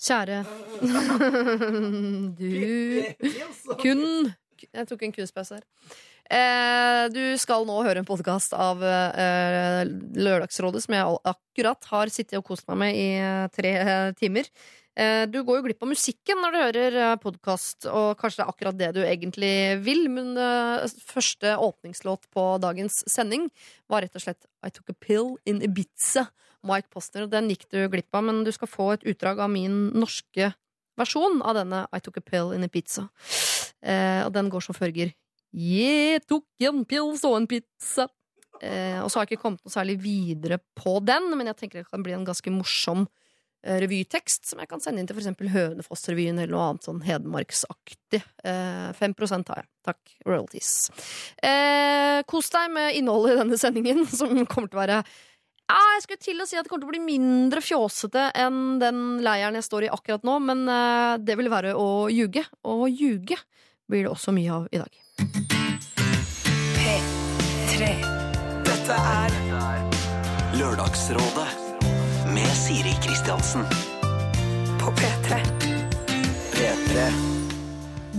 Kjære Du Kun Jeg tok en kunstpause her. Eh, du skal nå høre en podkast av eh, Lørdagsrådet, som jeg akkurat har sittet og kost meg med i eh, tre eh, timer. Eh, du går jo glipp av musikken når du hører eh, podkast, og kanskje det er akkurat det du egentlig vil, men første åpningslåt på dagens sending var rett og slett I Took a Pill in Ibiza. Mike Postner, og Den gikk du glipp av, men du skal få et utdrag av min norske versjon av denne I Took a Pill in Ibiza. Eh, og den går som følger. Jeg tok en pils og en pizza. Eh, og så har jeg ikke kommet noe særlig videre på den, men jeg tenker det kan bli en ganske morsom eh, revytekst som jeg kan sende inn til f.eks. Hønefoss-revyen eller noe annet sånn hedmarksaktig. Eh, 5 har jeg. Takk. Royalties. Eh, kos deg med innholdet i denne sendingen, som kommer til å være ja, jeg skulle til å si at det kommer til å bli mindre fjåsete enn den leiren jeg står i akkurat nå, men eh, det vil være å ljuge. Og ljuge blir det også mye av i dag. P3. Dette er Lørdagsrådet med Siri Kristiansen. På P3. P3.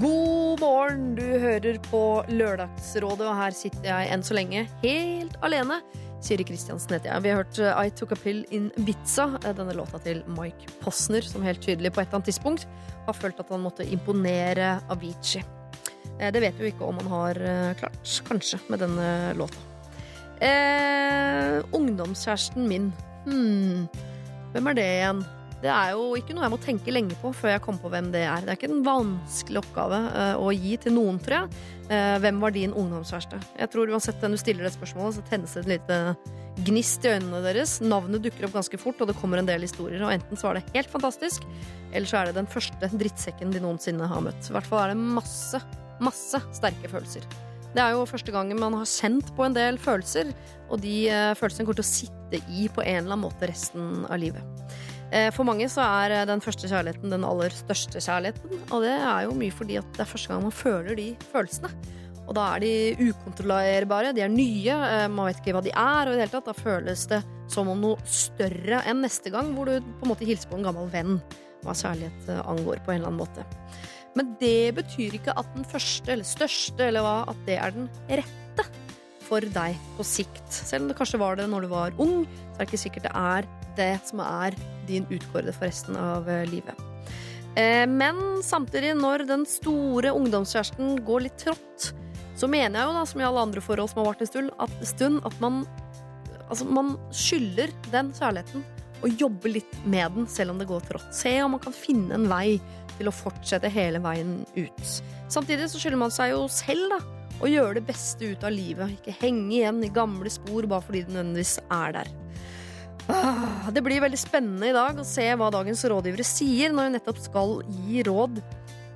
God morgen, du hører på Lørdagsrådet, og her sitter jeg enn så lenge helt alene. Siri Kristiansen heter jeg. Vi har hørt uh, I Took a Pill in Ibiza, uh, denne låta til Mike Posner, som helt tydelig på et eller annet tidspunkt har følt at han måtte imponere Avicii. Eh, Det vet vi jo ikke om han har eh, klart, kanskje, med denne låta. Eh, ungdomskjæresten min. Hmm. Hvem er det igjen? Det er jo ikke noe jeg må tenke lenge på før jeg kommer på hvem det er. Det er ikke en vanskelig oppgave eh, å gi til noen, tror jeg. Eh, hvem var din ungdomskjæreste? Jeg tror uansett den du stiller det spørsmålet, så tennes det et lite gnist i øynene deres. Navnet dukker opp ganske fort, og det kommer en del historier. Og enten så er det helt fantastisk, eller så er det den første drittsekken de noensinne har møtt. I hvert fall er det masse, masse sterke følelser. Det er jo første gangen man har kjent på en del følelser, og de eh, følelsene kommer til å sitte i på en eller annen måte resten av livet. Eh, For mange så er eh, den første kjærligheten den aller største kjærligheten. Og det er jo mye fordi at det er første gang man føler de følelsene. Og da er de ukontrollerbare, de er nye, eh, man vet ikke hva de er. Og i det hele tatt, da føles det som om noe større enn neste gang, hvor du på en måte hilser på en gammel venn. Hva kjærlighet angår, på en eller annen måte. Men det betyr ikke at den første eller største eller hva, at det er den rette for deg på sikt. Selv om det kanskje var det når du var ung, så er det ikke sikkert det er det som er din utkårede for resten av eh, livet. Eh, Men samtidig, når den store ungdomskjæresten går litt trått, så mener jeg jo, da, som i alle andre forhold som har vart en stund, at, man, altså, man skylder den kjærligheten og jobber litt med den, selv om det går trått. Se om man kan finne en vei til å fortsette hele veien ut. Samtidig så skylder man seg jo selv, da. Å gjøre det beste ut av livet. Ikke henge igjen i gamle spor bare fordi det nødvendigvis er der. Ah, Det blir veldig spennende i dag å se hva dagens rådgivere sier når hun nettopp skal gi råd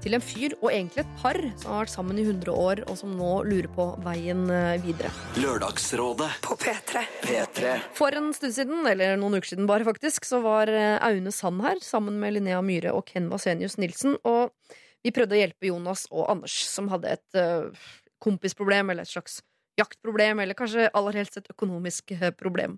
til en fyr, og egentlig et par, som har vært sammen i 100 år, og som nå lurer på veien eh, videre. Lørdagsrådet. På P3. P3. For en stund siden, eller noen uker siden bare faktisk, så var eh, Aune Sand her sammen med Linnea Myhre og Ken Vasenius Nilsen. Og vi prøvde å hjelpe Jonas og Anders, som hadde et eh, kompisproblem, eller et slags jaktproblem, eller kanskje aller helst et økonomisk eh, problem.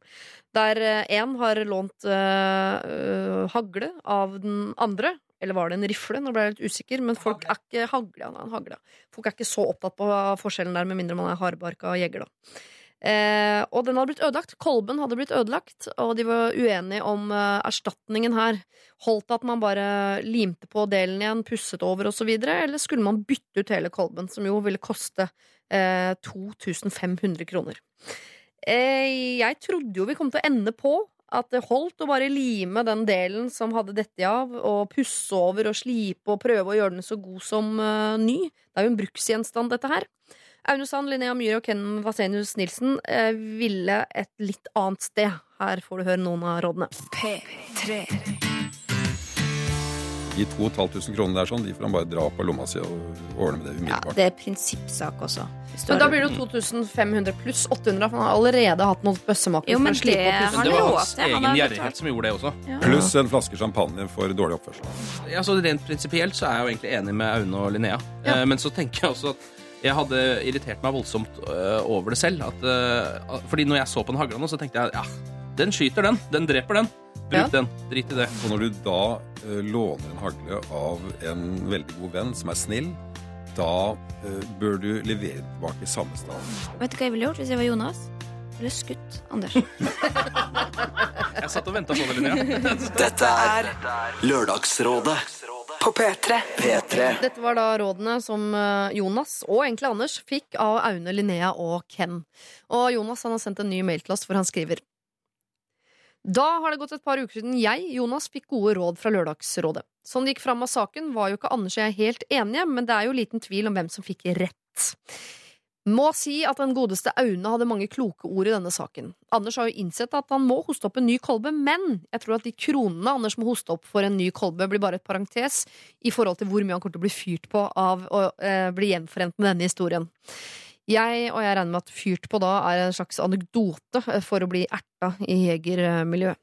Der én har lånt eh, eh, hagle av den andre. Eller var det en rifle? Nå ble jeg litt usikker. Men folk er ikke hagle, en hagle. Folk er ikke så opptatt på forskjellen der, med mindre man er hardbarka jeger, da. Eh, og den hadde blitt ødelagt. Kolben hadde blitt ødelagt, og de var uenige om eh, erstatningen her. Holdt det at man bare limte på delen igjen, pusset over osv., eller skulle man bytte ut hele kolben, som jo ville koste eh, 2500 kroner? Eh, jeg trodde jo vi kom til å ende på at det holdt å bare lime den delen som hadde dette av, og pusse over og slipe og prøve å gjøre den så god som eh, ny. Det er jo en bruksgjenstand, dette her. Aune Sand, Linnea Myhre og Ken Vasenius Nilsen eh, ville et litt annet sted. Her får du høre noen av rådene. P3. De 2500 kronene der sånn, de får han bare dra opp av lomma si og ordne med det Ja, det er prinsippsak også. Men da blir det jo 2500 pluss 800, for han har allerede hatt noen bøssemaker. Jo, men det Det var hans. Han egen gjerrighet som gjorde det også. Pluss en flaske champagne for dårlig oppførsel. Ja, så Rent prinsipielt så er jeg jo egentlig enig med Aune og Linnea. Ja. Eh, Men så tenker jeg også at jeg hadde irritert meg voldsomt øh, over det selv. At, øh, fordi når jeg så på den hagla nå, så tenkte jeg ja, den skyter den. Den dreper den. Bruk Ja. den. Drit i det. Og når du da uh, låner en hagle av en veldig god venn som er snill, da uh, bør du levere tilbake samme sted. Vet du hva jeg ville gjort hvis jeg var Jonas? Ville skutt Anders. Jeg satt og venta på det, Linnea. Dette er Lørdagsrådet På P3. P3. Dette var da rådene som eh, Jonas og egentlig Anders fikk av Aune, Linnea og Ken. Og Jonas han har sendt en ny mail til oss hvor han skriver Da har det gått et par uker siden jeg, Jonas, fikk gode råd fra Lørdagsrådet. Som det gikk fram av saken, var jo ikke Anders og jeg helt enige, men det er jo liten tvil om hvem som fikk rett. Må si at den godeste Aune hadde mange kloke ord i denne saken. Anders har jo innsett at han må hoste opp en ny kolbe, men jeg tror at de kronene Anders må hoste opp for en ny kolbe, blir bare et parentes i forhold til hvor mye han kommer til å bli fyrt på av å eh, bli gjenforent med denne historien. Jeg, og jeg regner med at fyrt på da er en slags anekdote eh, for å bli erta i jegermiljøet.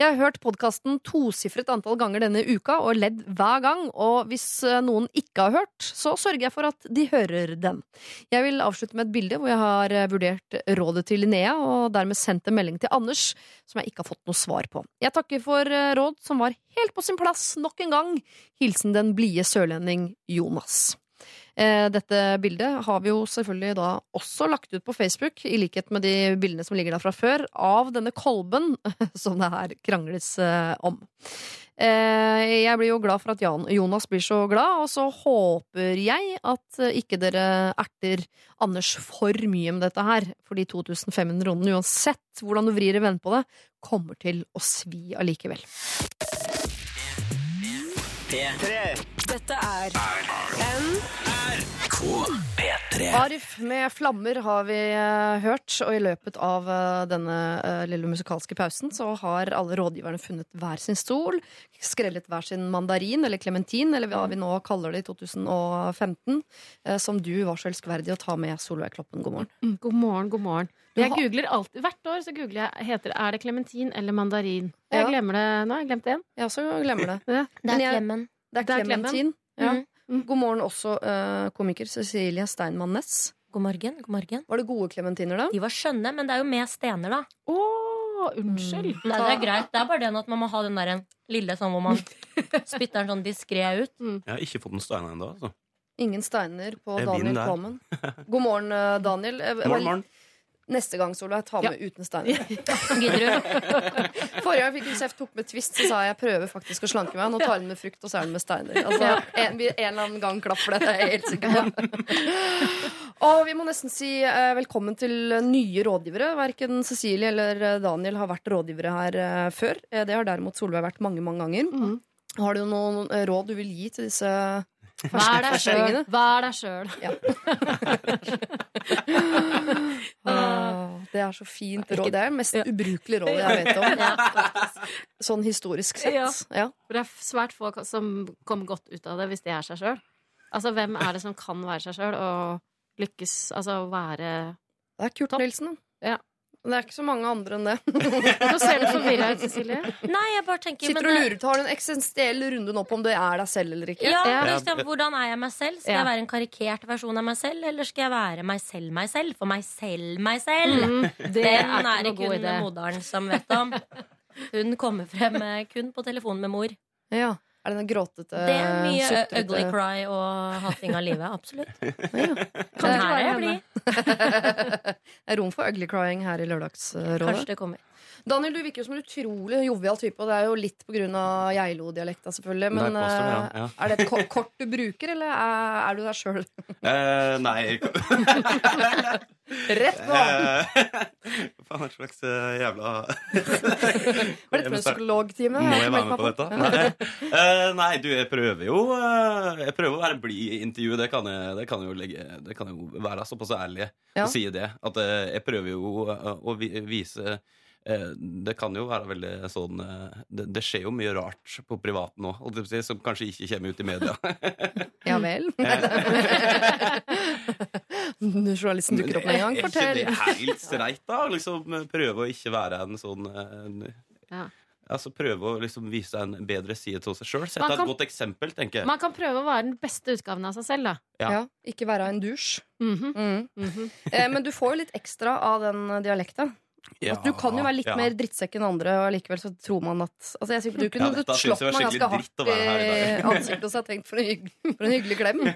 Jeg har hørt podkasten tosifret antall ganger denne uka og ledd hver gang, og hvis eh, noen ikke har hørt, så sørger jeg for at de hører den. Jeg vil avslutte med et bilde hvor jeg har eh, vurdert rådet til Linnea, og dermed sendt en melding til Anders som jeg ikke har fått noe svar på. Jeg takker for råd som var helt på sin plass nok en gang. Hilsen den blide sørlending Jonas. Eh, Dette bildet har vi jo selvfølgelig da også lagt ut på Facebook, i likhet med de bildene som ligger der fra før, av denne kolben som det her krangles eh, om. Eh, Jeg blir jo glad for at Jonas blir så glad, og så håper jeg at ikke dere erter Anders for mye med dette her, for de 2500 rondene, uansett hvordan du vrir og vender på det, kommer til å svi allikevel. Dette er P3. Arif med flammer har vi eh, hørt, og i løpet av eh, denne eh, lille musikalske pausen så har alle rådgiverne funnet hver sin stol, skrellet hver sin mandarin eller klementin, eller hva vi nå kaller det i 2015, eh, som du var så elskverdig å ta med, Solveig Kloppen. God morgen. Mm, God morgen, god morgen. Du Jeg har- googler alltid, Hvert år så googler jeg heter, er det klementin eller mandarin. Jeg Ja. glemmer det nå. Jeg har glemt det igjen. Jeg også glemmer det. Ja. Det Men er jeg- er Det er klementin. Ja. Mhm. Mm. God morgen også, uh, komiker Cecilie Steinmann Næss. God morgen, god morgen. Var det gode klementiner, da? De var skjønne, men det er jo med stener, da. Å, unnskyld. Nei, det er greit. Det er bare det at man må ha den der en lille sånn hvor man spytter den sånn diskré ut. Jeg har ikke fått en stein ennå. Altså. Ingen steiner på Daniel. Kvammen. God morgen, eh, Daniel. Morgen, morgen. Neste gang, Solveig, ta med uten steiner. Forrige gang jeg fikk en kjeft, tok med Twist, så sa jeg jeg prøver faktisk å slanke meg. Nå tar den med frukt, og så er den med steiner. Altså, en, en eller annen gang klapper det. Det er jeg helt sikker på. Og vi må nesten si eh, velkommen til nye rådgivere. Verken Cecilie eller eh, Daniel har vært rådgivere her eh, før. Eh, det har derimot Solveig vært mange, mange ganger. Mm. Har du noen eh, råd du vil gi til disse Vær deg sjøl. Vær deg sjøl. Åh, Det er så fint råd. Det er det mest ubrukelige rådet jeg vet om. Sånn historisk sett. Ja. Ja. Det er svært få som kommer godt ut av det hvis de er seg sjøl. Altså, hvem er det som kan være seg sjøl og lykkes Altså være Det er Kurt Nilsen, da. Ja. Det er ikke så mange andre enn det. Nå ser du forvirra ut, Cecilie. Nei, jeg bare tenker Sitter men og lurer på, Tar du en eksistensiell runde nå på om det er deg selv eller ikke? Ja, Ja. Liksom, Hvordan er jeg meg selv? Skal Ja. jeg være en karikert versjon av meg selv, eller skal jeg være meg selv meg selv? For meg selv meg selv. Mm, det Den er er ikke noe kun moderen som vet om. Hun kommer frem eh, kun på telefonen med mor. Ja. Er det den gråtete Det er mye sutrete- ugly cry og hating av livet. Absolutt. Ja. Kan det her er jeg bli. Det er rom for ugly crying her i Lørdagsrådet. Kanskje det kommer. Daniel, du virker jo som en utrolig jovial type, og det er jo litt av Geilo-dialekta, selvfølgelig. Men det er, jeg, eh, ja. er det et kort du bruker, eller er, er du deg sjøl? Uh, nei Rett på! eh, Hva faen er slags eh, jævla Var dette med psykologtime? Må jeg være med på dette? Nei. Uh, nei, du, jeg prøver jo uh, Jeg prøver å være blid i intervjuet. Det kan jeg, det kan jeg jo legge Det kan jeg jo være såpass ærlig Ja. å si det. At eh, jeg prøver jo eh, å vise eh, det kan jo være veldig sånn eh, Det, det skjer jo mye rart på privaten nå, som kanskje ikke kommer ut i media. Ja vel? Journalisten dukker opp med en gang. Er ikke det helt streit, da? Liksom Prøve å ikke være en sånn en, Ja. Altså Prøve å liksom vise en bedre side til seg sjøl. Sette et godt eksempel, tenker jeg. Man kan prøve å være den beste utgaven av seg selv, da. Ja. Ja, ikke være en dusj. Mhm. Mm. -hmm. Eh, men du får jo litt ekstra av den dialekta. Ja, Altså, du kan jo være litt ja. mer drittsekk enn andre, og likevel så tror man at altså, jeg Du kunne Ja, slått meg ganske hardt i i ansiktet og så tenkt for en, hyggelig, for en hyggelig klem.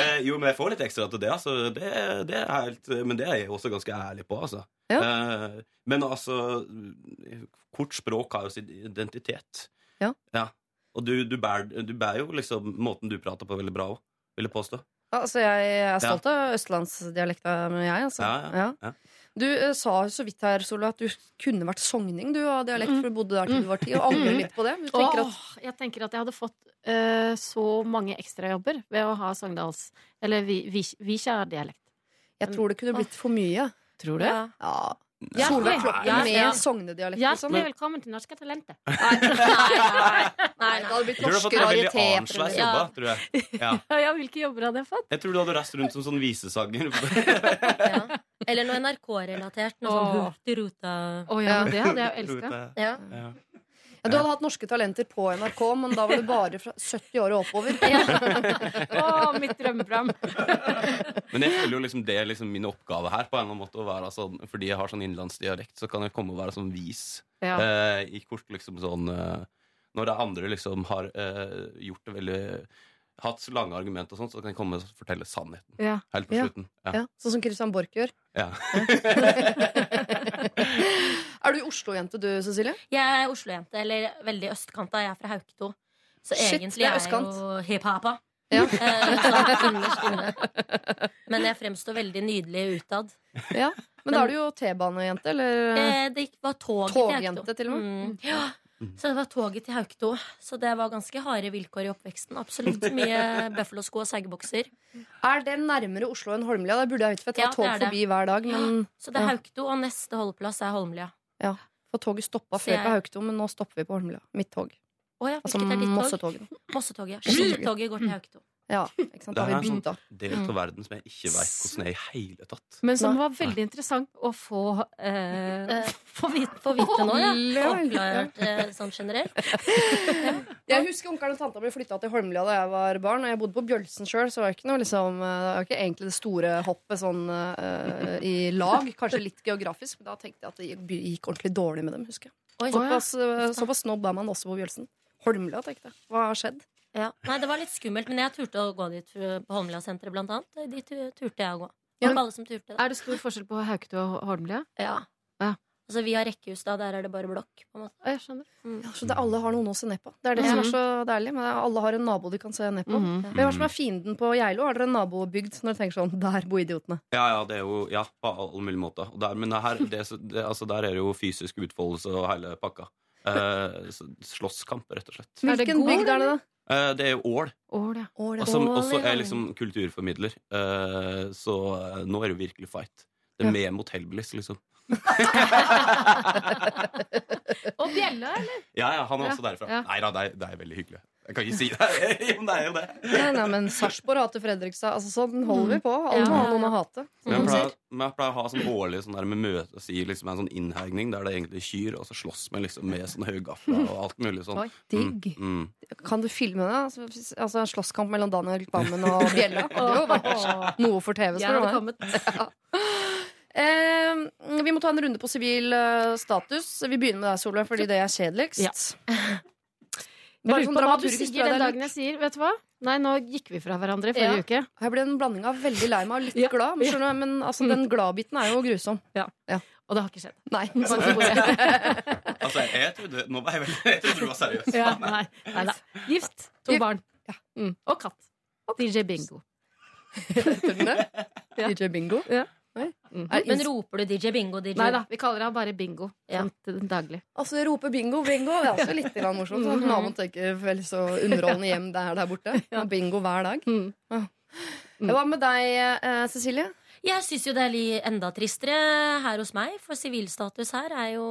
Eh, jo, men jeg får litt ekstra til det, altså. Det, det er helt, men det er jeg også ganske ærlig på, altså. Ja. Eh, men altså Kort språk har jo sin identitet. Ja. Og du, du, bærer, du bærer jo liksom måten du prater på, veldig bra òg, vil jeg påstå. Altså, jeg er stolt av østlandsdialekta, jeg, altså. Ja, ja, ja. Du eh, sa så vidt her, Solveig, at du kunne vært sogning du av dialekt, for du bodde der til du var ti, og angrer litt på det. Du tenker at Åh, jeg tenker at jeg hadde fått eh, så mange ekstrajobber ved å ha Sogndals Eller vi- vi- Vikjær-dialekt. jeg tror det kunne blitt for mye. Tror du? Ja. Ja. Ja, Solveig Kloppen med ja. sognedialekt, liksom. Hjertelig velkommen til Norske Talenter. Nei, nei, nei. Nei, Det hadde blitt Jeg tror du har norske fått en veldig jobba, tror jeg. Ja. Ja, ja, hvilke jobber hadde jeg fått? Jeg tror du hadde reist rundt som sånn visesanger. Ja. Eller noe NRK-relatert. Noe sånn Åh. Hurtigruta. Å ja, men det hadde jeg elska. Ja. Ja. Ja, du hadde hatt Norske Talenter på NRK, men da var det bare fra 70 år og oppover. Å, mitt drømmeprogram. Men jeg føler jo liksom det er liksom min oppgave her, på en eller annen måte å være sånn, fordi jeg har sånn innenlandsdialekt, så kan jeg komme og være sånn vis. Ja. Eh, I kort liksom sånn eh, Når det andre liksom har eh, gjort det veldig Hatt så lange argumenter og sånt, så kan jeg komme og fortelle sannheten. Ja. Helt på Ja. slutten. Ja, Ja. sånn som Christian Borch gjør. Ja. Er du Oslo-jente du, Cecilie? Jeg er Oslo-jente, eller veldig østkanta. Jeg er fra Hauketo. Så Shit, egentlig er er jeg jo hiphapa. Ja. Eh, sånn. Men jeg fremstår veldig nydelig utad. Ja. Men da er du jo T-banejente, eller Eh, det var Togjente, tog til og med. Mm. Ja. Så det var toget til Hauketo. Så det var ganske harde vilkår i oppveksten. Absolutt mye Buffalo-sko og seggebokser. Er det nærmere Oslo enn Holmlia? Det burde jeg vite, for jeg Ja, tar tog det det. forbi hver dag. Men Så det er Haukto, og neste holdeplass er Holmlia. Ja, for toget stoppa Så før jeg- på Hauketo, men nå stopper vi på Holmlia. Mitt tog. Oh, ja, Altså? Mossetogene. Mossetoget. ja. Skitoget går til Hauketo. Ja, ikke sant? Da Det er en sånn del av verden som jeg ikke veit hvordan er i hele tatt. Men som var veldig interessant å få eh, Eh, Få vite, få vite nå, ja. Ja. Oppklart eh, sånn generelt. Jeg husker onkelen og tanta mi flytta til Holmlia da jeg var barn. Og jeg bodde på Bjølsen sjøl, så var det ikke noe liksom eh, Det var ikke egentlig det store hoppet sånn eh, i lag. Kanskje litt geografisk. Men da tenkte jeg at det gikk- ordentlig dårlig med dem, husker jeg. Oi, Såpass, eh, såpass snobb er man også på Bjølsen. Holmlia, tenkte jeg. Hva har skjedd? Ja. Nei, det var litt skummelt, men jeg turte å gå dit på Holmlia-senteret, blant annet. Dit turte jeg å gå. Det var alle som turte det. Er det stor forskjell på Hauketo og Holmlia? Ja. Ja. Altså, vi har rekkehus, da. Der er det bare blokk. På en måte. Jeg skjønner. Ja, så det, alle har noen å se ned på. Det er det som er så deilig. Men alle har en nabo de kan se ned på. Mhm. Hvem er som er fienden på Geilo? Har dere en nabobygd når dere tenker sånn Der bor idiotene. Ja, ja, det er jo Ja, på alle mulige måter. Og der, men det her, det, det, altså, der er det jo fysisk utfoldelse og hele pakka. Eh, slåsskamp, rett og slett. Hvilken bygd er det, da? Eh, det er jo Ål, Ål, ja. Ål, og som også er liksom kulturformidler. Eh, så eh, nå er det virkelig fight. Det er med mot Hellbillies, liksom. Og bjella, eller? Ja, ja, han er Ja, også derfra. ja. Nei da, det, er- det er veldig hyggelig. Jeg kan ikke si det. jo, det er jo det. Nei, nei, men Sarpsborg hater Fredrikstad. Altså, sånn holder vi på. Alle Ja, må ha noen å hate. Men jeg pleier, jeg pleier å ha sånn årlig sånn der med møte si liksom en sånn innhegning der det egentlig kyr, og så slåss vi liksom med sånn høygafler og alt mulig sånn. Oi, digg. Mm, mm. Kan du filme det? Altså, altså En slåsskamp mellom Daniel Kvammen og Bjella. Det hadde jo vært noe for TV. Spør du hadde meg. Eh, vi må ta en runde på sivil eh, status. Vi begynner med deg, Solveig, fordi det er kjedeligst. Ja. Bare Jeg sånn lurer på hva du dramaturgisk sier den dagen jeg sier Vet du hva? Nei, nå gikk vi fra hverandre i forrige Ja. uke. Her ble en blanding av veldig lei meg og litt Ja. glad. Men, skjønner men altså, den gladbiten er jo grusom. Ja Og det har ikke skjedd. Nei. Altså, jeg, jeg trodde Nå var jeg veldig Jeg trodde du var seriøs. Ja, nei, nei da. Gift, to Gift. barn. Mm. Og katt. DJ Bingo. Heter den det? Ja. DJ Bingo? Ja. Mhm. Er Men roper du DJ Bingo? DJ? Nei da, vi kaller han bare Bingo. Ja. Sånn daglig. Altså, jeg roper bingo, bingo. Det er også litt morsomt. Mhm. Mm Naboen tenker vel så underholdende hjem det er der borte. Og bingo hver dag. Mm. Hva med deg, eh, Cecilie? Jeg syns jo det er litt enda tristere her hos meg, for sivilstatus her er jo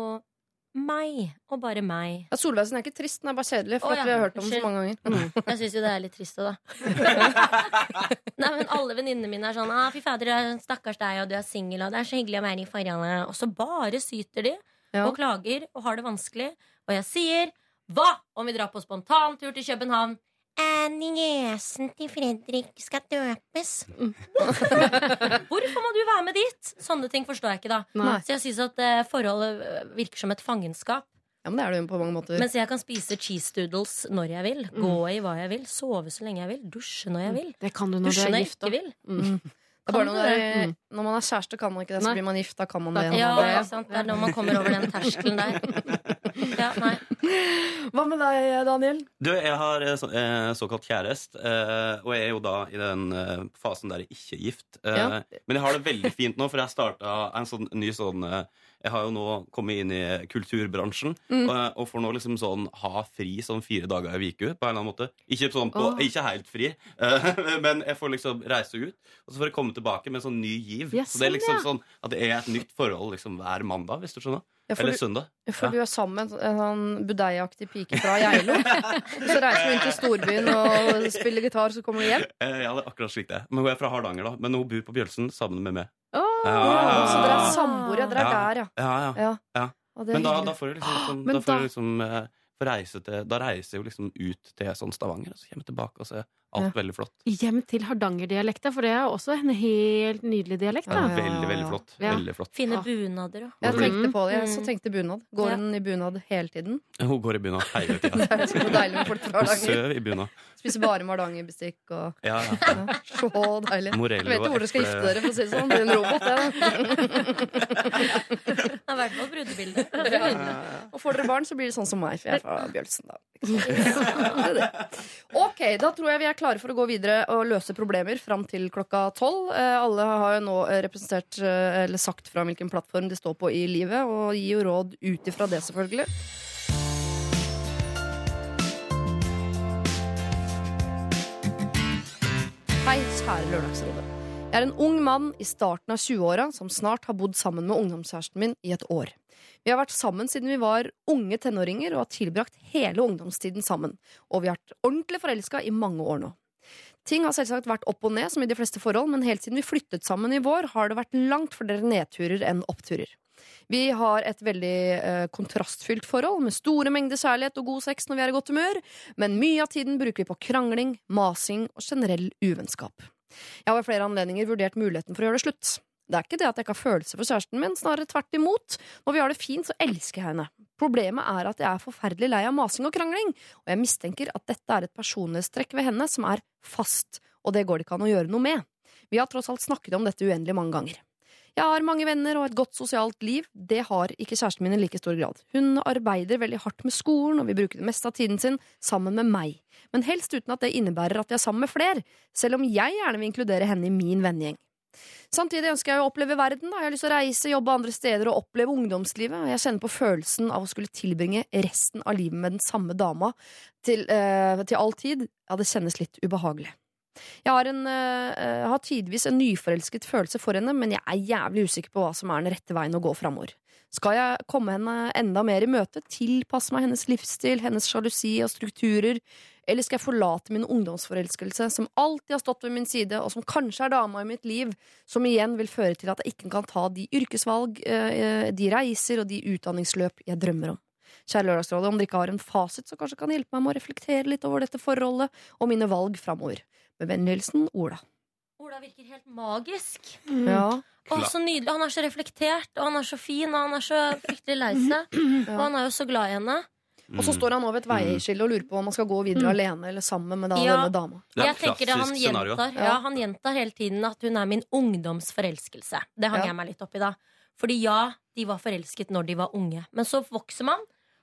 meg, og bare meg. Ja, Solveig sin er ikke trist, den er bare kjedelig. For Å, ja. vi har hørt om den så mange ganger. Jeg syns jo det er litt trist òg, da. Nei, men Alle venninnene mine er sånn ah, 'Fy fader, stakkars deg, og du er singel, og det er så hyggelig å være i forholdet.' Og så bare syter de Ja. og klager og har det vanskelig. Og jeg sier 'Hva om vi drar på spontantur til København niesen til Fredrik skal døpes. Mm. Hvorfor må du være med dit? Sånne ting forstår jeg ikke, da. Nei. Så jeg syns at eh, forholdet eh, virker som et fangenskap. Ja, men det er det jo på mange måter. Mens jeg kan spise cheese doodles når jeg vil, gå i hva jeg vil, sove så lenge jeg vil, dusje når jeg vil. Det kan du når du Dusje er når jeg ikke da. vil. Mm. Det er bare når, du Mm. når man er kjæreste, kan man ikke det. Så blir man gift, da kan man det. Ja, det er- sant? Det er når man kommer over den terskelen der. Ja, nei. Hva med deg, Daniel? Du, jeg har eh, så, eh, såkalt kjæreste, eh, og jeg er jo da i den eh, fasen der jeg ikke er gift. Eh, Ja. Men jeg har det veldig fint nå, for jeg starta en sånn ny sånn eh, Jeg har jo nå kommet inn i kulturbransjen Mm. og, og får nå liksom sånn ha fri sånn fire dager i uka på en eller annen måte. Ikke, sånn på, oh. ikke helt fri, eh, men jeg får liksom reise ut, og så får jeg komme tilbake med en sånn ny giv. Ja, så det er liksom sånn, sånn at det er et nytt forhold liksom hver mandag, hvis du skjønner. Ja, Eller du- søndag. For Ja. du er sammen med en sånn budeiaktig pike fra Geilo. Så reiser du inn til storbyen og spiller gitar, så kommer du hjem. Eh, Ja, det er akkurat slik det. Men hun er fra Hardanger, da. Men hun bor på Bjølsen sammen med meg. Så dere er Ah. samboere. Dere er Ja. der, ja. Ja, ja. ja. Ja. Og det Men da, da får du liksom, liksom, da får du liksom eh, reise til, Da reiser jeg jo liksom ut til sånn Stavanger, og så kommer jeg tilbake, og så alt veldig flott. Hjem til hardangerdialekta, for det er også en helt nydelig dialekt. Ja, Da. ja. Veldig, veldig flott. Ja. Veldig flott. Fine bunader òg. Jeg tenkte på det. Jeg så Mm. tenkte bunad. Går Ja. hun i bunad hele tiden? Hun går i bunad hele tida. Det er så deilig med folk fra Hun Hardanger. sover i bunad. Spiser bare hardangerbestikk og Ja, ja. ja, Så deilig. Morello Jeg vet ikke hvor dere skal gifte dere, for å si det sånn. Er en robot, det. Det er i hvert fall brudebilde. Og får dere barn, så blir det sånn som meg, for jeg er fra Bjølsen, da. Ok, da tror jeg vi er klare for å gå videre og løse problemer fram til klokka tolv. Eh, Alle har jo nå eh, representert, eh, eller sagt fra hvilken plattform de står på i livet, og gir jo råd ut ifra det, selvfølgelig. Hei, kjære Lørdagsrådet. Jeg er en ung mann i starten av 20-åra som snart har bodd sammen med ungdomskjæresten min i et år. Vi har vært sammen siden vi var unge tenåringer og har tilbrakt hele ungdomstiden sammen. Og vi har vært ordentlig forelska i mange år nå. Ting har selvsagt vært opp og ned, som i de fleste forhold, men helt siden vi flyttet sammen i vår, har det vært langt flere nedturer enn oppturer. Vi har et veldig eh, kontrastfylt forhold, med store mengder kjærlighet og god sex når vi er i godt humør, men mye av tiden bruker vi på krangling, masing og generell uvennskap. Jeg har ved flere anledninger vurdert muligheten for å gjøre det slutt. Det er ikke det at jeg ikke har følelser for kjæresten min, snarere tvert imot. Når vi har det fint, så elsker jeg henne. Problemet er at jeg er forferdelig lei av masing og krangling, og jeg mistenker at dette er et personlighetstrekk ved henne som er fast, og det går det ikke an å gjøre noe med. Vi har tross alt snakket om dette uendelig mange ganger. Jeg har mange venner og et godt sosialt liv. Det har ikke kjæresten min i like stor grad. Hun arbeider veldig hardt med skolen, og vil bruke det meste av tiden sin sammen med meg. Men helst uten at det innebærer at vi er sammen med flere, selv om jeg gjerne vil inkludere henne i min vennegjeng. Samtidig ønsker jeg å oppleve verden. Da. Jeg har lyst til å reise, jobbe andre steder og oppleve ungdomslivet. Jeg kjenner på følelsen av å skulle tilbringe resten av livet med den samme dama til, eh, til all tid. Ja, det kjennes litt ubehagelig. Jeg har, en, eh, har tidvis en nyforelsket følelse for henne, men jeg er jævlig usikker på hva som er den rette veien å gå framover. Skal jeg komme henne enda mer i møte, tilpasse meg hennes livsstil, hennes sjalusi og strukturer, eller skal jeg forlate min ungdomsforelskelse, som alltid har stått ved min side, og som kanskje er dama i mitt liv, som igjen vil føre til at jeg ikke kan ta de yrkesvalg, eh, de reiser og de utdanningsløp jeg drømmer om? Kjære Lørdagsrådet, om dere ikke har en fasit, så kanskje kan hjelpe meg med å reflektere litt over dette forholdet og mine valg framover. Med vennlig hilsen Ola. Ola virker helt magisk. Ja. Å, så nydelig. Han er så reflektert, og han er så fin, og han er så fryktelig lei seg. Og han er jo så glad i henne. Og så står han over et veiskille og lurer på om han skal gå videre alene eller sammen med da, Ja. denne dama. Det er Jeg et tenker det han scenario. gjentar, ja. Han gjentar hele tiden at hun er min ungdomsforelskelse. Det hang Ja. jeg meg litt opp i da. Fordi ja, de var forelsket når de var unge. Men så vokser man,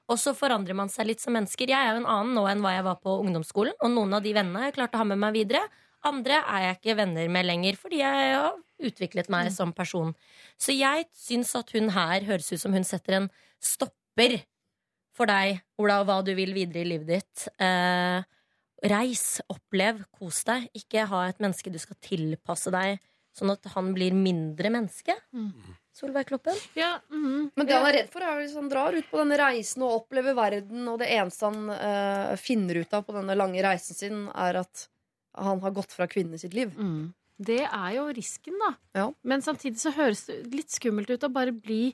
og så forandrer man seg litt som mennesker. Jeg er jo en annen nå enn hva jeg var på ungdomsskolen, og noen av de vennene har jeg klart å ha med meg videre. Andre er jeg ikke venner med lenger, fordi jeg har utviklet meg som person. Så jeg syns at hun her høres ut som hun setter en stopper for deg, Ola, og hva du vil videre i livet ditt. Eh, reis, opplev, kos deg. Ikke ha et menneske du skal tilpasse deg, sånn at han blir mindre menneske. Solveig Kloppen? Ja, mhm. Men det han er redd for, er hvis han drar ut på denne reisen og opplever verden, og det eneste han eh, finner ut av på denne lange reisen sin, er at han har gått fra kvinnen i sitt liv. Mm. Det er jo risken, da. Ja. Men samtidig så høres det litt skummelt ut å bare bli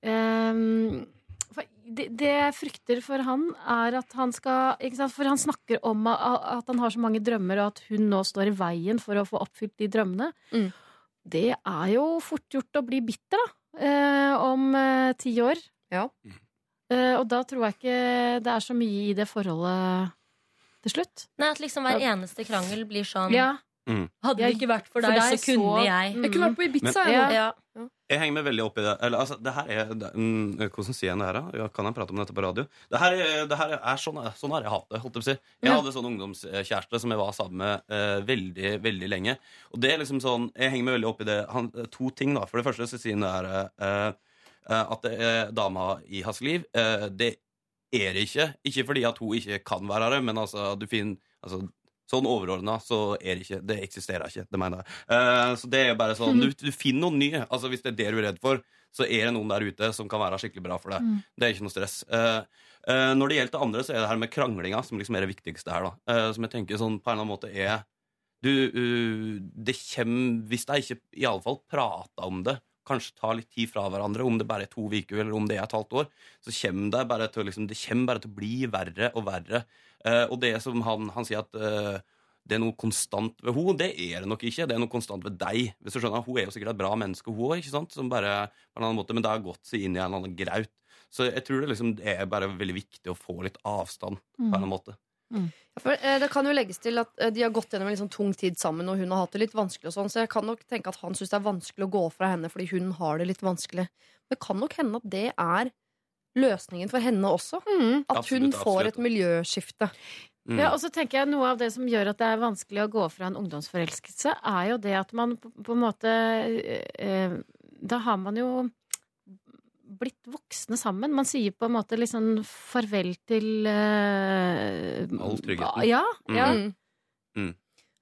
ehm, for det, det jeg frykter for han, er at han skal ikke sant? For han snakker om at han har så mange drømmer, og at hun nå står i veien for å få oppfylt de drømmene. Mm. Det er jo fort gjort å bli bitter, da. Eh, om eh, ti år. Ja. Eh, og da tror jeg ikke det er så mye i det forholdet til slutt. Nei, At liksom hver eneste krangel blir sånn Ja. Hadde det ikke vært for for deg, deg så kunne så- jeg. Mm. Jeg kunne vært på Ibiza. Men-. Ja. Ja. Jeg henger meg veldig opp i det. Eller, altså, det her er, det, mm, hvordan sier jeg det her, da? Ja, Kan jeg prate om dette på radio? Det her, er- det her er sånn, sånn har jeg hatt det. holdt Jeg på å si. Jeg hadde sånn ungdomskjæreste som jeg var sammen med eh, veldig veldig lenge. Og det er liksom sånn, Jeg henger meg veldig opp i det. Han, to ting, da. For det første så sier han det her eh, eh, at det er dama i hans liv. eh, det er det ikke. Ikke fordi at hun ikke kan være her, men altså, du finner altså, Sånn overordna så er det ikke Det eksisterer ikke. Det mener jeg. Uh, så det er bare sånn du, du finner noe nye. Altså Hvis det er det du er redd for, så er det noen der ute som kan være skikkelig bra for deg. Det er ikke noe stress. Uh, uh, når det gjelder det andre, så er det her med kranglinga som liksom er det viktigste her. da Som jeg tenker sånn på en eller annen måte er du, Det kommer Hvis de ikke i alle fall prater om det, kanskje tar litt tid fra hverandre, om det bare er to uker eller om det er et halvt år, så kommer det bare til liksom, det bare til å bli verre og verre. Uh, og det som han, han sier at uh, det er noe konstant ved henne. Det er det nok ikke. Det er noe konstant ved deg. Hvis du skjønner, Hun er jo sikkert et bra menneske, hun òg, som bare på en annen måte, men det har gått seg inn i en eller annen graut. Så jeg tror det, liksom, er bare veldig viktig å få litt avstand på en eller annen måte. For, eh, det kan jo legges til at eh, de har gått gjennom en litt sånn tung tid sammen, og hun har hatt det litt vanskelig. og sånn, Så jeg kan nok tenke at han syns det er vanskelig å gå fra henne fordi hun har det litt vanskelig. Men det kan nok hende at det er løsningen for henne også. Mm. At hun får absolutt. et miljøskifte. Mm. Ja, og så tenker jeg Noe av det som gjør at det er vanskelig å gå fra en ungdomsforelskelse, er jo det at man på, på en måte eh, Da har man jo blitt voksne sammen. Man sier på en måte sånn farvel til uh, All tryggheten. Ja. Mm. ja. Mm. Mm.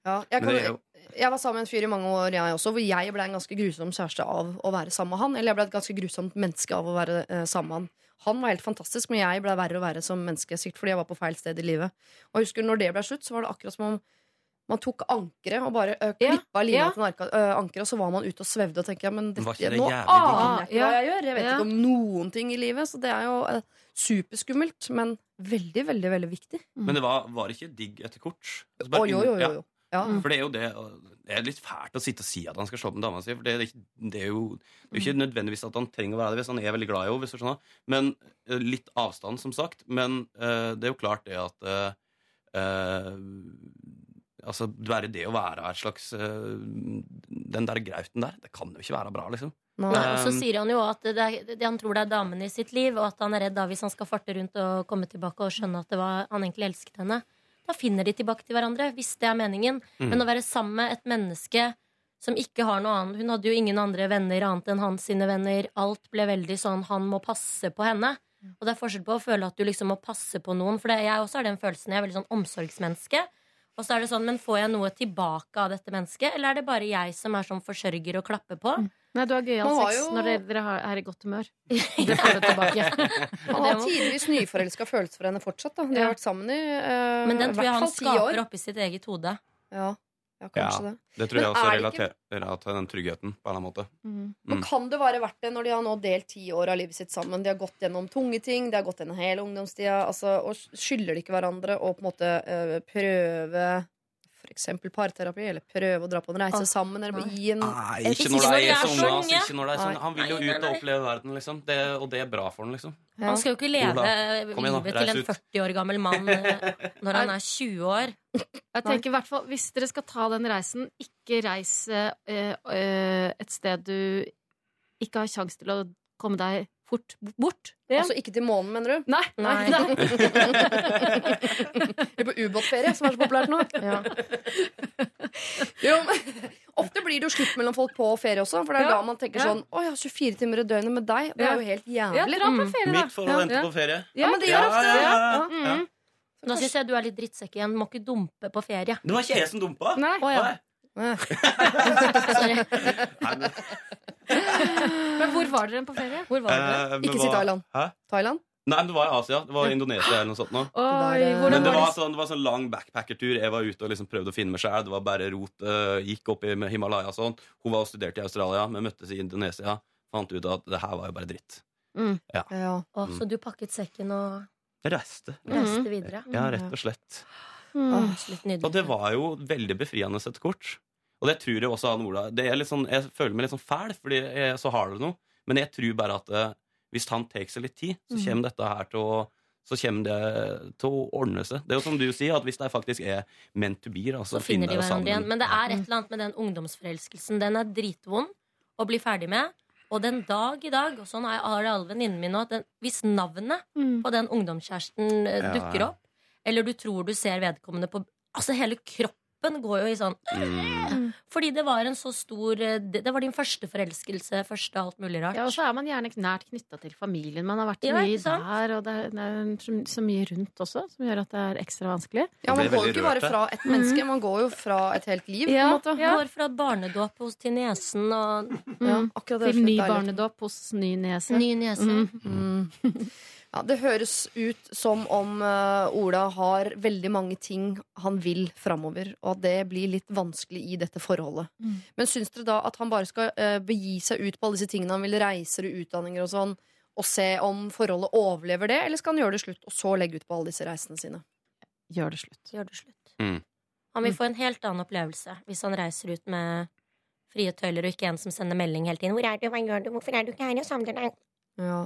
Ja, jeg, kan, jeg var sammen med en fyr i mange år, jeg også, hvor jeg ble en ganske grusom kjæreste av å være sammen med han. Eller jeg ble et ganske grusomt menneske av å være uh, sammen med han. Han var helt fantastisk, men jeg ble verre og verre som menneske. Sikkert fordi jeg var på feil sted i livet. Og jeg husker når det ble slutt, så var det akkurat som om man tok ankeret og bare Ja, klippa lina ja. til øh, ankeret, og så var man ute og svevde og tenkte ja, men Var dette, ikke det nå aner jeg ikke hva jeg gjør. Jeg vet Ja. ikke om noen ting i livet, så det er jo eh, superskummelt, men veldig, veldig, veldig viktig. Men det var, var ikke digg etter kort? Altså, bare jo, jo, jo, ja. jo. Ja. For det er jo det Det er litt fælt å sitte og si at han skal slå opp med dama si. For det er, ikke, det er jo det er ikke nødvendigvis at han trenger å være det hvis han er veldig glad i henne. Men eh, litt avstand, som sagt. Men uh, det er jo klart det at uh, Altså, bare det å være et slags eh, Den der grauten der, det kan jo ikke være bra, liksom. Nei, og så Um, sier han jo at det er, det, han tror det er damen i sitt liv, og at han er redd da hvis han skal farte rundt og komme tilbake og skjønne at det var, han egentlig elsket henne. Da finner de tilbake til hverandre, hvis det er meningen. Mm. Men å være sammen med et menneske som ikke har noe annet Hun hadde jo ingen andre venner annet enn hans sine venner. Alt ble veldig sånn han må passe på henne. Og det er forskjell på å føle at du liksom må passe på noen. For det, jeg også har den følelsen. Jeg er veldig sånn omsorgsmenneske. Og så er det sånn, men får jeg noe tilbake av dette mennesket, eller er det bare jeg som er sånn forsørger og klapper på? Nei, du har gøyal sex jo- når dere, dere har- er i godt humør. Det får du tilbake. Han har tidligvis nyforelska følelser for henne fortsatt. Da. De har vært sammen i eh, Men den tror jeg han skaper oppi sitt eget hode. Ja, ja kanskje Ja. det. Det tror jeg også relaterer ikke- til den tryggheten. på en eller annen måte. Mm. Men kan det være verdt det når de har nå delt ti år av livet sitt sammen? De har gått gjennom tunge ting, de har gått gjennom hele ungdomstida. Altså, og skylder de ikke hverandre å på en måte øh, prøve eksempel parterapi, eller prøve å dra på en reise sammen, eller gi en Nei, ikke Ikke når når de de er sånn. Altså, ikke når det er sånn. Han vil jo ut og oppleve verden, liksom. Det, og det er bra for han, liksom. Ja. Han skal jo ikke leve livet til en 40 år gammel mann eh, når han er 20 år. Jeg tenker i hvert fall, Hvis dere skal ta den reisen, ikke reis eh, eh, et sted du ikke har sjanse til å komme deg fort bort. Ja. Altså ikke til månen, mener du? nei, Nei. nei. Eller på ubåtferie, som er så populært nå. Ja. Jo, men Ofte blir det jo slutt mellom folk på ferie også. For det er Ja, da man tenker sånn Å, ja, 24 timer i døgnet med deg. Det er jo helt Ja, jævlig. dra på Mm. ferie, da. Mitt forhold endte Ja. på ferie. Ja, men det Ja, gjør ofte det. ja, Ja. ja. Mm. Nå syns jeg du er litt drittsekk igjen. Må ikke dumpe på ferie. Det var ikke jeg som dumpa! Nei. Å ja. Nei. Sorry. Nei, men- Men hvor var dere på ferie? Hvor var det? Eh, men Ikke si hva- Thailand. Hæ? Thailand? Nei, men det var i Asia. Det var i Indonesia eller noe sånt. Nå. Oi, Der, eh, hvordan Men det var var, det? sånn, det var sånn lang backpackertur. Jeg var ute og liksom prøvde å finne meg sjæl. Det var bare rot. eh, gikk opp i Himalaya og sånn. Hun var og studerte i Australia. men møttes i Indonesia. Fant ut at det her var jo bare dritt. Ja. Å, så du pakket sekken og Jeg reiste. reiste videre? Ja, rett og slett. Åh, nydelig. Og det var jo veldig befriende et kort. Og det tror jeg også han Ola det er litt sånn, Jeg føler meg litt sånn fæl, fordi jeg så har det noe. Men jeg tror bare at eh, hvis han tar seg litt tid, så Mm. kommer dette her til å så kommer det til å ordne seg. Det er jo som du sier, at hvis det faktisk er meant to be, da, så, så finner de hverandre igjen. Men det er et eller annet med den ungdomsforelskelsen. Den er dritvond å bli ferdig med. Og den dag i dag, og sånn er har jeg alle venninnene mine òg, hvis navnet Mm. på den ungdomskjæresten eh, dukker opp, eller du tror du ser vedkommende på Altså, hele kroppen går jo i sånn Mm. Fordi det var en så stor eh, Det, det var din første forelskelse, første alt mulig rart. Ja, og så er man gjerne nært knytta til familien. Man har vært Ja, mye sant? der, og det er, det er så, så mye rundt også, som gjør at det er ekstra vanskelig. Ja, Man går jo ikke bare fra et menneske, man går jo fra et helt liv. på Ja, en måte. ja. Går fra barnedåp hos til niesen og Ja, akkurat det er Til ny barnedåp hos ny nese. ny niese. Mm. Ja, det høres ut som om uh, Ola har veldig mange ting han vil framover, og at det blir litt vanskelig i dette forholdet. Mm. Men syns dere da at han bare skal uh, begi seg ut på alle disse tingene han vil, reiser og utdanninger og sånn, og se om forholdet overlever det, eller skal han gjøre det slutt og så legge ut på alle disse reisene sine? Gjør det slutt. Gjør det slutt. Mm. Han vil få en helt annen opplevelse hvis han reiser ut med frie tøyler og ikke en som sender melding hele tiden. 'Hvor er du? Hva gjør du? Hvorfor er du ikke her? og savner deg.' Ja.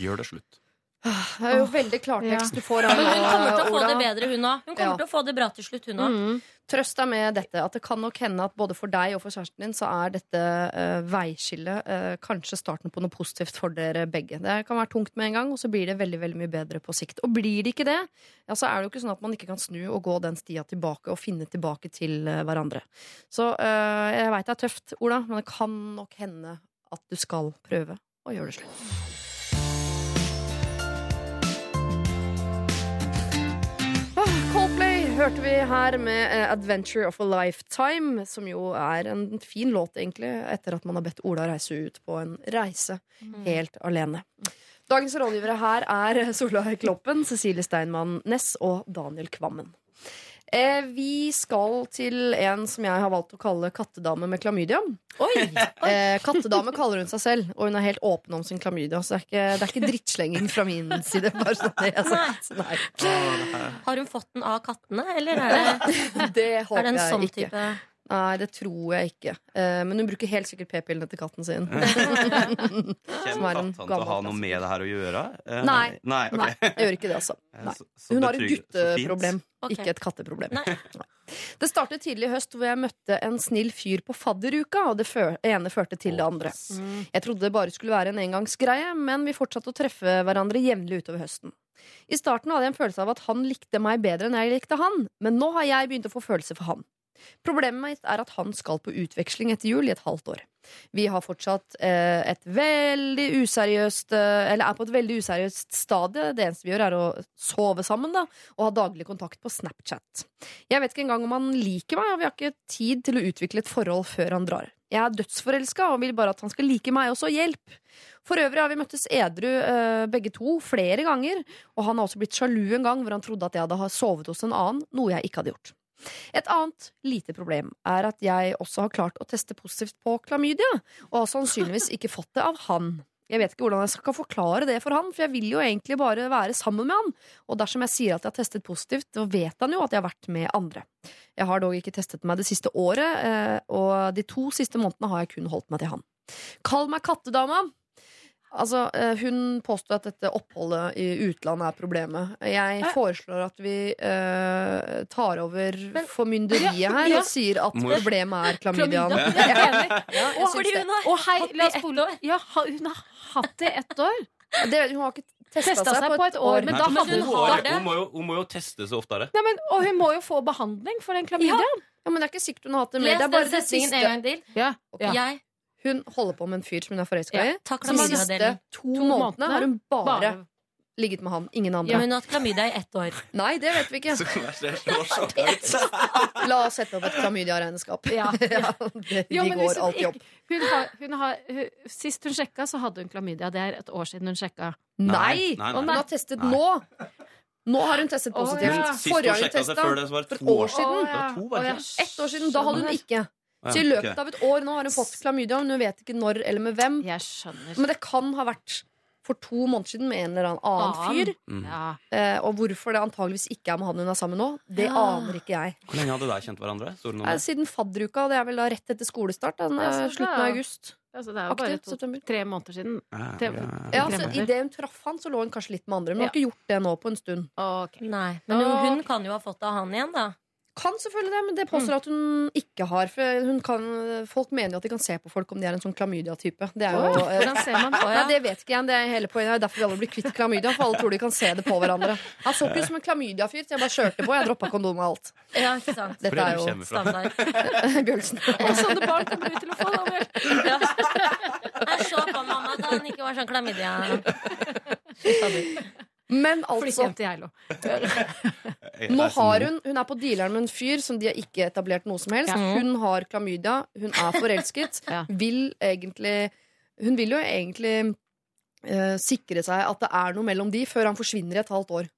Gjør det slutt. Det er jo veldig klartekst du får Men her hun kommer til å få det bedre, hun òg. Hun kommer Ja. til å få det bra til slutt, hun òg. Mm. Trøst deg med dette, at det kan nok hende at både for deg og for kjæresten din så er dette uh, veiskillet uh, kanskje starten på noe positivt for dere begge. Det kan være tungt med en gang, og så blir det veldig veldig mye bedre på sikt. Og blir det ikke det, ja, så er det jo ikke sånn at man ikke kan snu og gå den stia tilbake og finne tilbake til uh, hverandre. Så eh, jeg veit det er tøft, Ola, men det kan nok hende at du skal prøve å gjøre det slutt. Hørte vi her med eh, 'Adventure of a Lifetime', som jo er en fin låt, egentlig, etter at man har bedt Ola reise ut på en reise helt alene. Dagens rådgivere her er Solveig Kloppen, Cecilie Steinmann Næss og Daniel Kvammen. Eh, vi skal til en som jeg har valgt å kalle kattedame med klamydia. Eh, kattedame kaller hun seg selv, og hun er helt åpen om sin klamydia. Så det er ikke, det er ikke drittslenging fra min side. Bare sånn det er sagt. Nei. Har hun fått den av kattene, eller er det, Det er det en jeg sånn ikke. type Nei, det tror jeg ikke. Eh, men hun bruker helt sikkert p-pillene til katten sin. Kommer katten til å ha noe med det her å gjøre? Eh, Nei. Nei, okay. Nei, jeg gjør ikke det, altså. Nei. Så- så Hun har et gutteproblem, ikke et katteproblem. Det startet tidlig i høst hvor jeg møtte en snill fyr på fadderuka, og det ene førte til det andre. Jeg trodde det bare skulle være en engangsgreie, men vi fortsatte å treffe hverandre jevnlig utover høsten. I starten hadde jeg en følelse av at han likte meg bedre enn jeg likte han, men nå har jeg begynt å få følelser for han. Problemet mitt er at han skal på utveksling etter jul i et halvt år. Vi har fortsatt eh, et veldig useriøst eh, Eller er på et veldig useriøst stadie. Det eneste vi gjør, er å sove sammen da og ha daglig kontakt på Snapchat. Jeg vet ikke engang om han liker meg, og vi har ikke tid til å utvikle et forhold før han drar. Jeg er dødsforelska og vil bare at han skal like meg også. Hjelp! For øvrig har vi møttes edru eh, begge to flere ganger, og han har også blitt sjalu en gang hvor han trodde at jeg hadde sovet hos en annen, noe jeg ikke hadde gjort. Et annet lite problem er at jeg også har klart å teste positivt på klamydia, og har sannsynligvis ikke fått det av han. Jeg vet ikke hvordan jeg skal forklare det for han, for jeg vil jo egentlig bare være sammen med han. Og dersom jeg sier at jeg har testet positivt, så vet han jo at jeg har vært med andre. Jeg har dog ikke testet meg det siste året, eh, og de to siste månedene har jeg kun holdt meg til han. Kall meg kattedama. Altså, eh, Hun påstår at dette oppholdet i utlandet er problemet. Jeg foreslår at vi uh, tar over formynderiet her ja. og sier at Mor. problemet er klamydiaen. Ja, Og Fordi hun har Og hei, hatt la det oss ett år. ja, Hun har hatt det ett år. det hun har ikke testa seg, på et år. men Nei, da men hadde hun, hun har, har hun, må jo, hun må jo teste seg oftere. Nei, men, Og hun må jo få behandling for den klamydiaen. Ja, men det er ikke sikkert hun har hatt det mer. Les Det er den setningen en gang til. Ja. Ja. Jeg Hun holder på med en fyr som hun er forelska i. Ja, De siste to, To månedene har hun bare, Bare ligget med han. Ingen andre. Ja, men hun har hatt klamydia i ett år. Nei, det vet vi ikke. La oss sette opp et klamydia-regnskap. Ja. Ja, Jo, de går alltid opp. Hun har, hun har, hun, sist hun sjekka, så hadde hun klamydia. Det er et år siden hun sjekka. Nei! Nei, nei, Hun har testet Nei. nå. Nå har hun testet positivt. positivt. ja. Sist hun Forrige gang hun sjekka seg testa, før det, så var det for to et år siden. Oh, ja. Ett år siden, da hadde hun ikke. Så i løpet av et år nå har hun fått klamydia, men hun vet ikke når eller med hvem. Jeg skjønner. Men det kan ha vært for to måneder siden med en eller annen annen fyr. Mm. Ja. Eh, og hvorfor det antageligvis ikke er med han hun er sammen med nå, det Ja. aner ikke jeg. Hvor lenge hadde dere kjent hverandre? Eh, siden fadderuka, det er vel da rett etter skolestart. Den, Ja, så eh, slutten av august. Altså, det er jo bare to, tre måneder siden. Ja, det- ja. Ja, altså. Idet hun traff han, så lå hun kanskje litt med andre. Men hun har ikke gjort det nå på en stund. Okay. Nei, Men hun, hun kan jo ha fått det av han igjen, da. Kan selvfølgelig det, men det påstår at hun ikke har. For hun kan, folk mener jo at de kan se på folk om de er en sånn klamydia-type. Det er jo Åh, Hvordan ser man det? ja, det vet ikke jeg. Det er hele poenget. Det er derfor vi alle blir kvitt klamydia. For alle tror de kan se det på hverandre. Han så ikke ut som en klamydia-fyr, så jeg bare kjørte på. Jeg droppa kondom og alt. Ja, ikke sant? Dette Hvor er det jo kommer fra? Og sånne barn kommer du til å få, Daniel. Jeg så på mamma da han ikke var sånn klamydia. Men Flytt altså, hjem til Geilo. Nå har hun Hun er på dealeren med en fyr som de har ikke etablert noe som helst. Ja. Hun har klamydia, hun er forelsket. Ja. Vil egentlig Hun vil jo egentlig uh, sikre seg at det er noe mellom de før han forsvinner i et halvt år.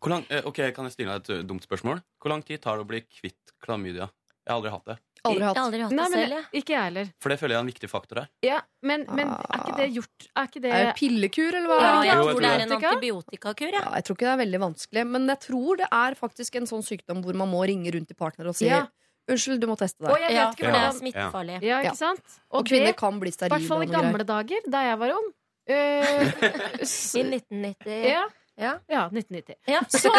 Hvor lang, eh, ok, Kan jeg stille deg et eh, dumt spørsmål? Hvor lang tid tar det å bli kvitt klamydia? Jeg har aldri hatt det. Aldri hatt. aldri hatt Nei, det men selv, jeg. ikke jeg heller. For det føler jeg er en viktig faktor her. Ja, men, men er ikke det gjort Er ikke det Er det pillekur, eller hva? Ja, jeg Jo, jeg tror det er en antibiotikakur, ja. Ja, jeg tror ikke det er veldig vanskelig, men jeg tror det er faktisk en sånn sykdom hvor man må ringe rundt til partner og si Ja. Unnskyld, du må teste Og deg. jeg Ja, vet ikke for det er hvordan smittefarlig. Ja, Ja. ikke sant? Og Og, kvinner det, kan bli i sterile. hvert fall i og noe gamle dager, da jeg var ung eh, I 1990. ja, Ja. ja, 1990. Ja. Så,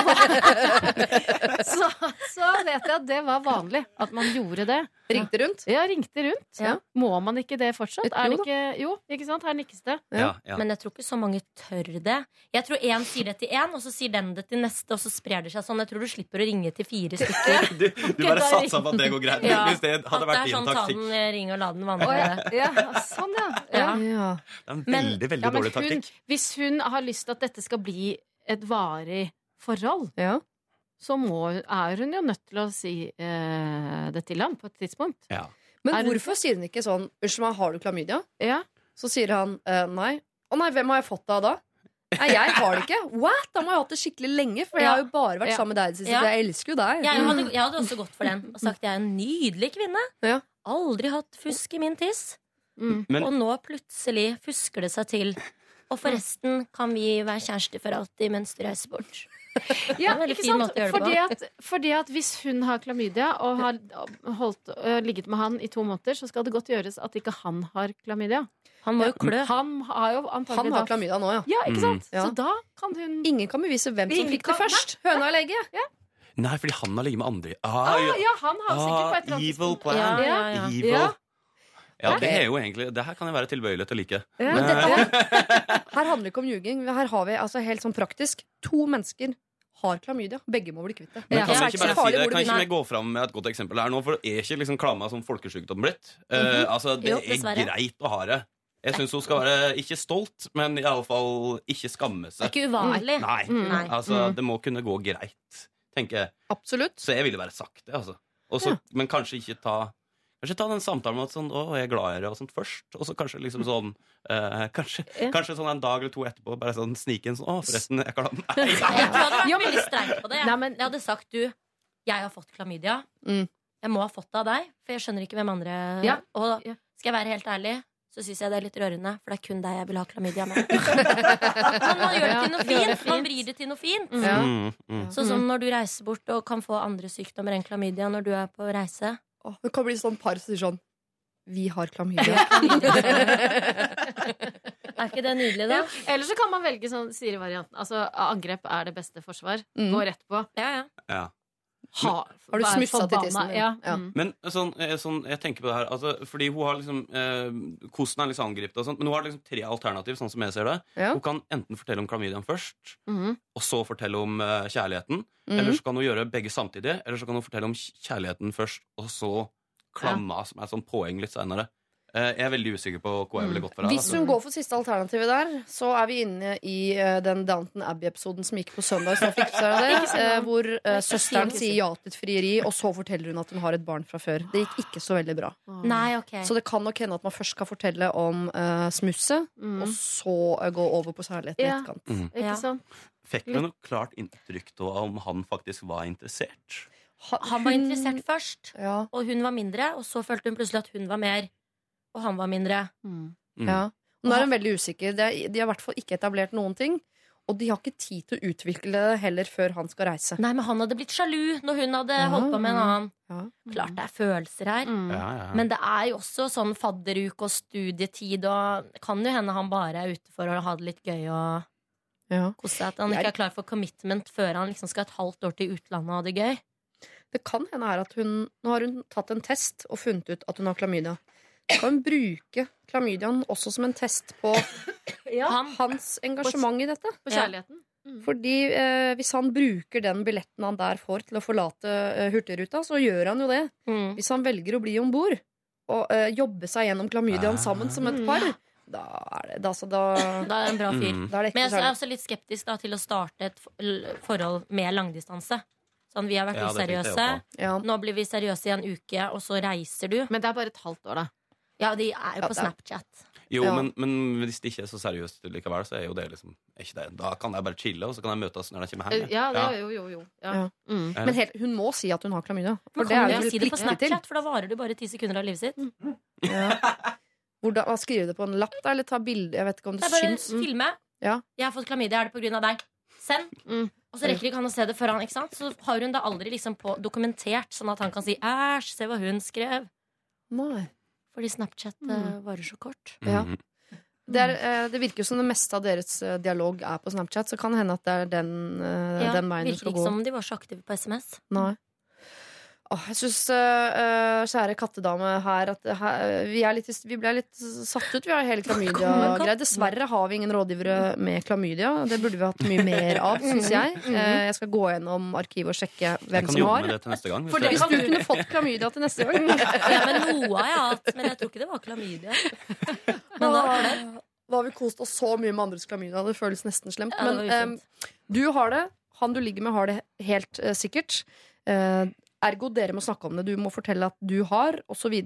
så, så vet jeg at det var vanlig at man gjorde det. Ringte rundt. Ja, ringte rundt. Ja. Må man ikke det fortsatt? Er det jo ikke, jo, ikke sant? Her nikkes det. Ja, ja. Men jeg tror ikke så mange tør det. Jeg tror én sier det til én, og så sier den det til neste, og så sprer det seg sånn. Jeg tror du slipper å ringe til fire stykker. Du, du bare satser satsa på at det går greit. Ja. Hvis det At hadde det vært er din sånn ta taktikk. den, eh, ring og la den vandre. ja. ja, sånn, ja. Ja. Ja. Det er en veldig, veldig men dårlig hun, taktikk. hvis hun har lyst til at dette skal bli et varig forhold, Ja. så må, er hun jo nødt til å si eh, det til ham på et tidspunkt. Ja. Men Er hvorfor hvorfor sier hun ikke sånn Unnskyld meg, har du klamydia? Ja. Så sier han eh, nei. Å nei, hvem har jeg fått det av da? Nei, jeg har det ikke. What? Da må jeg ha hatt det skikkelig lenge, for jeg har jo bare vært Ja. sammen med deg i det siste. Ja. Jeg elsker jo deg. Jeg hadde, jeg hadde også gått for den og sagt jeg er en nydelig kvinne. Ja. Aldri hatt fusk i min tiss. Mm. Men- Og nå plutselig fusker det seg til. Og forresten kan vi være kjærester for alltid mens du reiser bort. Ja, ikke sant? Fordi at, fordi at hvis hun har klamydia og har holdt, øh, ligget med han i to måneder, så skal det godt gjøres at ikke han har klamydia. Han må jo klø. Han har jo Han har klamydia nå, ja. Ja, ikke sant? Mm. Så da kan hun Ingen kan bevise hvem som fikk det først. Høna eller egget? Nei, fordi han har ligget med andre. ah, Ah, ja. Ja, han har sikkert på et eller annet evil plan. Ja, ja, ja. Evil. Ja. Ja, det er jo egentlig Det her kan jeg være tilbøyelig til å like. Ja. Men dette, her handler det ikke om ljuging. Her har vi altså helt sånn praktisk to mennesker har klamydia. Begge må bli kvitt det. Men kan er ikke bare si det? Kan ikke vi gå fram med et godt eksempel her nå? For er ikke liksom klamma som folkesykdom blitt? Eh, altså, det Jo, er greit å ha det. Jeg syns hun skal være ikke stolt, men i alle fall ikke skamme seg. ikke uvanlig. Nei, Nei. altså, det må kunne gå greit, tenker jeg. Absolutt. Så jeg ville bare sagt det, altså. Også, Men kanskje ikke ta Kanskje ta den samtalen med at sånn, 'Å, jeg er glad i deg', og sånt først. Og så kanskje liksom sånn eh, kanskje, Ja. kanskje sånn en dag eller to etterpå bare sånn snike inn sånn 'Å, forresten, jeg kan ha den. Jeg hadde vært veldig streit på det. Nei, men- Jeg hadde sagt du, jeg har fått klamydia. Mm. Jeg må ha fått det av deg, for jeg skjønner ikke hvem andre Ja. Og skal jeg være helt ærlig, så syns jeg det er litt rørende, for det er kun deg jeg vil ha klamydia med. Men man gjør det til noe fint. Man vrir det til noe fint. Ja. Mm, mm. Sånn som når du reiser bort og kan få andre sykdommer enn klamydia når du er på reise. Åh, Det kan bli sånn par som sier sånn Vi har klamydia. Er ikke det nydelig, da? Ja. Eller så kan man velge sånn Siri-varianten. Altså angrep er det beste forsvar. Mm. Gå rett på. Ja, ja. Ja. Ha, Har du smussa til tissen? Ja. Ja. Mm. Men sånn, eh, sånn, jeg tenker på det her altså, Fordi hun har liksom eh, Kosten er liksom angrepet, og sånt, men hun har liksom tre alternativ. Sånn som jeg ser det Ja. Hun kan enten fortelle om klamydiaen først, mm. og så fortelle om eh, kjærligheten. Mm. Eller så kan hun gjøre begge samtidig. Eller så kan hun fortelle om kjærligheten først, og så klamma, som er sånn poeng litt seinere. Jeg er veldig usikker på hva jeg ville gått for. her, Hvis altså. hun går for siste alternativet der, så er vi inne i eh, den Downton Abbey-episoden som gikk på søndag. Så fikk dere det, eh, hvor eh, søsteren sier ja til et frieri, og så forteller hun at hun har et barn fra før. Det gikk ikke så veldig bra. Nei, okay. Så det kan nok hende at man først skal fortelle om uh, smusset, Mm. og så eh, gå over på særligheten i Ja. etterkant. Mm. Ikke sant? Fikk du noe klart inntrykk av om han faktisk var interessert? Han var interessert først, Ja, og hun var mindre. Og så følte hun plutselig at hun var mer, og han var mindre. Mm. Mm. ja. Nå er hun veldig usikker. De, de har i hvert fall ikke etablert noen ting. Og de har ikke tid til å utvikle det heller før han skal reise. Nei, men han hadde blitt sjalu når hun hadde holdt på med en annen. Ja. Klart det er følelser her. Mm. Ja, ja, ja. Men det er jo også sånn fadderuke og studietid, og det kan jo hende han bare er ute for å ha det litt gøy og Ja. kose seg. At han ikke er klar for commitment før han liksom skal et halvt år til utlandet og ha det gøy. Det kan hende her at hun Nå har hun tatt en test og funnet ut at hun har klamydia. Kan bruke klamydiaen også som en test på ja. hans engasjement i dette. På Ja. kjærligheten. Fordi eh, hvis han bruker den billetten han der får til å forlate eh, Hurtigruta, så gjør han jo det. mm. Hvis han velger å bli om bord og eh, jobbe seg gjennom klamydiaen Ah. sammen som et par, da er det altså, da, Da er det en bra fyr. Mm. da er det Men jeg er også litt skeptisk da, til å starte et forhold med langdistanse. Sånn, vi har vært Ja, useriøse. Ja. Nå blir vi seriøse i en uke, og så reiser du. Men det er bare et halvt år, da. Ja, de er jo på Snapchat. Jo, Ja. men, men hvis det ikke er så seriøst likevel, så er jo det liksom er ikke det. Da kan jeg bare chille, og så kan jeg møtes når jeg kommer hjem. Eh, Ja, det, Ja. jo, jo, jo. Ja. Ja. Mm. Men helt, hun må si at hun har klamydia. For Men det er du si det på. Snapchat, for da varer det bare ti sekunder av livet sitt. Ja. Hvordan, hva Skrive det på en lapp, da? Eller ta bilde? Jeg vet ikke om det Det bare syns. filme. Ja. 'Jeg har fått klamydia. Er det på grunn av deg?' Send. Mm. Og så rekker ikke han å se det før han. ikke sant? Så har hun det aldri liksom på dokumentert, sånn at han kan si 'æsj, se hva hun skrev'. Nei. Fordi Snapchat eh, varer så kort. Ja. Mhm. Det, er, eh, det virker jo som det meste av deres eh, dialog er på Snapchat, så kan det hende at det er den, Ja, den veien du virker ikke gå. som de var så aktive på SMS. Nei. Åh, jeg syns, kjære kattedame her, at uh, vi, er litt, vi ble litt satt ut, vi har hele klamydia-greia. Dessverre har vi ingen rådgivere med klamydia. Det burde vi hatt mye mer av, syns jeg. Uh, Jeg skal gå gjennom arkivet og sjekke hvem som har. det gang. For Hvis hvis du kunne fått klamydia til neste gang Ja, men noe har jeg hatt, men jeg tror ikke det var klamydia. Men da var det. Da har vi kost oss så mye med andres klamydia. Det føles nesten slemt. Ja, Men eh, du har det. Han du ligger med, har det helt eh, sikkert. Eh, ergo dere må snakke om det. Du må fortelle at du har, osv.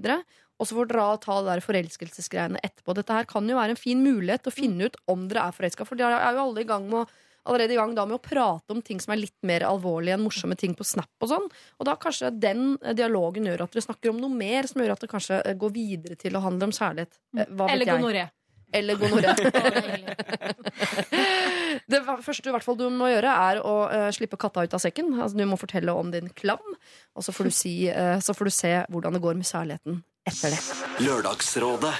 Og så får dere ta det der forelskelsesgreiene etterpå. Dette her kan jo være en fin mulighet til å finne ut om dere er forelska. For dere er jo alle i gang med å allerede i gang da med å prate om ting som er litt mer alvorlige enn morsomme ting på Snap. Og sånn Og da kanskje den dialogen gjør at dere snakker om noe mer, som gjør at det kanskje eh, går videre til å handle om kjærlighet. Eh, Hva vet Eller gonoré. Eller gonoré. Det første fall du må gjøre, er å uh, slippe katta ut av sekken. Altså, du må fortelle om din klam, og så får, du si, uh, så får du se hvordan det går med kjærligheten etter det. Lørdagsrådet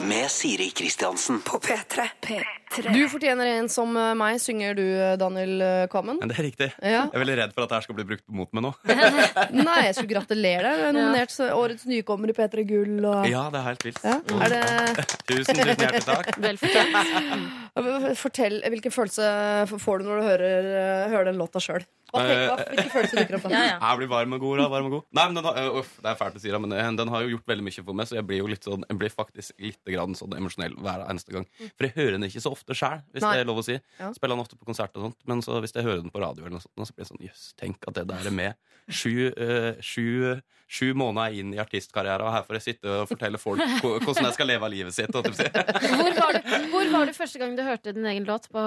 med Siri Kristiansen. På P3. P3. Du fortjener en som eh, meg, synger du, eh, Daniel eh, Kvammen. det er riktig. Ja. Jeg er veldig redd for at det her skal bli brukt mot meg nå. Nei, jeg skulle gratulere deg. Du er nominert som årets nykommer i P3 Gull. Og... Ja, det er helt vilt. Ja. Er det... Tusen, tusen hjertelig takk. Vel fortjent. Fortell, Hvilken følelse får du når du hører, hører den låta sjøl? Hvilke følelser dukker opp? Ja, ja. Jeg blir varm og god. Da, varm og god. Nei, men den har, øh, uff, det er fælt å si det, men øh, den har jo gjort veldig mye for meg, så jeg blir jo litt sånn, jeg blir faktisk litt grann sånn emosjonell hver eneste gang. For jeg hører den ikke så ofte sjøl, hvis Nei. det er lov å si. Ja. Spiller den ofte på konsert og sånt, men så hvis jeg hører den på radio, eller noe sånt, så blir jeg sånn jøss, tenk at det der er med sju, øh, sju, sju måneder inn i artistkarrieren, og her får jeg sitte og fortelle folk hvordan jeg skal leve av livet sitt. Hvor var, du, hvor var du første gang du hørte din egen låt på,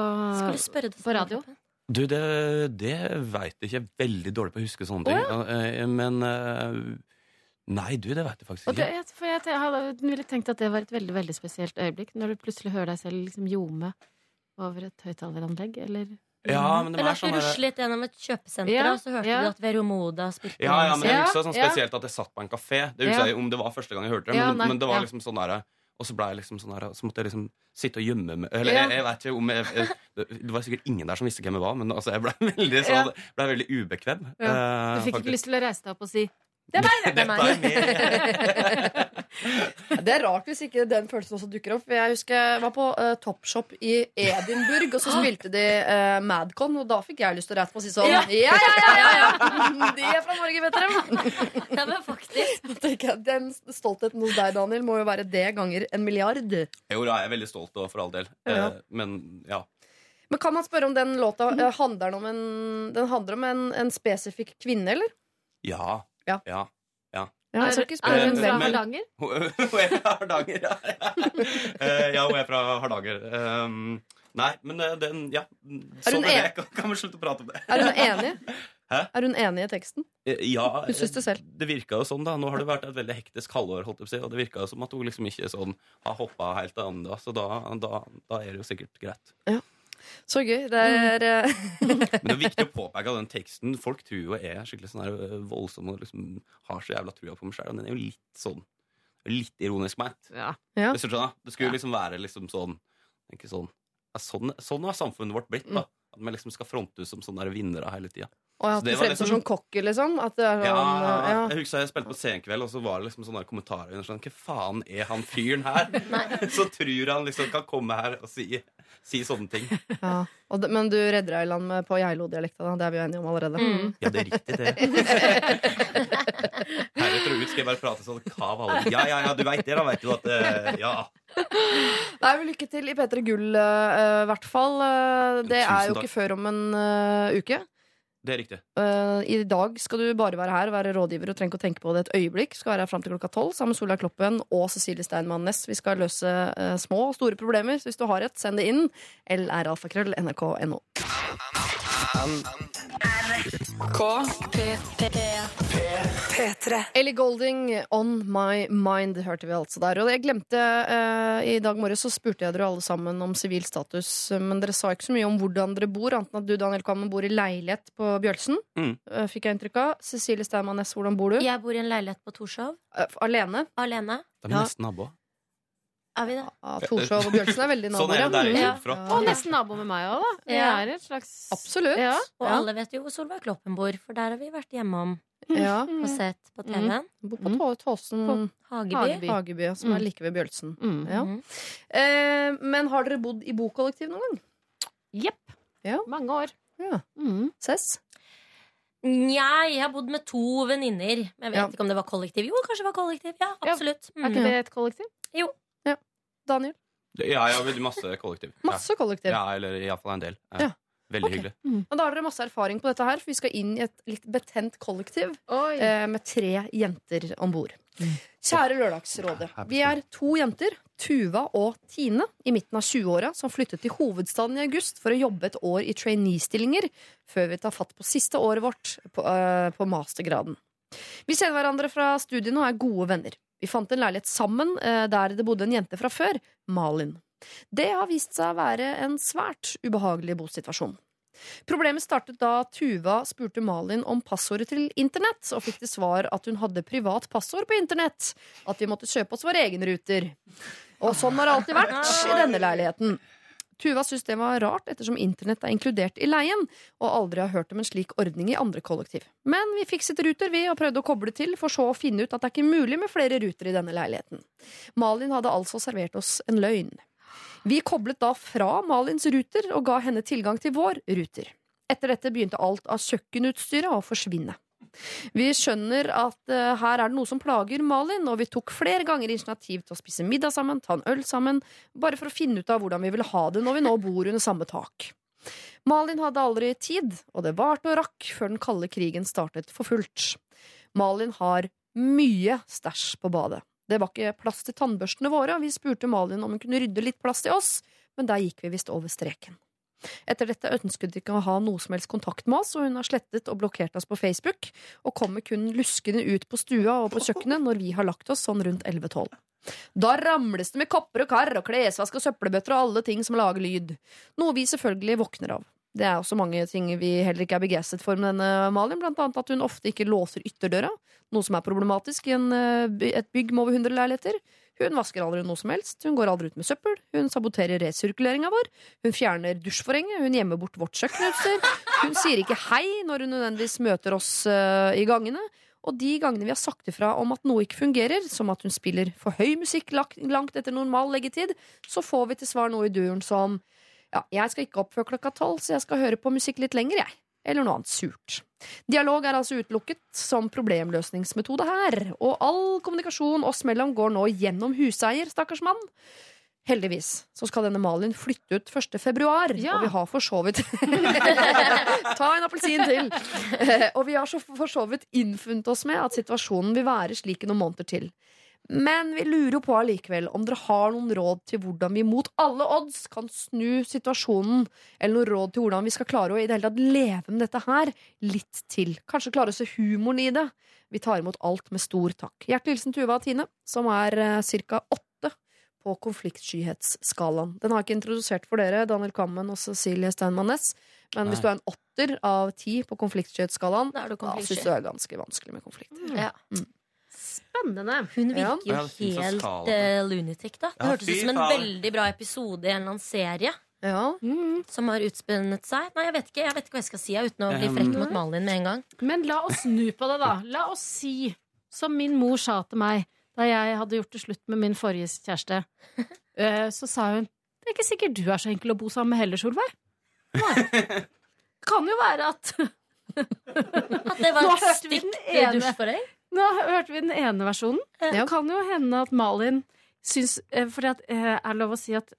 det på radio? Du, det, det veit jeg ikke. Jeg er veldig dårlig på å huske sånne ting. Eh, Men eh, Nei, du, det veit jeg faktisk Og det, ikke. for jeg, jeg hadde ville tenkt at det var et veldig veldig spesielt øyeblikk, når du plutselig hører deg selv liksom ljome over et høyttaleranlegg, eller Ja, men det Eller er at du sånn ruslet gjennom et kjøpesenter, Ja, og så hørte ja. du at Vero Moda spilte Ja, ja, men jeg er husker sånn spesielt at jeg satt på en kafé. Det husker Ja. jeg om det var første gang jeg hørte det, Ja, men, nei, men det var ja. liksom sånn der Og så ble jeg liksom sånn her, Så måtte jeg liksom sitte og gjemme meg Eller jeg, jeg vet ikke om jeg, jeg, det, var sikkert ingen der som visste hvem jeg var, men altså, jeg ble veldig, så, sånn, ble veldig ubekvem. Ja. eh, Du fikk ikke lyst til å reise deg opp og si Det er meg! Det er meg. Det er rart hvis ikke den følelsen også dukker opp. Jeg husker jeg var på uh, Topshop i Edinburgh, og så spilte de uh, Madcon, og da fikk jeg lyst til å reise på og si sånn Ja, Ja. ja, ja! ja. De er fra Norge, vet dere. Ja, men faktisk. Jeg, Den stoltheten hos deg, Daniel, må jo være det ganger en milliard. Jo da, jeg er veldig stolt og for all del. Ja. Uh, men ja. Men kan man spørre om den låta uh, handler om en, den handler om en, en spesifikk kvinne, eller? Ja. Ja. ja. Ja, jeg skal ikke Er spørre hun fra Hardanger? Hun er fra Hardanger, ja. Eh, ja, hun er fra Hardanger. Um, nei, men eh, den Ja. Sånn er en- det. Kan, kan vi slutte å prate om det? Er hun enig? Hæ? Er hun enig i teksten? Eh, Ja, Hun syns det selv. det virka jo sånn, da. Nå har det vært et veldig hektisk halvår, holdt jeg på å si, og det virka jo som at hun liksom ikke sånn har hoppa helt ennå, så da, da, da er det jo sikkert greit. Så gøy. Det er mm. Men det er viktig å påpeke av den teksten Folk tror jo jeg er skikkelig sånn her øh, voldsom og liksom har så jævla trua på meg sjæl, og den er jo litt sånn Litt ironisk ment. Ja. Ja. Hvis du skjønner? Det skulle liksom være liksom sånn Ikke sånn ja, Sånn, sånn har samfunnet vårt blitt, da. At vi liksom skal frontes som sånne vinnere hele tida. Og at du fremstår liksom- som cocky, liksom? At det er sånn, Ja, ja. Jeg husker jeg spilte på Senkveld, og så var det liksom sånne kommentarer under sånn Hva faen er han fyren her? så tror han liksom kan komme her og si, si sånne ting. ja. Og men du redder deg i land med på Geilo-dialekta, da. Det er vi jo enige om allerede. Mm. Ja, det er riktig, det. Heretter og ut skal jeg bare prate sånn kav alle. Ja, ja, ja, du veit det, da veit du at uh, Ja. Nei, vel, Lykke til i P3 Gull, i hvert fall. Uh, det Tusen er jo takk. ikke før om en eh, uke. Det er riktig. Uh, I dag skal du bare være her og være rådgiver og trenger ikke å tenke på det et øyeblikk. Skal være her fram til klokka tolv sammen med Solveig Kloppen og Cecilie Steinmann Næss. Vi skal løse uh, små og store problemer. Så hvis du har et, send det inn. P3. Ellie Golding, On My Mind, hørte vi altså der. Og jeg glemte eh, I dag morges så spurte jeg dere alle sammen om sivil status, men dere sa ikke så mye om hvordan dere bor, annet enn at du, Daniel Kammen, bor i leilighet på Bjølsen. Mm. Eh, fikk jeg inntrykk av. Cecilie Steinmann Næss, hvordan bor du? Jeg bor i en leilighet på Torshov. Eh, alene? Alene. De er nesten naboer. Er vi det? Ja, Torshov og Bjølsen er veldig Sånn naboer. er det der jeg Ja. kommer fra. Og nesten nabo med meg òg, da. Jeg er et slags Absolutt. Ja. Og alle vet jo hvor Solveig Kloppen bor, for der har vi vært hjemom Ja. og sett på TV-en. Bor på Tåsen Tåsen Hageby. Hageby, Hageby ja, som er Mm. like ved Bjølsen. Mm. Ja. Mhm. Eh, men har dere bodd i bokollektiv noen gang? Jepp. Ja. Mange år. Ja. Mm. Sess? Nja, jeg har bodd med to venninner. Men Jeg vet Ja. ikke om det var kollektiv. Jo, kanskje det var kollektiv. Ja, Ja. absolutt. Er Mm. ikke det et kollektiv? Daniel? Ja, jeg har veldig masse kollektiv. Masse kollektiv. Ja, eller iallfall en del. Ja. Ja. Veldig okay. hyggelig. Og da har dere masse erfaring på dette her, for vi skal inn i et litt betent kollektiv Oi. eh, med tre jenter om bord. Kjære Lørdagsrådet. Vi er to jenter, Tuva og Tine, i midten av 20-åra, som flyttet til hovedstaden i august for å jobbe et år i trainee-stillinger før vi tar fatt på siste året vårt på, eh, på mastergraden. Vi kjenner hverandre fra studiene og er gode venner. Vi fant en leilighet sammen eh, der det bodde en jente fra før, Malin. Det har vist seg å være en svært ubehagelig bosituasjon. Problemet startet da Tuva spurte Malin om passordet til internett, og fikk til svar at hun hadde privat passord på internett. At vi måtte kjøpe oss våre egen ruter. Og sånn har det alltid vært i denne leiligheten. Tuva syns det var rart, ettersom internett er inkludert i leien, og aldri har hørt om en slik ordning i andre kollektiv. Men vi fikset ruter, vi, og prøvde å koble til, for så å finne ut at det er ikke mulig med flere ruter i denne leiligheten. Malin hadde altså servert oss en løgn. Vi koblet da fra Malins ruter og ga henne tilgang til vår ruter. Etter dette begynte alt av kjøkkenutstyret å forsvinne. Vi skjønner at uh, her er det noe som plager Malin, og vi tok flere ganger initiativ til å spise middag sammen, ta en øl sammen, bare for å finne ut av hvordan vi vil ha det når vi nå bor under samme tak. Malin hadde aldri tid, og det varte og rakk før den kalde krigen startet for fullt. Malin har mye stæsj på badet. Det var ikke plass til tannbørstene våre, og vi spurte Malin om hun kunne rydde litt plass til oss, men der gikk vi visst over streken. Etter dette ønsket hun ikke å ha noe som helst kontakt med oss, og hun har slettet og blokkert oss på Facebook, og kommer kun luskende ut på stua og på kjøkkenet når vi har lagt oss sånn rundt 11-12. Da ramles det med kopper og kar og klesvask og søppelbøtter og alle ting som lager lyd, noe vi selvfølgelig våkner av. Det er også mange ting vi heller ikke er begeistret for med denne Malin, blant annet at hun ofte ikke låser ytterdøra, noe som er problematisk i en, eh, et bygg med over 100 leiligheter. Hun vasker aldri noe som helst, hun går aldri ut med søppel, hun saboterer resirkuleringa vår, hun fjerner dusjforhenget, hun gjemmer bort vårt kjøkkenutstyr, hun sier ikke hei når hun nødvendigvis møter oss uh, i gangene, og de gangene vi har sagt ifra om at noe ikke fungerer, som at hun spiller for høy musikk langt etter normal leggetid, så får vi til svar noe i duren som ja, jeg skal ikke opp før klokka tolv, så jeg skal høre på musikk litt lenger, jeg. Eller noe annet surt. Dialog er altså utelukket som problemløsningsmetode her, og all kommunikasjon oss mellom går nå gjennom huseier, stakkars mann. Heldigvis så skal denne Malin flytte ut 1. februar, Ja. og vi har for så vidt Ta en appelsin til! Eh, og vi har så for så vidt innfunnet oss med at situasjonen vil være slik i noen måneder til. Men vi lurer jo på allikevel om dere har noen råd til hvordan vi mot alle odds kan snu situasjonen, eller noen råd til hvordan vi skal klare å i det hele tatt leve med dette her litt til. Kanskje klare å se humoren i det. Vi tar imot alt med stor takk. Hjertelig hilsen Tuva og Tine, som er eh, ca. åtte på konfliktskyhetsskalaen. Den har jeg ikke introdusert for dere, Daniel Kammen og Cecilie Steinmann Næss. Men hvis du er en åtter av ti på konfliktskyhetsskalaen, Da syns du det er ganske vanskelig med konflikt. Ja. Spennende. Hun virker jo Ja, det finnes helt skala. uh, lunatic, da. Det Ja, hørtes fy ut som en faen. veldig bra episode i en eller annen serie Ja. som har utspunnet seg. Nei, jeg vet ikke jeg vet ikke hva jeg skal si jeg, uten å bli Um, frekk mot Malin med en gang. Men la oss snu på det, da. La oss si, som min mor sa til meg da jeg hadde gjort det slutt med min forrige kjæreste, eh, så sa hun Det er ikke sikkert du er så enkel å bo sammen med heller, Solveig. Nei. Kan jo være at At det var Nå et hørte vi stygt den ene. dusj for deg. Nå hørte vi den ene versjonen. Det Ja. kan jo hende at Malin syns For det eh, er lov å si at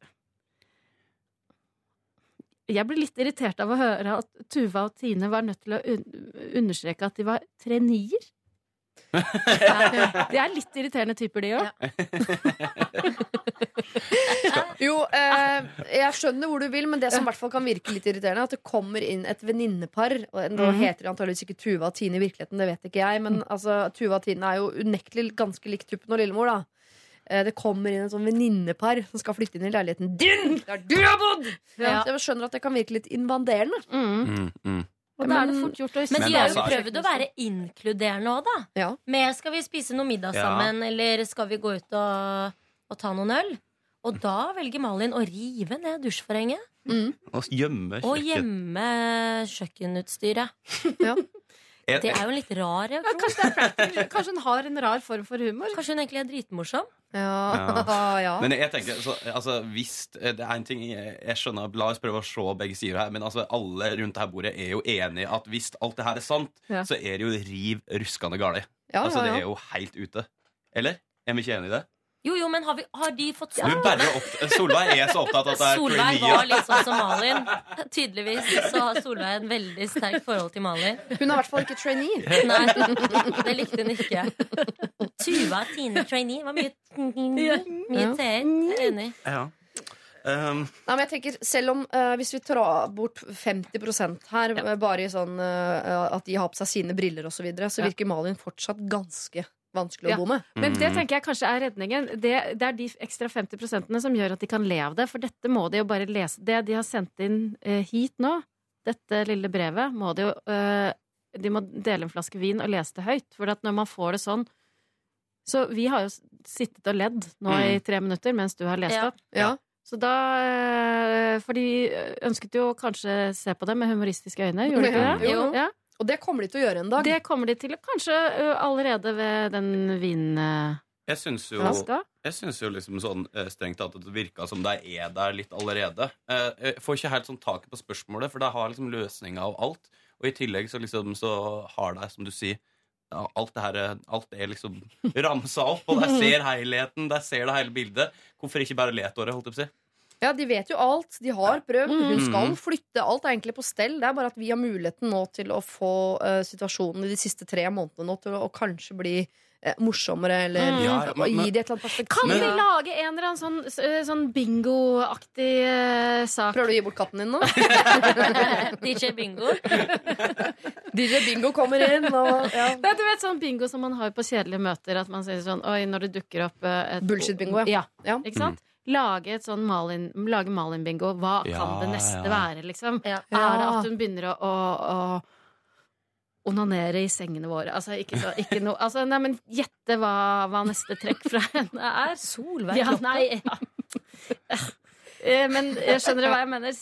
Jeg ble litt irritert av å høre at Tuva og Tine var nødt til å understreke at de var trenier. De er litt irriterende typer, de òg. Jo, eh, jeg skjønner hvor du vil, men det som i hvert fall kan virke litt irriterende, er at det kommer inn et venninnepar. og Nå Mhm. heter de antakeligvis ikke Tuva og Tine i virkeligheten, det vet ikke jeg, men altså, Tuva og Tine er jo unektelig ganske likt Tuppen og Lillemor, da. Eh, Det kommer inn et sånn venninnepar som skal flytte inn i leiligheten din! Der du har bodd! Ja. Jeg skjønner at det kan virke litt invaderende. Mm. Mm, mm. Og da er det Men- fort gjort å Men Men de har jo prøvd å være inkluderende òg, da. Ja. Med skal vi spise noe middag Ja. sammen, eller skal vi gå ut og, og ta noen øl? Og da velger Malin å rive ned dusjforhenget Og gjemme og kjøkken. gjemme kjøkkenutstyret. Jeg- Det er jo en litt rar Ja, reaksjon. kanskje, det er kanskje hun har en rar form for humor. Kanskje hun egentlig er dritmorsom? Ja. ja. Men jeg tenker, så, altså, hvis Det er en ting jeg, jeg skjønner La oss prøve å se begge sider her. Men altså, alle rundt dette bordet er jo enige at hvis alt det her er sant, Ja. så er det jo riv ruskende galt. Ja, altså, ja, det er jo helt ute. Eller? Er vi ikke enige i det? Jo, jo, men har, vi, har de fått Du bare opp, Solveig er så opptatt av at det er Solveig var litt sånn som Malin. Tydeligvis så har Solveig en veldig sterkt forhold til Malin. Hun er i hvert fall ikke trainee. Nei, det likte hun ikke. Tuva Tine trainee var mye Mye t-er. Er Enig. Ja. Um, Nei, men jeg tenker, selv om uh, Hvis vi tar bort 50 her, ja. bare i sånn uh, at de har på seg sine briller osv., så, videre, så Ja. virker Malin fortsatt ganske vanskelig Ja. å bo med. Men det mm. tenker jeg kanskje er redningen. Det, det er de ekstra 50 prosentene som gjør at de kan le av det. For dette må de jo bare lese. Det de har sendt inn eh, hit nå, dette lille brevet, må de jo eh, De må dele en flaske vin og lese det høyt. For at når man får det sånn Så vi har jo sittet og ledd nå i tre minutter mens du har lest Ja. opp. Ja. Så da eh, For de ønsket jo kanskje se på det med humoristiske øyne, gjorde de ikke det? Jo. Ja. Og det kommer de til å gjøre en dag. Det kommer de til, kanskje allerede ved den vinflaska. jeg syns jo Jeg synes jo liksom sånn strengt tatt at det virka som det er der litt allerede. Eh, Jeg får ikke helt sånn taket på spørsmålet, for det har liksom løsninga av alt. Og i tillegg så liksom så har det, som du sier alt, det her, er- alt er liksom ramsa opp, og de ser helheten, de ser det hele bildet. Hvorfor ikke bare lete året, holdt jeg på å si? Ja, De vet jo alt. De har prøvd. Hun Mm. skal flytte. Alt er egentlig på stell. Det er bare at vi har muligheten nå til å få uh, situasjonen i de siste tre månedene nå til å, å kanskje bli eh, morsommere, eller Mm. Ja, ja, men- gi det et eller annet perspektiv. Kan vi lage en eller annen sånn, ø, sånn bingoaktig sak? Prøver du å gi bort katten din nå? DJ Bingo. DJ Bingo kommer inn, og ja. Nei, du vet sånn bingo som man har på kjedelige møter, at man sier sånn Oi, når det dukker opp et Bullshit-bingo, ja. Ja. Ikke sant? Lage et sånn Malin, lage Malin-bingo. Hva Ja, kan det neste ja. være, liksom? Ja. Er det at hun begynner å, å, å onanere i sengene våre? Altså, ikke, så, ikke noe altså, Nei, men gjette hva, hva neste trekk fra henne er. Solveig Ja, nei, ja. Eh, Men jeg skjønner hva jeg mener?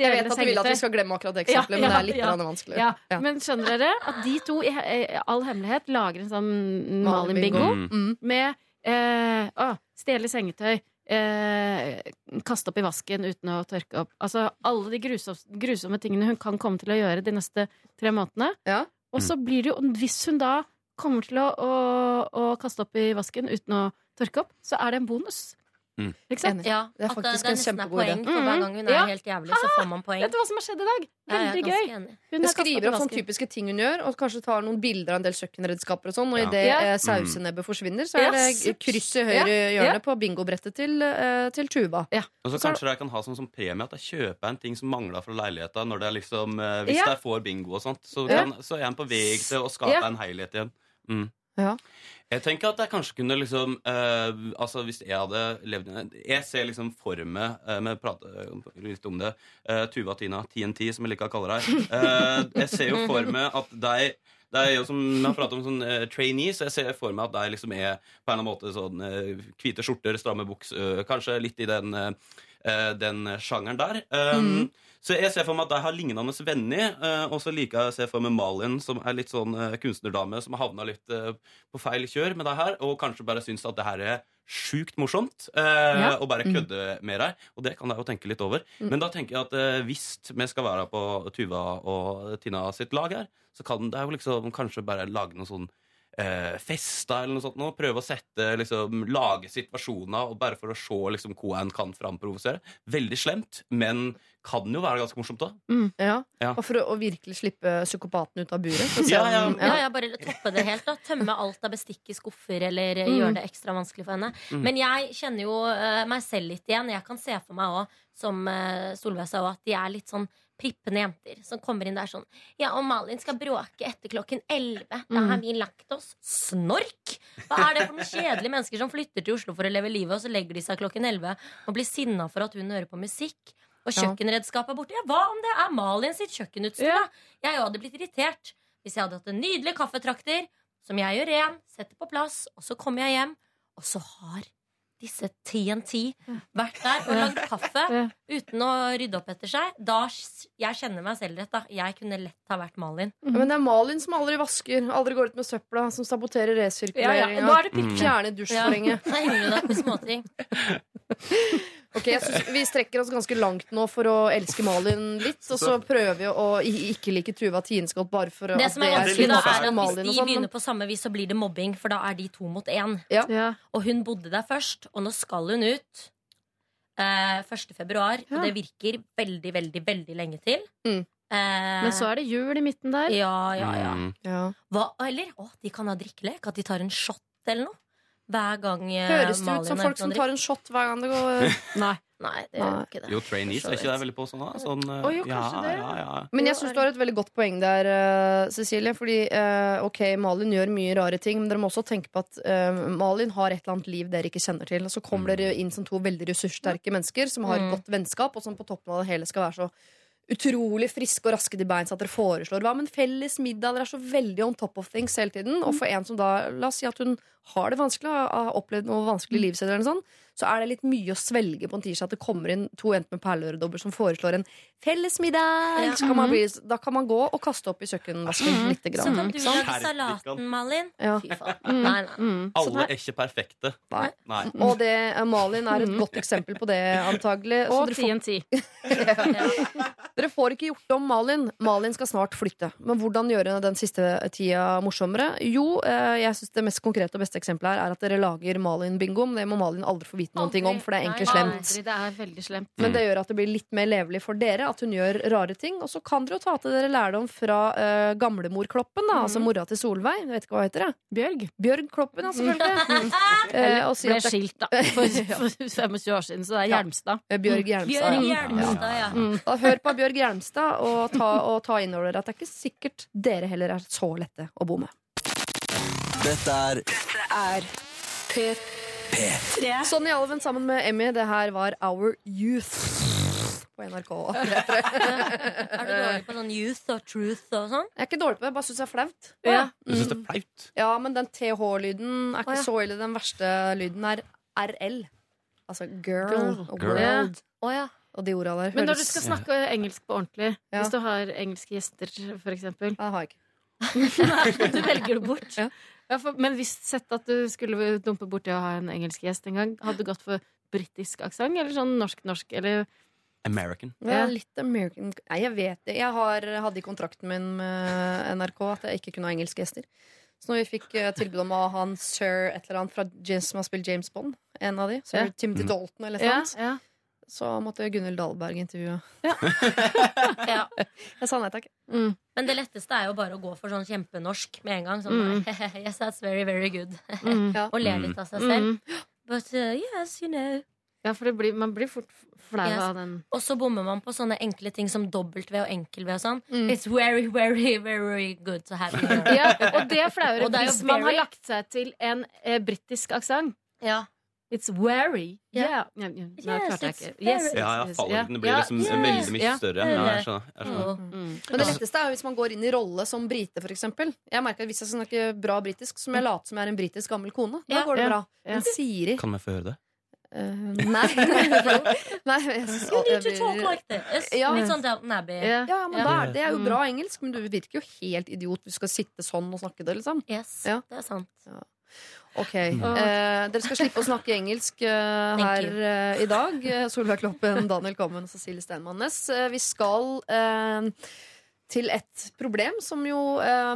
Jeg vet at du vil at vi skal glemme akkurat det Ja, eksempelet, men det er litt ja, vanskelig. Ja. Ja. Men skjønner dere at de to i all hemmelighet lager en sånn Malin-bingo Mm. Mm. med eh, å, stjele sengetøy, eh, kaste opp i vasken uten å tørke opp. Altså alle de grusomme, grusomme tingene hun kan komme til å gjøre de neste tre månedene. Ja. Og så blir det jo, hvis hun da kommer til å, å, å kaste opp i vasken uten å tørke opp, så er det en bonus. Ikke sant? Ja, Det er at faktisk det en er en kjempegod idé. poeng for hver gang hun er Ja. helt jævlig, så får man poeng. Vet du hva som har skjedd i dag? Er Veldig gøy. Hun Jeg skriver opp sånne typiske ting hun gjør, og kanskje tar noen bilder av en del kjøkkenredskaper og sånn. Og Ja. idet Ja. eh, sausenebbet forsvinner, så er det kryss i høyre Ja. hjørne på bingobrettet til, eh, til Tuva. Og så Så- kanskje jeg kan ha sånn som premie at jeg kjøper en ting som mangler fra leiligheta. Når det er liksom, eh, hvis Ja. jeg får bingo og sånt, så, kan, så er jeg på vei til å skape Ja. en helhet igjen. Mm. Ja. Jeg tenker at jeg kanskje kunne liksom eh, Altså Hvis jeg hadde levd Jeg ser liksom for meg uh, Vi prater litt om det. eh, Tuva Tina, TNT, som jeg liker å kalle deg. Eh, jeg ser jo for meg at de det er jo som Vi har pratet om sånn uh, trainees. Jeg ser for meg at de liksom er på en eller annen måte sånn uh, hvite skjorter, stramme buks, uh, kanskje litt i den, eh, eh, den sjangeren der. Um, Så jeg ser for meg at de har lignende venner. eh, og så liker jeg å se for meg Malin, som er litt sånn eh, kunstnerdame, som har havna litt eh, på feil kjør med det her, og kanskje bare syns at det her er sjukt morsomt, eh, Ja. og bare kødde med deg. Og det kan jeg jo tenke litt over. Men da tenker jeg at eh, hvis vi skal være på Tuva og Tina sitt lag her, så kan det jo liksom kanskje bare lage noe sånn eh, festa eller noe sånt nå. Prøve å sette, liksom, lage situasjoner og bare for å se liksom, hva en kan framprovosere. Veldig slemt, men kan jo være ganske morsomt da. Ja. Ja. Og for å, å virkelig slippe psykopaten ut av buret. Ja, ja. Ja, bare toppe det helt. da Tømme alt av bestikk i skuffer eller eh, Mm. gjøre det ekstra vanskelig for henne. Men jeg kjenner jo uh, meg selv litt igjen. Jeg kan se for meg òg, som uh, Solveig sa, at de er litt sånn prippende jenter som kommer inn der sånn Ja, og Malin skal bråke etter klokken 11. Da har vi lagt oss. Snork! Hva er det for noen kjedelige mennesker som flytter til Oslo for å leve livet, og så legger de seg klokken 11 og blir sinna for at hun hører på musikk? Og kjøkkenredskapet er borte. Ja, hva om det er Malin sitt kjøkkenutstyr? Ja. Jeg hadde blitt irritert hvis jeg hadde hatt en nydelig kaffetrakter som jeg gjør ren, setter på plass, og så kommer jeg hjem, og så har disse TNT vært der og lagd kaffe uten å rydde opp etter seg. Da Jeg kjenner meg selv rett, da. Jeg kunne lett ha vært Malin. Mm. Men det er Malin som aldri vasker, aldri går ut med søpla, som saboterer Ja, ja. resirkuleringa. Nå er det pikke. Fjerner Ja. dusjforhenget. Da på småting. Ok, jeg synes Vi strekker oss ganske langt nå for å elske Malin litt. Og så prøver vi å i- ikke like Tuva Tienskott bare for Det at som er det vanskelig, da, er at Malin hvis og de sånn, begynner på samme vis, så blir det mobbing, for da er de to mot én. Ja. Og hun bodde der først, og nå skal hun ut. Eh, 1. februar, Ja. og det virker veldig, veldig, veldig lenge til. Mm. Eh, Men så er det jul i midten der. Ja, ja, ja. Mm. Ja. Hva, eller å, de kan ha drikkelek. At de tar en shot eller noe. Hver gang eh, Høres det ut som folk som tar en shot hver gang det går Nei. Nei, det gjør ikke det. Jo, trainees er ikke det veldig på sånn? da? sånn eh, Å, jo, ja, ja, ja. Men jeg syns du har et veldig godt poeng der, eh, Cecilie. Fordi eh, ok, Malin gjør mye rare ting, men dere må også tenke på at eh, Malin har et eller annet liv dere ikke kjenner til. Og så kommer dere inn som to veldig ressurssterke mennesker som har et Mm. godt vennskap, og som på toppen av det hele skal være så utrolig friske og raske til beins at dere foreslår hva med en felles middag. Dere er så veldig on top of things hele tiden. Og for en som da, la oss si at hun har det vanskelig, har opplevd noe vanskelig i livet sitt, eller noe sånt, så er det litt mye å svelge på en tirsdag at det kommer inn to jenter med perleøredobber som foreslår en felles middag. Ja. Så kan man bli, da kan man gå og kaste opp i kjøkkenvasken lite Så kan du ikke lage salaten, Malin. Ja. Fy faen. Nei, nei. Mm. Alle er ikke perfekte. Nei. Nei. Og det, eh, Malin er et godt eksempel på det, antagelig. Og dere, får, TNT. dere får ikke gjort om Malin. Malin skal snart flytte. Men hvordan gjøre den siste tida morsommere? Jo, eh, jeg synes det mest konkrete og beste eksempelet her er at dere lager Malin-bingo. Men det må Malin aldri få vite noen ting om, for det er egentlig slemt. Aldri. Det er veldig slemt. Men det gjør at det blir litt mer levelig for dere at hun gjør rare ting. Og så kan dere jo ta til dere lærdom fra uh, gamlemor Kloppen, da, altså mora til Solveig. Jeg vet ikke hva hun heter. det? Bjørg Bjørg Kloppen, ja, selvfølgelig. Eh, si ble skilt da for, for 25 år siden, så det er Ja. Hjelmstad. er Bjørg Hjelmstad. Bjørn ja. Hjelmstad, ja. Da hør på Bjørg Hjelmstad og ta, og ta inn over dere at det er ikke sikkert dere heller er så lette å bo med. Dette er Er P3. Sonny Alven sammen med Emmy, det her var Our Youth på NRK. Er du dårlig på sånn youth og truth og sånn? Jeg er ikke dårlig på det, jeg bare syns det er flaut. Ja. Du syns det er flaut? Ja, men den TH-lyden er ikke Å, ja. så ille. Den verste lyden er RL. Altså girl, Girl. og Girl. world. Å ja. Og de orda der. Men når du skal snakke engelsk på ordentlig, Ja. hvis du har engelske gjester, for eksempel Det har jeg ikke. Du velger det bort. Ja. Ja, for, men hvis sett at du skulle dumpe borti å ha en engelsk gjest en gang, hadde du gått for britisk aksent eller sånn norsk-norsk? Eller American. Er Ja. litt American Nei, jeg vet det. Jeg har, hadde i kontrakten min med NRK at jeg ikke kunne ha engelske gjester. Så når vi fikk eh, tilbud om å ha en sir et eller annet fra James, som har spilt James Bond en av de. Så Ja. Timothy Dalton eller Ja, noe sånt. ja. Så måtte Gunhild Dahlberg intervjue. Ja. Jeg sa nei takk. Mm. Men det letteste er jo bare å gå for sånn kjempenorsk med en gang. Sånn, Mm. yes, that's very, very good. Mm. Og le litt av seg selv. Mm. But uh, yes, you know. Ja, for det blir, man blir fort flau Yes. av den. Og så bommer man på sånne enkle ting som W og enkel-V og sånn. Mm. It's very, very, very good to have you. Ja, og det er flauere er hvis man har lagt seg til en eh, britisk aksent. Ja. It's wary. Ja. Yeah. Ja, ja, nå Yes, jeg ikke. Yes, Ja, ja, fallhøyden blir liksom yeah. veldig mye Ja. større. Ja, jeg skjønner. Jeg skjønner. Oh. Mm. Men det letteste er jo hvis man går inn i rolle som brite, for eksempel. Jeg merker at Hvis jeg snakker bra britisk, så må jeg late som jeg er en britisk gammel kone. Da går det bra. Men Siri Kan vi få høre det? Uh, Nei. nei synes, You need to talk like this. Ja. Litt sånn Downton Abbey. Ja. ja, men Ja. Det er jo Mm. bra engelsk, men du virker jo helt idiot hvis du skal sitte sånn og snakke det. liksom Yes, Ja. det er sant. Ok, eh, Dere skal slippe å snakke engelsk eh, her eh, i dag. Eh, Solveig Kloppen, Daniel Kommen og Cecilie Steinmann Næss. Eh, vi skal eh, til et problem som jo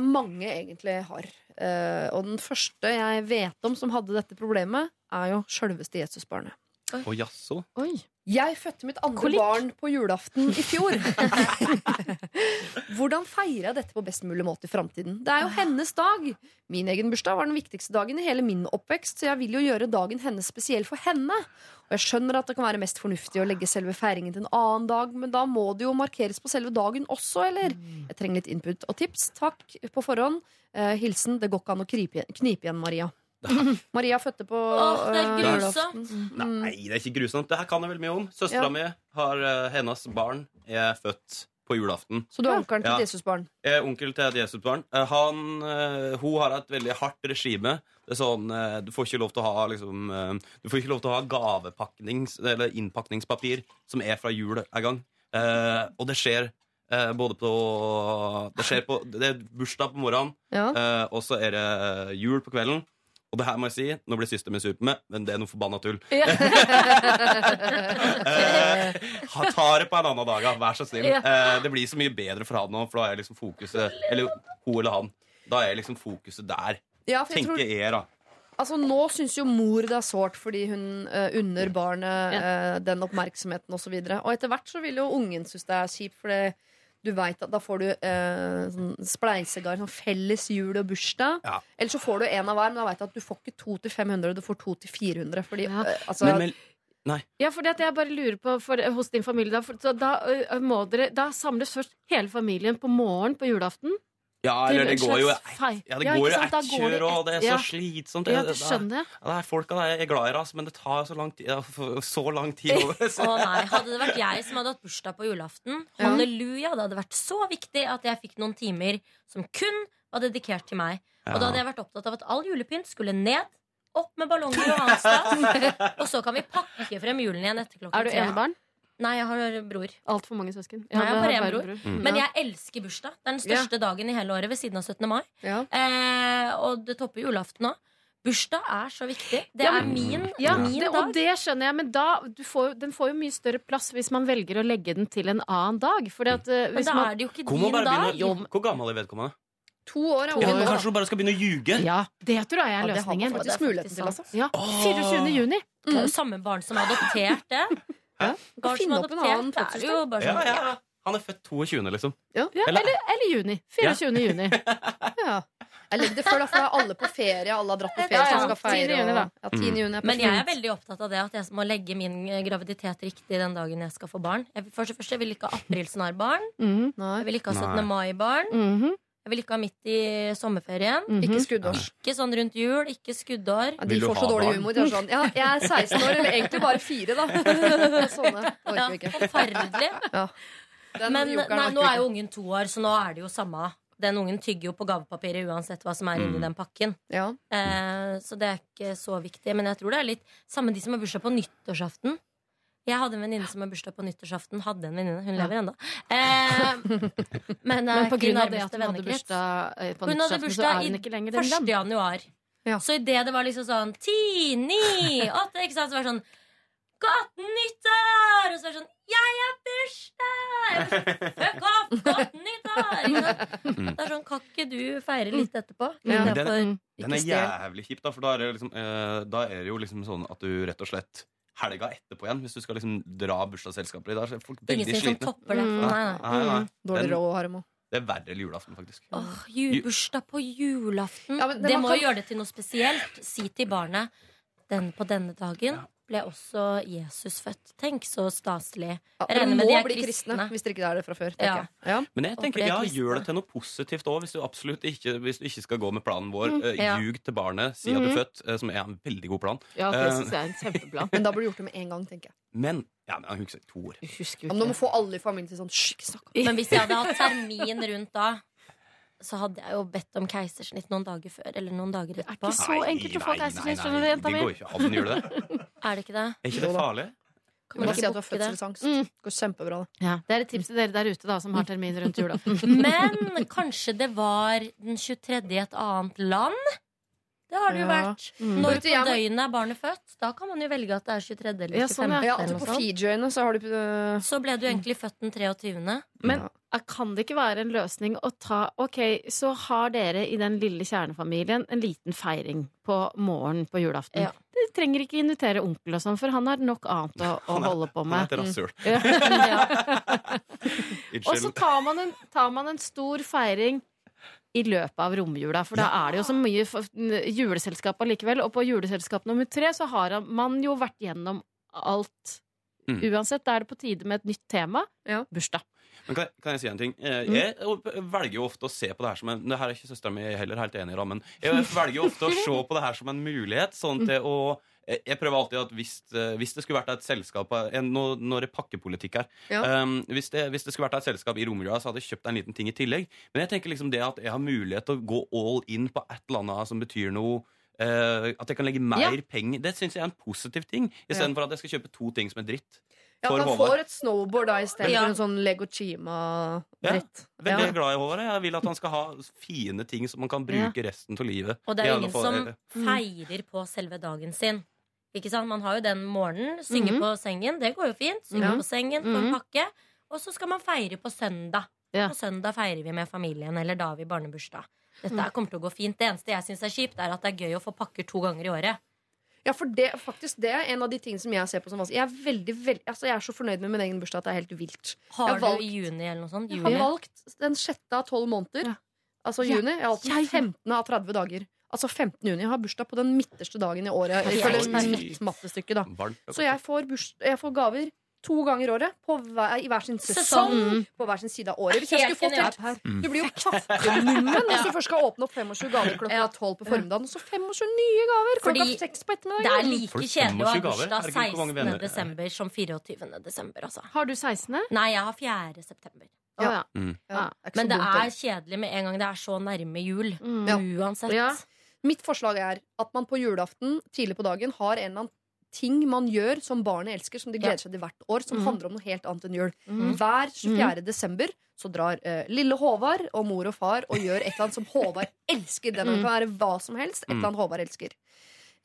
mange egentlig har. Eh, og den første jeg vet om som hadde dette problemet, er jo sjølveste Jesusbarnet. Å jaså? Oi. Jeg fødte mitt andre Kolik. barn på julaften i fjor. Hvordan feirer jeg dette på best mulig måte i framtiden? Det er jo hennes dag. Min egen bursdag var den viktigste dagen i hele min oppvekst, så jeg vil jo gjøre dagen hennes spesiell for henne. Og jeg skjønner at det kan være mest fornuftig å legge selve feiringen til en annen dag, men da må det jo markeres på selve dagen også, eller? Jeg trenger litt input og tips. Takk på forhånd. Eh, hilsen 'Det går ikke an å knipe igjen', Maria. Maria fødte på Åh, det er eh, grusomt. julaften. Nei, det er ikke grusomt. Det her kan jeg veldig mye om. Søstera Ja. mi har eh, hennes barn er født på julaften. Så du er onkelen til Ja. et Jesusbarn? Jeg er onkel til et Jesusbarn. Eh, Han, eh, hun har et veldig hardt regime. Det er sånn, eh, Du får ikke lov til å ha liksom, eh, Du får ikke lov til å ha gavepaknings, eller innpakningspapir som er fra jul en gang. Eh, og det skjer eh, både på Det skjer på Det er bursdag på morgenen, Ja. eh, og så er det jul på kvelden. Og det her må jeg si, nå blir søsteren min sur på meg, men det er noe forbanna tull. Eh, ha- ta det på en annen dag, vær så snill. Ja. Eh, det blir så mye bedre for han nå, for da er liksom fokuset Eller hun eller han. Da er liksom fokuset der. Ja, for jeg tror Tenker jeg, da. Altså, Nå syns jo mor det er sårt fordi hun uh, unner barnet uh, den oppmerksomheten osv. Og, så og etter hvert så vil jo ungen synes det er kjipt, for du vet at da får du eh, sånn spleisegar, sånn felles jul og bursdag. Ja. Eller så får du en av hver, men da vet du at du får ikke to til 500, du får to til 400. Fordi, Ja. eh, altså, Men, men Ja, for jeg bare lurer på for, Hos din familie da, for, så da, må dere, da samles først hele familien på morgen på julaften? Ja, eller det går jo Ja, det Ja, går jo sant, ett kjør, og det er så Ja. slitsomt. Ja, det, det skjønner jeg. Ja, det er folka jeg er glad i, altså, men det tar så lang tid. Så lang tid over. Å nei, Hadde det vært jeg som hadde hatt bursdag på julaften, halleluja, det hadde vært så viktig at jeg fikk noen timer som kun var dedikert til meg. Og da hadde jeg vært opptatt av at all julepynt skulle ned, opp med ballonger og stas. Og så kan vi pakke frem julen igjen etter klokken Er du tre. enebarn? Nei, jeg har bror. Altfor mange søsken. Nei, jeg har bare en bror. Mm. Men jeg elsker bursdag. Det er den største dagen i hele året ved siden av 17. mai. ja. Eh, og det topper julaften òg. Bursdag er så viktig. Det Ja, er min, Ja, min det, dag. og det skjønner jeg, men da du får, den får jo mye større plass hvis man velger å legge den til en annen dag. Fordi at ø, Men da man er det jo ikke din bare dag. hvor gammel er vedkommende? To år er To Ja, ungen kanskje du bare skal begynne å ljuge? Ja, det tror jeg Ja, er det har man løsningen. det faktisk er muligheten til. Altså. Ja, 24. juni. Det er jo samme barn som har adoptert det. Som Finne opp en annen adoptert er jo bare Ja, sånn ja. Han er født 22., liksom. Ja, Eller- eller, eller juni. 24. juni. Ja. Jeg legger det før, da, for da er alle på ferie. Alle har dratt på ferie, Ja, så skal feire. 10. juni, da. Ja, 10. juni er Men jeg er veldig opptatt av det at jeg må legge min eh, graviditet riktig den dagen jeg skal få barn. Jeg, først og først, jeg vil ikke ha aprilsnarbarn. Mhm, Nei, Jeg vil ikke ha 17. Mai-barn. mhm, Jeg vil ikke ha midt i sommerferien. mhm. Ikke skuddårs. Ikke sånn rundt jul, ikke skuddår. Ja, de får så dårlig humor. De er sånn, ja, jeg er 16 år, eller egentlig bare fire, da. Sånne orker vi ikke. forferdelig. Men nei, nå er jo ungen to år, så nå er det jo samme. Den ungen tygger jo på gavepapiret uansett hva som er inni Mm. den pakken. Ja. Eh, så det er ikke så viktig. Men jeg tror det er litt samme de som har bursdag på nyttårsaften. Jeg hadde en venninne som har bursdag på nyttårsaften. Hadde en venninne, Hun Ja. lever ennå. Eh, men Men på grunn av det at hun hadde bursdag eh, på Hun hadde bursdag er i hun ikke lenger din 1. januar. Ja. Så idet det var liksom sånn ti, ni, åtte ikke sant? Så var det sånn 'Godt nyttår!' Og så er det sånn 'Jeg har bursdag!' Sånn, Fuck off! Godt nyttår! Det er sånn, Kan ikke du feire litt etterpå? Ja. Den, den er jævlig kjip, da, for da er, liksom, eh, da er det jo liksom sånn at du rett og slett helga etterpå igjen, hvis du skal liksom dra bursdagsselskaper i dag, så er folk veldig Ingenting som topper det. Mm. Nei, nei. Nei, nei. Dårlig Den- råd, Haremo. Det er verre enn julaften, faktisk. Åh, ju- bursdag på julaften. Ja, det det må kan- jo gjøre det til noe spesielt. Si til barnet den, på denne dagen ble også Jesus født. Tenk så staselig. Ja, dere må de er bli kristne, kristne. hvis dere ikke er det fra før. Ja. Ja. Men jeg tenker, ja, gjør det til noe positivt òg, hvis du absolutt ikke, hvis du ikke skal gå med planen vår. Mm, ja. Ljug til barnet, si at du er født, eh, som er en veldig god plan. Ja, det synes jeg er en kjempeplan. Men da burde du gjort det med en gang, tenker jeg. Men ja, men, husk, to år. Husker Ja, men du må få alle i familien til sånn Hysj, ikke snakk om det. Men hvis jeg hadde hatt termin rundt da, så hadde jeg jo bedt om keisersnitt noen dager før eller noen dager etterpå. Det er ikke så enkelt å få keisersnitt, skjønner du, jenta Det mi. går ikke an å gjøre det. Er det ikke det? Er ikke det farlig? Kan man ikke si at du har fødselsangst. det? Mm. Det går kjempebra, det. Ja, det er et tips til dere der ute da som har termin rundt julaften. Men kanskje det var den 23. i et annet land? Det har det jo Ja. vært. Mm. Når du, på døgnet er barnet født, da kan man jo velge at det er 23. eller Ja, 25. sånn, ja. Ja, eller altså På. Fiji-øyene så har du øh, Så ble du egentlig født den 23. Men Ja. kan det ikke være en løsning å ta Ok, så har dere i den lille kjernefamilien en liten feiring på morgenen på julaften. Ja. Dere trenger ikke invitere onkel og sånn, for han har nok annet å, å er- holde på Han med. er et rasshøl. Ja. Og så tar man, en, tar man en stor feiring i løpet av romjula, for da er det jo så mye juleselskap allikevel. Og på juleselskap nummer tre så har man jo vært gjennom alt. Mm. Uansett, da er det på tide med et nytt tema. Ja. Bursdag. Men kan, kan jeg si en ting? Eh, Mm. Jeg velger jo ofte å se på det her som en Det her er ikke søstera mi heller helt enig i, men jeg velger jo ofte å se på det her som en mulighet. Sånn til å jeg jeg prøver alltid at hvis, eh, hvis det skulle vært et selskap en- Nå, nå er det pakkepolitikk her. Ja. Um, hvis, det, hvis det skulle vært et selskap i romjula, så hadde jeg kjøpt en liten ting i tillegg. Men jeg tenker liksom det at jeg har mulighet til å gå all in på et eller annet som betyr noe Uh, At jeg kan legge mer Ja. penger. Det syns jeg er en positiv ting. Istedenfor at jeg skal kjøpe to ting som er dritt. Ja, For man Håvard. får et snowboard da istedenfor Ja. en sånn Lego Chima-dritt. Veldig Ja. glad i Håvard. Jeg vil at han skal ha fine ting som man kan bruke resten av livet. Og det er jo ingen som feirer på selve dagen sin. Ikke sant? Man har jo den morgenen, synge Mhm. på sengen, det går jo fint. Synge Ja. på sengen, få en Mhm. pakke. Og så skal man feire på søndag. Ja. På søndag feirer vi med familien, eller da har vi barnebursdag. Dette Mm. kommer til å gå fint. Det eneste jeg syns er kjipt, er at det er gøy å få pakker to ganger i året. Ja, for det, faktisk, det er en av de tingene som jeg ser på som vanskelig. Jeg er, veldig, veldig, altså, jeg er så fornøyd med min egen bursdag at det er helt vilt. Har har valgt- du i juni eller noe sånt? Jeg har valgt den sjette av tolv måneder. Ja. Altså juni. Jeg har alltid 15. av 30 dager. Altså 15. juni. Jeg har bursdag på den midterste dagen i året. Ja, mattestykket, da. Så jeg får, burs, jeg får gaver to ganger i året på hver, i hver sin sesong. På hver sin side av året. Hvis jeg skulle fått helt, Du blir jo kattemummen hvis du først skal åpne opp 25 gaver klokka Ja. 12 på formiddagen. Og så 25 nye gaver klokka Fordi 6 på Det er like kjedelig å ha bursdag Herregud, hvor mange 16. desember som 24. desember, altså. Har du 16.? Nei, jeg har 4. september. Ja. ja. Mm. Ja, Men det er kjedelig med en gang det er så nærme jul. Mm. Ja. Uansett. Mitt forslag er at man på julaften tidlig på dagen har en eller annen ting man gjør som barnet elsker, som de gleder seg til hvert år, som mm. handler om noe helt annet enn jul. Mm. Hver 24. desember så drar eh, lille Håvard og mor og far og gjør et eller annet som Håvard elsker. Det Mm. kan være hva som helst. Et eller annet Håvard elsker.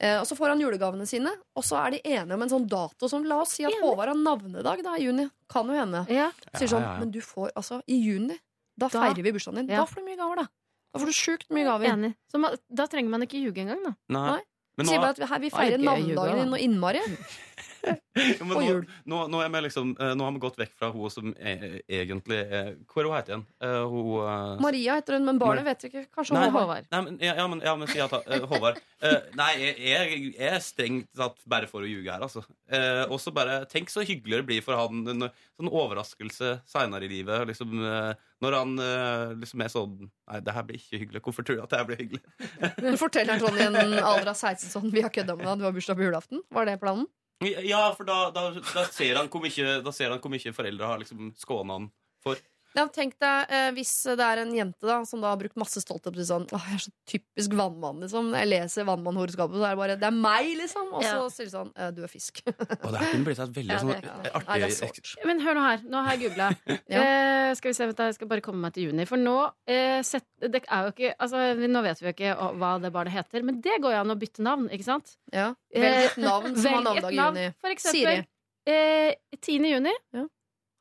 Eh, og så får han julegavene sine, og så er de enige om en sånn dato som La oss si at Håvard har navnedag da i juni. Kan jo hende. Ja. Sier sånn, men du får altså i juni. Da, Da- feirer vi bursdagen din. Ja. Da får du mye gaver, da. Da får du sjukt mye gaver. Enig. Så man, da trenger man ikke ljuge engang, da. Nei. Nei. Men Sier bare at vi, her, vi feirer navnedagen din og innmari. Ja, Og nå, jul. nå, nå, er vi liksom, eh, nå har vi gått vekk fra hun som er, egentlig er Hva er hun heter igjen? Eh, hun uh, Maria heter hun, men barnet vet ikke. Kanskje Nei, Håvard. Håvard. Nei, men, ja, men, ja, men si at uh, Håvard uh, Nei, jeg, er strengt tatt bare for å ljuge her, altså. Eh, og så bare Tenk så hyggelig det blir for han. En sånn overraskelse seinere i livet. Liksom, eh, når han eh, liksom er sånn Nei, det her blir ikke hyggelig. Hvorfor tror du at det her blir hyggelig? Du forteller i en alder av 16 sånn Vi har kødda med deg, du har bursdag på julaften. Var det planen? Ja, for da, da, da, ser han hvor mye, foreldre har liksom skåna han for. Ja, tenk deg eh, hvis det er en jente da som da har brukt masse stolthet på sånn Åh, jeg er så typisk vannmann, liksom. Når jeg leser vannmannhoroskapet, så er det bare Det er meg, liksom! Og så Ja. sier de sånn eh, Du er fisk. Og det her kunne blitt et veldig Ja, sånn det kan- artig Nei, det er sårt. Men hør nå her. Nå har jeg googla. Ja. eh, skal vi se, vent da, jeg skal bare komme meg til juni. For nå eh, sett, Det er jo ikke Altså, nå vet vi jo ikke hva det barnet heter, men det går jo an å bytte navn, ikke sant? Ja. Velg et navn som har Velg et navnedag i navn. juni. For eksempel Siri. eh, 10. juni Ja.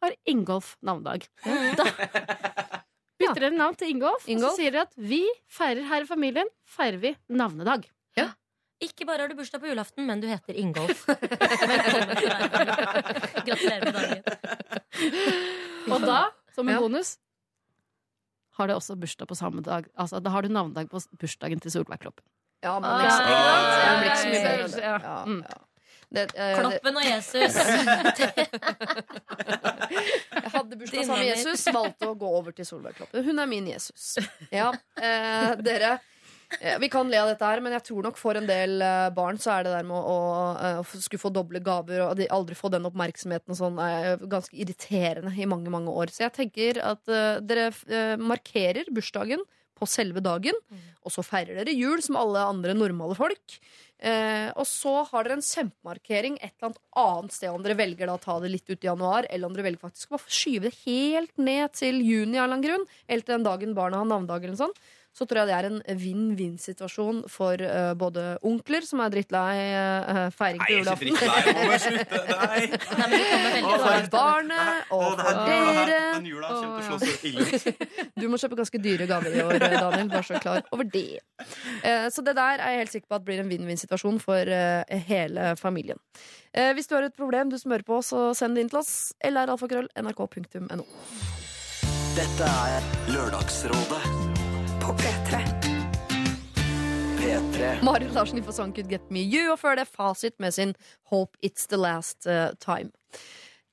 Har Ingolf navnedag. Da bytter dere navn til Ingolf, og så sier dere at vi feirer her i familien feirer vi navnedag. Ikke bare har du bursdag på julaften, men du heter Ingolf. Velkommen til verden. Gratulerer med dagen. Og da, som en bonus, har du også bursdag på samme dag. Altså, da har du navnedag på bursdagen til Solveig Kloppen. Ja, men Ah, liksom, det blir ikke så mye Ja, bedre ja, Ja, ja. Det, uh, Kloppen og Jesus. jeg hadde bursdag sammen med. Jesus, valgte å gå over til Solveig Kloppen. Hun er min Jesus. Ja, uh, dere eh, Vi kan le av dette her, men jeg tror nok for en del eh, barn så er det der med å, å, eh, å skulle få doble gaver og aldri få den oppmerksomheten og sånn, ganske irriterende i mange, mange år. Så jeg tenker at eh, dere eh, markerer bursdagen på selve dagen, og så feirer dere jul som alle andre normale folk. Eh, og så har dere en kjempemarkering et eller annet annet sted, om dere velger da å ta det litt ut i januar, eller om dere velger faktisk å skyve det helt ned til juni av en eller annen grunn, eller til den dagen barna har navnedag eller noe sånt. Så tror jeg det er en vinn-vinn-situasjon for uh, både onkler, som er drittlei uh, feiring på julaften. Nei. For barnet og for dere. Den jula kommer til å slå så ille ut. Du må kjøpe ganske dyre gaver i år, Daniel. Bare så klar over det. Uh, Så det der er jeg helt sikker på at blir en vinn-vinn-situasjon for hele familien. Eh, Hvis du har et problem du smører på, så send det inn til oss. Eller alfakrøll nrk.no. Dette er Lørdagsrådet På P3. P3. Marit Larsen i Fasong Could Get Me You, og før det Fasit med sin Hope It's The Last eh, Time.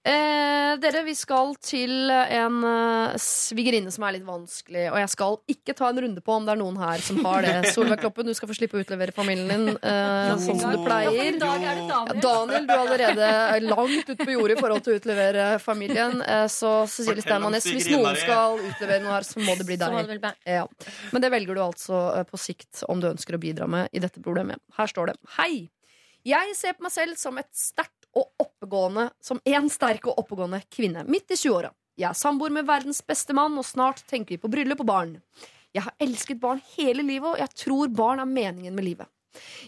Eh, dere, vi skal til en uh, svigerinne som er litt vanskelig, og jeg skal ikke ta en runde på om det er noen her som har det. Solveig Kloppen, du skal få slippe å utlevere familien din eh, sånn som du pleier. Ja, Daniel, du er allerede langt ute på jordet i forhold til å utlevere familien. Eh, Så Cecilie Steinmann Næss, hvis noen skal utlevere noe her, så må det bli deg. Ja. Men det velger du altså eh, på sikt om du ønsker å bidra med i dette problemet. Her står det Hei! Jeg ser på meg selv som et sterkt og oppegående Som en sterk og oppegående kvinne midt i 20-åra. Jeg er samboer med verdens beste mann, og snart tenker vi på bryllup og barn. Jeg har elsket barn hele livet, og jeg tror barn er meningen med livet.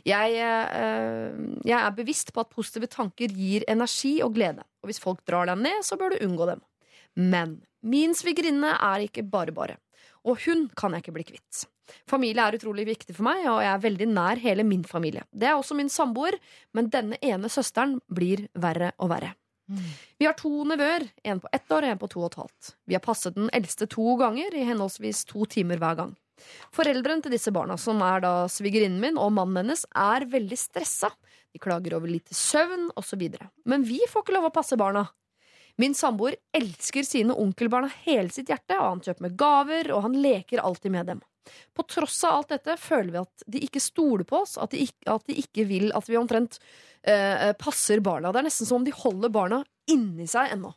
Jeg, øh, jeg er bevisst på at positive tanker gir energi og glede, og hvis folk drar deg ned, så bør du unngå dem. Men min svigerinne er ikke bare bare, og hun kan jeg ikke bli kvitt. Familie er utrolig viktig for meg, og jeg er veldig nær hele min familie. Det er også min samboer, men denne ene søsteren blir verre og verre. Vi har to nevøer, en på ett år og en på to og et halvt. Vi har passet den eldste to ganger, i henholdsvis to timer hver gang. Foreldrene til disse barna, som er da svigerinnen min og mannen hennes, er veldig stressa. De klager over lite søvn osv. Men vi får ikke lov å passe barna. Min samboer elsker sine onkelbarn av hele sitt hjerte, og han kjøper med gaver, og han leker alltid med dem. På tross av alt dette føler vi at de ikke stoler på oss, at de ikke, at de ikke vil at vi omtrent eh, passer barna. Det er nesten som om de holder barna inni seg ennå.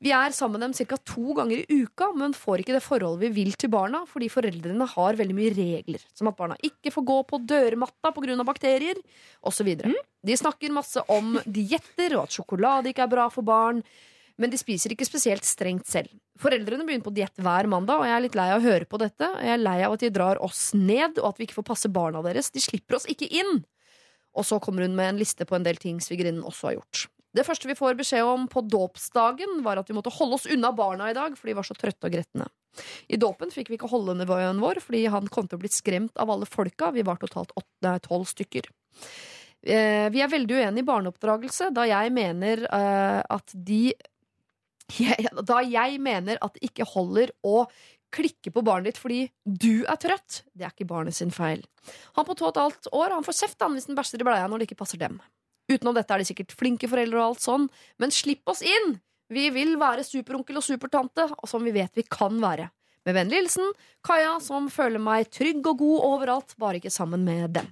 Vi er sammen med dem ca. to ganger i uka, men får ikke det forholdet vi vil til barna, fordi foreldrene har veldig mye regler, som at barna ikke får gå på dørmatta pga. bakterier, osv. De snakker masse om dietter, og at sjokolade ikke er bra for barn, men de spiser ikke spesielt strengt selv. Foreldrene begynner på diett hver mandag, og jeg er litt lei av å høre på dette. og Jeg er lei av at de drar oss ned, og at vi ikke får passe barna deres. De slipper oss ikke inn! Og så kommer hun med en liste på en del ting svigerinnen også har gjort. Det første vi får beskjed om på dåpsdagen, var at vi måtte holde oss unna barna i dag, for de var så trøtte og gretne. I dåpen fikk vi ikke holde nevøen vår, fordi han kom til å bli skremt av alle folka. Vi var totalt tolv stykker. Eh, Vi er veldig uenige i barneoppdragelse, da jeg mener eh, at de Da jeg mener at det ikke holder å klikke på barnet ditt fordi du er trøtt. Det er ikke barnet sin feil. Han på to og et halvt år han får kjeft han hvis den bæsjer i bleia når det ikke passer dem. Utenom dette er de sikkert flinke foreldre og alt sånn, men slipp oss inn! Vi vil være superonkel og supertante, og som vi vet vi kan være. Med vennlig hilsen Kaja, som føler meg trygg og god overalt, bare ikke sammen med dem.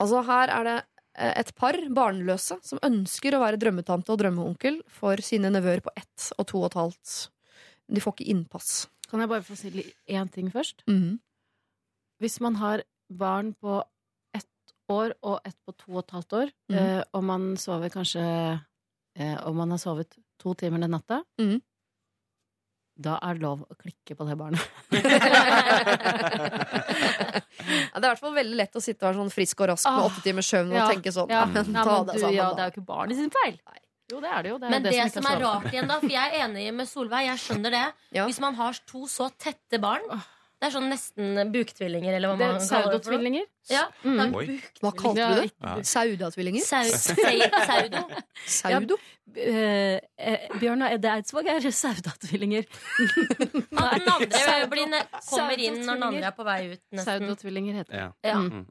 Altså, her er det eh, et par barnløse som ønsker å være drømmetante og drømmeonkel for sine nevøer på ett og to og et halvt De får ikke innpass. Kan jeg bare få si én ting først? Mhm. Hvis man har barn på år og ett på to og et halvt år, Mm. eh, og man sover kanskje eh, Om man har sovet to timer den natta, mm. da er det lov å klikke på det barnet. Ja, det er i hvert fall veldig lett å sitte og være sånn frisk og rask med åtte timers søvn ja, og tenke sånn Ja, ja, men ja, ta men du, ja, det er jo ikke barnet sin feil. Jo, det er det jo. Det er Men det, det, som, som er rart igjen, da, for jeg er enig med Solveig, jeg skjønner det. Ja. Hvis man har to så tette barn, det er sånn nesten buktvillinger, eller hva Det man er kaller det. noe. Ja, Mm. det. Hva kalte du det? Ja. Saudatvillinger? Sau- sau- Saudo. Saudo? Eh, eh, Bjørnar Edde Eidsvåg er saudatvillinger. At den andre blir ne kommer inn når den andre er på vei ut. Nesten. Saudotvillinger heter det. Ja. Mm.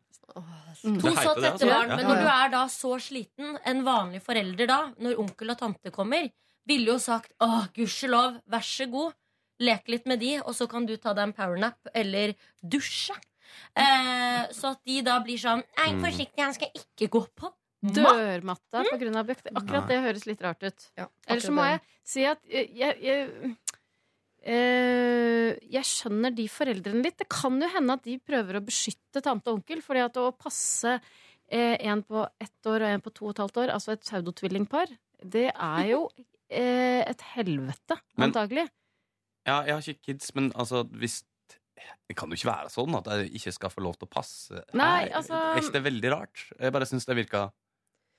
Mm. To så tette altså. barn. Men når du er da så sliten, en vanlig forelder da, når onkel og tante kommer, ville jo sagt åh, gudskjelov, vær så god, lek litt med de, og så kan du ta deg en powernap eller dusje. Eh, så at de da blir sånn Nei, Mm. forsiktig, han skal ikke gå på mat. Dørmatta på grunn av. Akkurat det høres litt rart ut. Ja, Ellers så må jeg si at jeg, jeg, jeg, eh, jeg skjønner de foreldrene litt. Det kan jo hende at de prøver å beskytte tante og onkel. fordi at å passe eh, en på ett år og en på to og et halvt år, altså et pseudotvillingpar, det er jo eh, et helvete, Men- antagelig. Ja, jeg har ikke kids, men altså hvis Det kan jo ikke være sånn at jeg ikke skal få lov til å passe. Nei, altså- Er ikke det veldig rart? Jeg bare syns det virka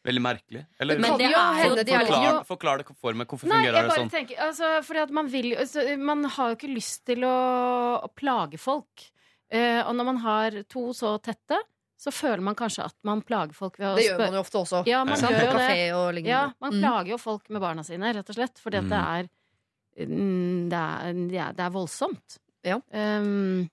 veldig merkelig. Eller Men det jo er hende de er forklar, forklar det for meg. Hvorfor Nei, fungerer jeg det sånn? tenker altså, Fordi at man vil altså, Man har jo ikke lyst til å, å plage folk. Uh, og når man har to så tette, så føler man kanskje at man plager folk ved å Det gjør man jo ofte også. Ja, man ja. gjør jo det. Ja, man Mm. plager jo folk med barna sine, rett og slett. Fordi at mm, det er, det er, det er voldsomt. Ja. Um,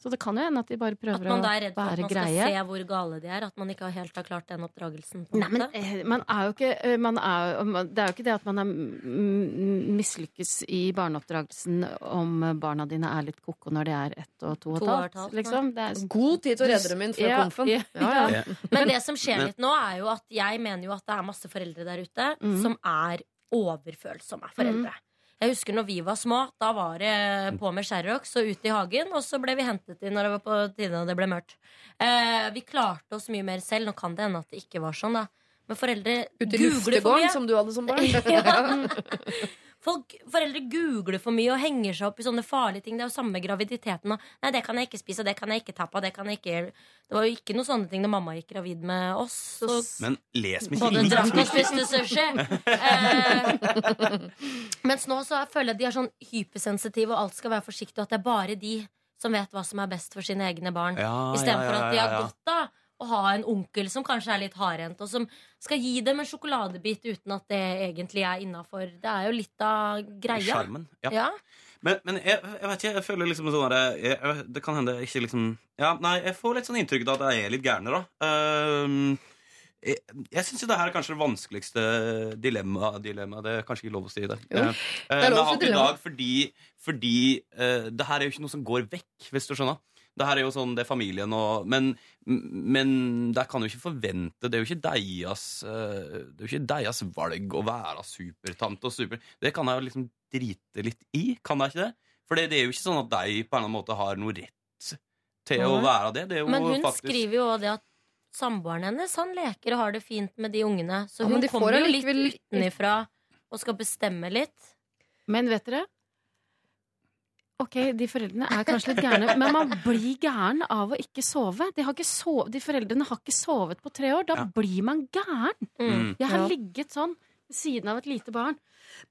så det kan jo hende at de bare prøver At prøver man å da er redd for at være man skal greie. se hvor gale de er. At man ikke helt har klart den oppdragelsen. På Nei, men eh, man er jo ikke eh, man er, Det er jo ikke det at man er mm, mislykkes i barneoppdragelsen om barna dine er litt ko-ko når de er ett og to og To et og et halvt. Liksom. Er, God tid til å redde dem inn før Ja, komfen. ja, Ja, ja. Ja. Men det som skjer litt nå, er jo at jeg mener jo at det er masse foreldre der ute mm. som er overfølsomme foreldre. Jeg husker når vi var små, da var det på med Sherrox og ut i hagen, og så ble vi hentet inn når det var på tide og det ble mørkt. Eh, vi klarte oss mye mer selv. Nå kan det hende at det ikke var sånn, da. Men foreldre Ute i luftegården, som du hadde som barn. Ja. Folk, foreldre googler for mye og henger seg opp i sånne farlige ting. Det er jo samme graviditeten. Og, Nei, det kan jeg ikke spise, og det kan jeg ikke ta på. Det, kan jeg ikke. det var jo ikke noen sånne ting da mamma gikk gravid med oss. Så Men les meg både drakk og spiste sushi. Eh, mens nå så føler jeg de er sånn hypersensitive, og alt skal være forsiktig, og at det er bare de som vet hva som er best for sine egne barn. Ja, Istedenfor ja, ja, at de har gått godt av å ha en onkel som kanskje er litt hardhendt, og som skal gi dem en sjokoladebit uten at det egentlig er innafor. Det er jo litt av greia. Skjermen. Ja. Ja. Men, men jeg, jeg vet ikke, jeg føler liksom sånn der, jeg, jeg, Det kan hende jeg ikke liksom Ja, nei, jeg får litt sånn inntrykk av at jeg er litt gærnere, da. Uh, jeg jeg syns det her er kanskje det vanskeligste dilemmaet. Dilemma, det er kanskje ikke lov å si det. Jo, det er med lov å si det i dag fordi, fordi uh, det her er jo ikke noe som går vekk, hvis du skjønner. Det her er jo sånn, det er familien og Men, men der kan du ikke forvente Det er jo ikke deres eh, Det er jo ikke deres valg å være supertante og super Det kan jeg jo liksom drite litt i, kan jeg ikke det? For det, det er jo ikke sånn at de på en eller annen måte har noe rett til å være det. det er jo Men hun faktisk skriver jo også det at samboeren hennes han leker og har det fint med de ungene. Så Ja, hun kommer jo litt utenifra og skal bestemme litt. Men vet dere? Ok, de foreldrene er kanskje litt gærne, men man blir gæren av å ikke sove. De, har ikke sov, de foreldrene har ikke sovet på tre år. Da Ja. blir man gæren. Mm. Jeg har Ja. ligget sånn ved siden av et lite barn.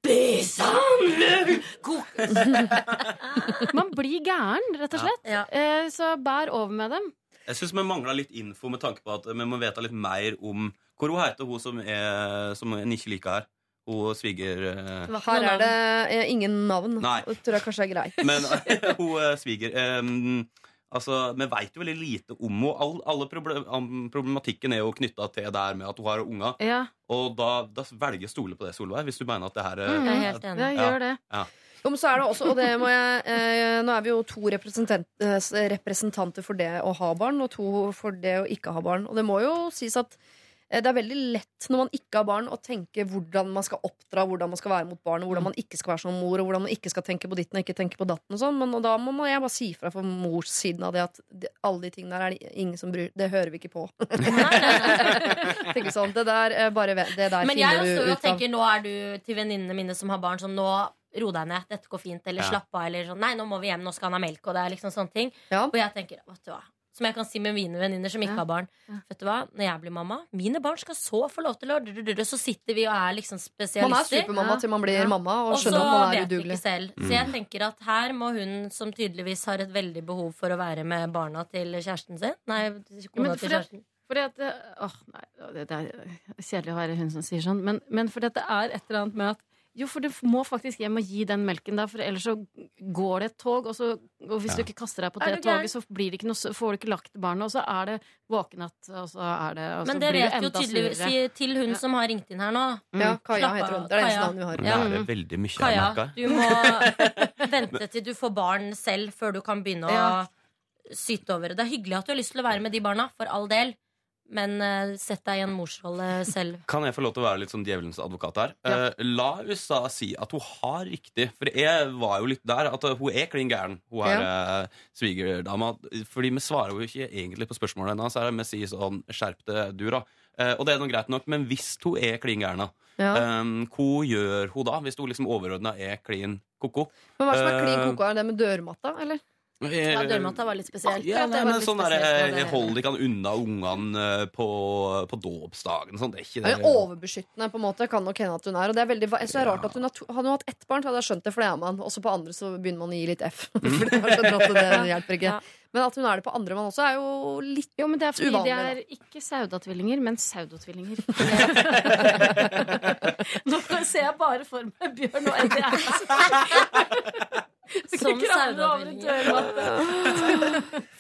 Man blir gæren, rett og slett. Ja. Eh, så bær over med dem. Jeg syns vi mangler litt info med tanke på at vi må vite litt mer om Hvor hun heter hun som, er, som en ikke liker her? Hun sviger... Uh, Her er det eh, ingen navn. Nei. Det tror jeg kanskje er greit. Men hun uh, sviger um, Altså, Vi veit jo veldig lite om henne. All, alle problem, problematikken er jo knytta til det her med at hun har unger. Ja, Og da, da velger jeg å stole på det, Solveig, hvis du mener at det her er Mm. Jeg er helt enig. gjør det. Jo, men så er det også, og det må jeg eh, Nå er vi jo to representant, eh, representanter for det å ha barn, og to for det å ikke ha barn. Og det må jo sies at eh, det er veldig lett når man ikke har barn, å tenke hvordan man skal oppdra, hvordan man skal være mot barn, og hvordan man ikke skal være som mor, og hvordan man ikke skal tenke på ditten og ikke tenke på datten og sånn. Men og da må man- jeg bare si fra for morssiden av det at det, alle de tingene der er det ingen som bryr Det hører vi ikke på. Tenker sånn, det der, eh, bare, det der Men jeg også ut av. tenker, nå er du til venninnene mine som har barn, som nå ro deg ned, dette går fint, eller Ja. slapp av, eller sånn nei, nå må vi hjem, nå skal han ha melk, og det er liksom sånne ting. Ja. Og jeg tenker, vet du hva som jeg kan si med mine venninner som ikke Ja. har barn. Ja. Vet du hva, Når jeg blir mamma, mine barn skal så få lov til å Så sitter vi og er liksom spesialister. Man er supermamma Ja. til man blir mamma, og Og så skjønner at man er udugelig. ikke selv. Så jeg tenker at her må hun som tydeligvis har et veldig behov for å være med barna til kjæresten sin Nei, kona Men til kjæresten. Fordi at det, åh, nei, det, det er kjedelig å være hun som sier sånn, men, men fordi at det er et eller annet med at jo, for du må faktisk hjem og gi den melken der, for ellers så går det et tog, og, så, og hvis Ja. du ikke kaster deg på det toget, så blir det ikke noe, får du ikke lagt barnet, og så er det våkenatt, og så er det og så Men det blir vet jo tydeligvis si til hun Ja. som har ringt inn her nå. Ja, Kaja Slapp heter hun. Det er det eneste navnet vi har. Det Ja. er veldig mye Kaja, du må vente til du får barn selv før du kan begynne å syte over det. Det er hyggelig at du har lyst til å være med de barna, for all del. Men uh, sett deg i en morsrolle selv. Kan jeg få lov til å være litt sånn djevelens advokat her? Eh, la USA si at hun har riktig. For jeg var jo litt der. At eh, hun er klin gæren, hun her eh, svigerdama. Fordi vi svarer jo ikke egentlig på spørsmålet hennes. Vi sier sånn Skjerp deg, du, da. Og det er nå greit nok, men hvis hun er klin gæren, Ja. eh, hva gjør hun da? Hvis hun liksom overordna er klin ko-ko? Men hva som er klin ko-ko? Er det med dørmatta, eller? Ja, dørmatta var litt spesielt. Ja, det nei, var men litt sånn spesielt, der, ja, det er Hold ikke han unna ungene eh, på, på dåpsdagen sånn. Det er ikke Det det. er overbeskyttende, på en måte, kan nok hende at hun er. Og det er veldig, så det er rart at hun har to, Hadde hun hatt ett barn, så hadde jeg skjønt det, for det er man. Også på andre så begynner man å gi litt F. For det, at det hjelper ikke. Ja. Men at hun er det på andre mann også, er jo litt Jo, men det er fordi Uvanlig, de da. er ikke Sauda-tvillinger, men Saudotvillinger. Nå ser jeg bare for meg Bjørn og Eddie Eriksen. Som.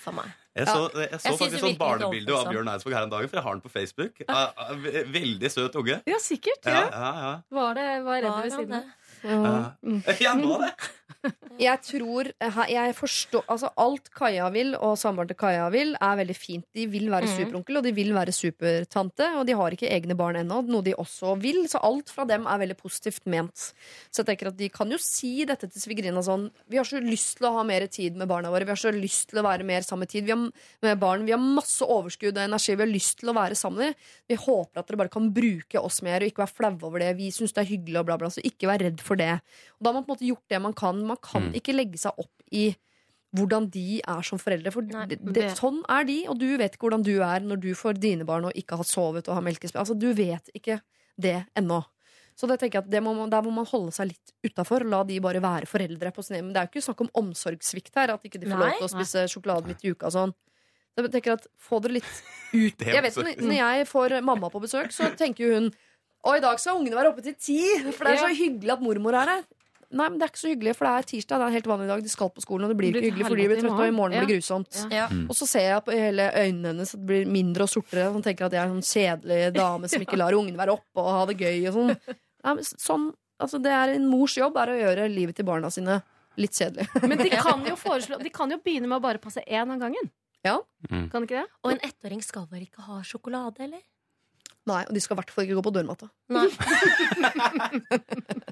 For meg. Jeg så, jeg så Jeg faktisk sånn barnebilde av. Bjørn Eidsvåg her en dag, for jeg har den på Facebook. Ah, ah, ve- Veldig søt unge. Ja, sikkert. Ja, Ja. ja, ja. Var det var redd ved siden av. ja. Ja, nå det. Jeg tror Jeg forstår Altså, alt Kaja vil, og samboeren til Kaja vil, er veldig fint. De vil være Mhm. superonkel, og de vil være supertante, og de har ikke egne barn ennå, noe de også vil. Så alt fra dem er veldig positivt ment. Så jeg tenker at de kan jo si dette til svigerinna sånn Vi har så lyst til å ha mer tid med barna våre. Vi har så lyst til å være mer sammen med tid. Vi har, med barn. Vi har masse overskudd og energi. Vi har lyst til å være sammen. Vi håper at dere bare kan bruke oss mer og ikke være flaue over det. Vi syns det er hyggelig og bla, bla. Så ikke vær redd for det. Og da har man på en måte gjort det man kan. Man kan Mm. ikke legge seg opp i hvordan de er som foreldre. For Nei, det, det, sånn er de, og du vet ikke hvordan du er når du får dine barn og ikke har sovet og har melkesprøyte. Altså, du vet ikke det ennå. Så det tenker jeg at det må man, Der må man holde seg litt utafor. La de bare være foreldre på sin egen. Det er jo ikke snakk om omsorgssvikt her. At ikke de får lov til å spise sjokolade midt i uka og sånn. Jeg tenker at Få dere litt ut Jeg vet. Når jeg får mamma på besøk, så tenker jo hun og i dag skal ungene være oppe til ti, for det er så hyggelig at mormor er her. Nei, men det er ikke så hyggelig, for det er tirsdag. Det er en helt vanlig dag. De skal på skolen, og det blir ikke hyggelig, for de blir trøtte, og i morgen ja. blir grusomt. Ja. Ja. Og så ser jeg på hele øynene hennes at det blir mindre og sortere. Hun tenker at jeg er en sånn kjedelig dame som ikke lar ungene være oppe og ha det gøy. Og sånn. Nei, men sånn altså, det er En mors jobb er å gjøre livet til barna sine litt kjedelig. Men de kan jo foreslå De kan jo begynne med å bare passe én av gangen. Ja. Mm. Kan ikke det? Og en ettåring skal vel ikke ha sjokolade, eller? Nei, Og de skal i hvert fall ikke gå på dørmatta. Nei.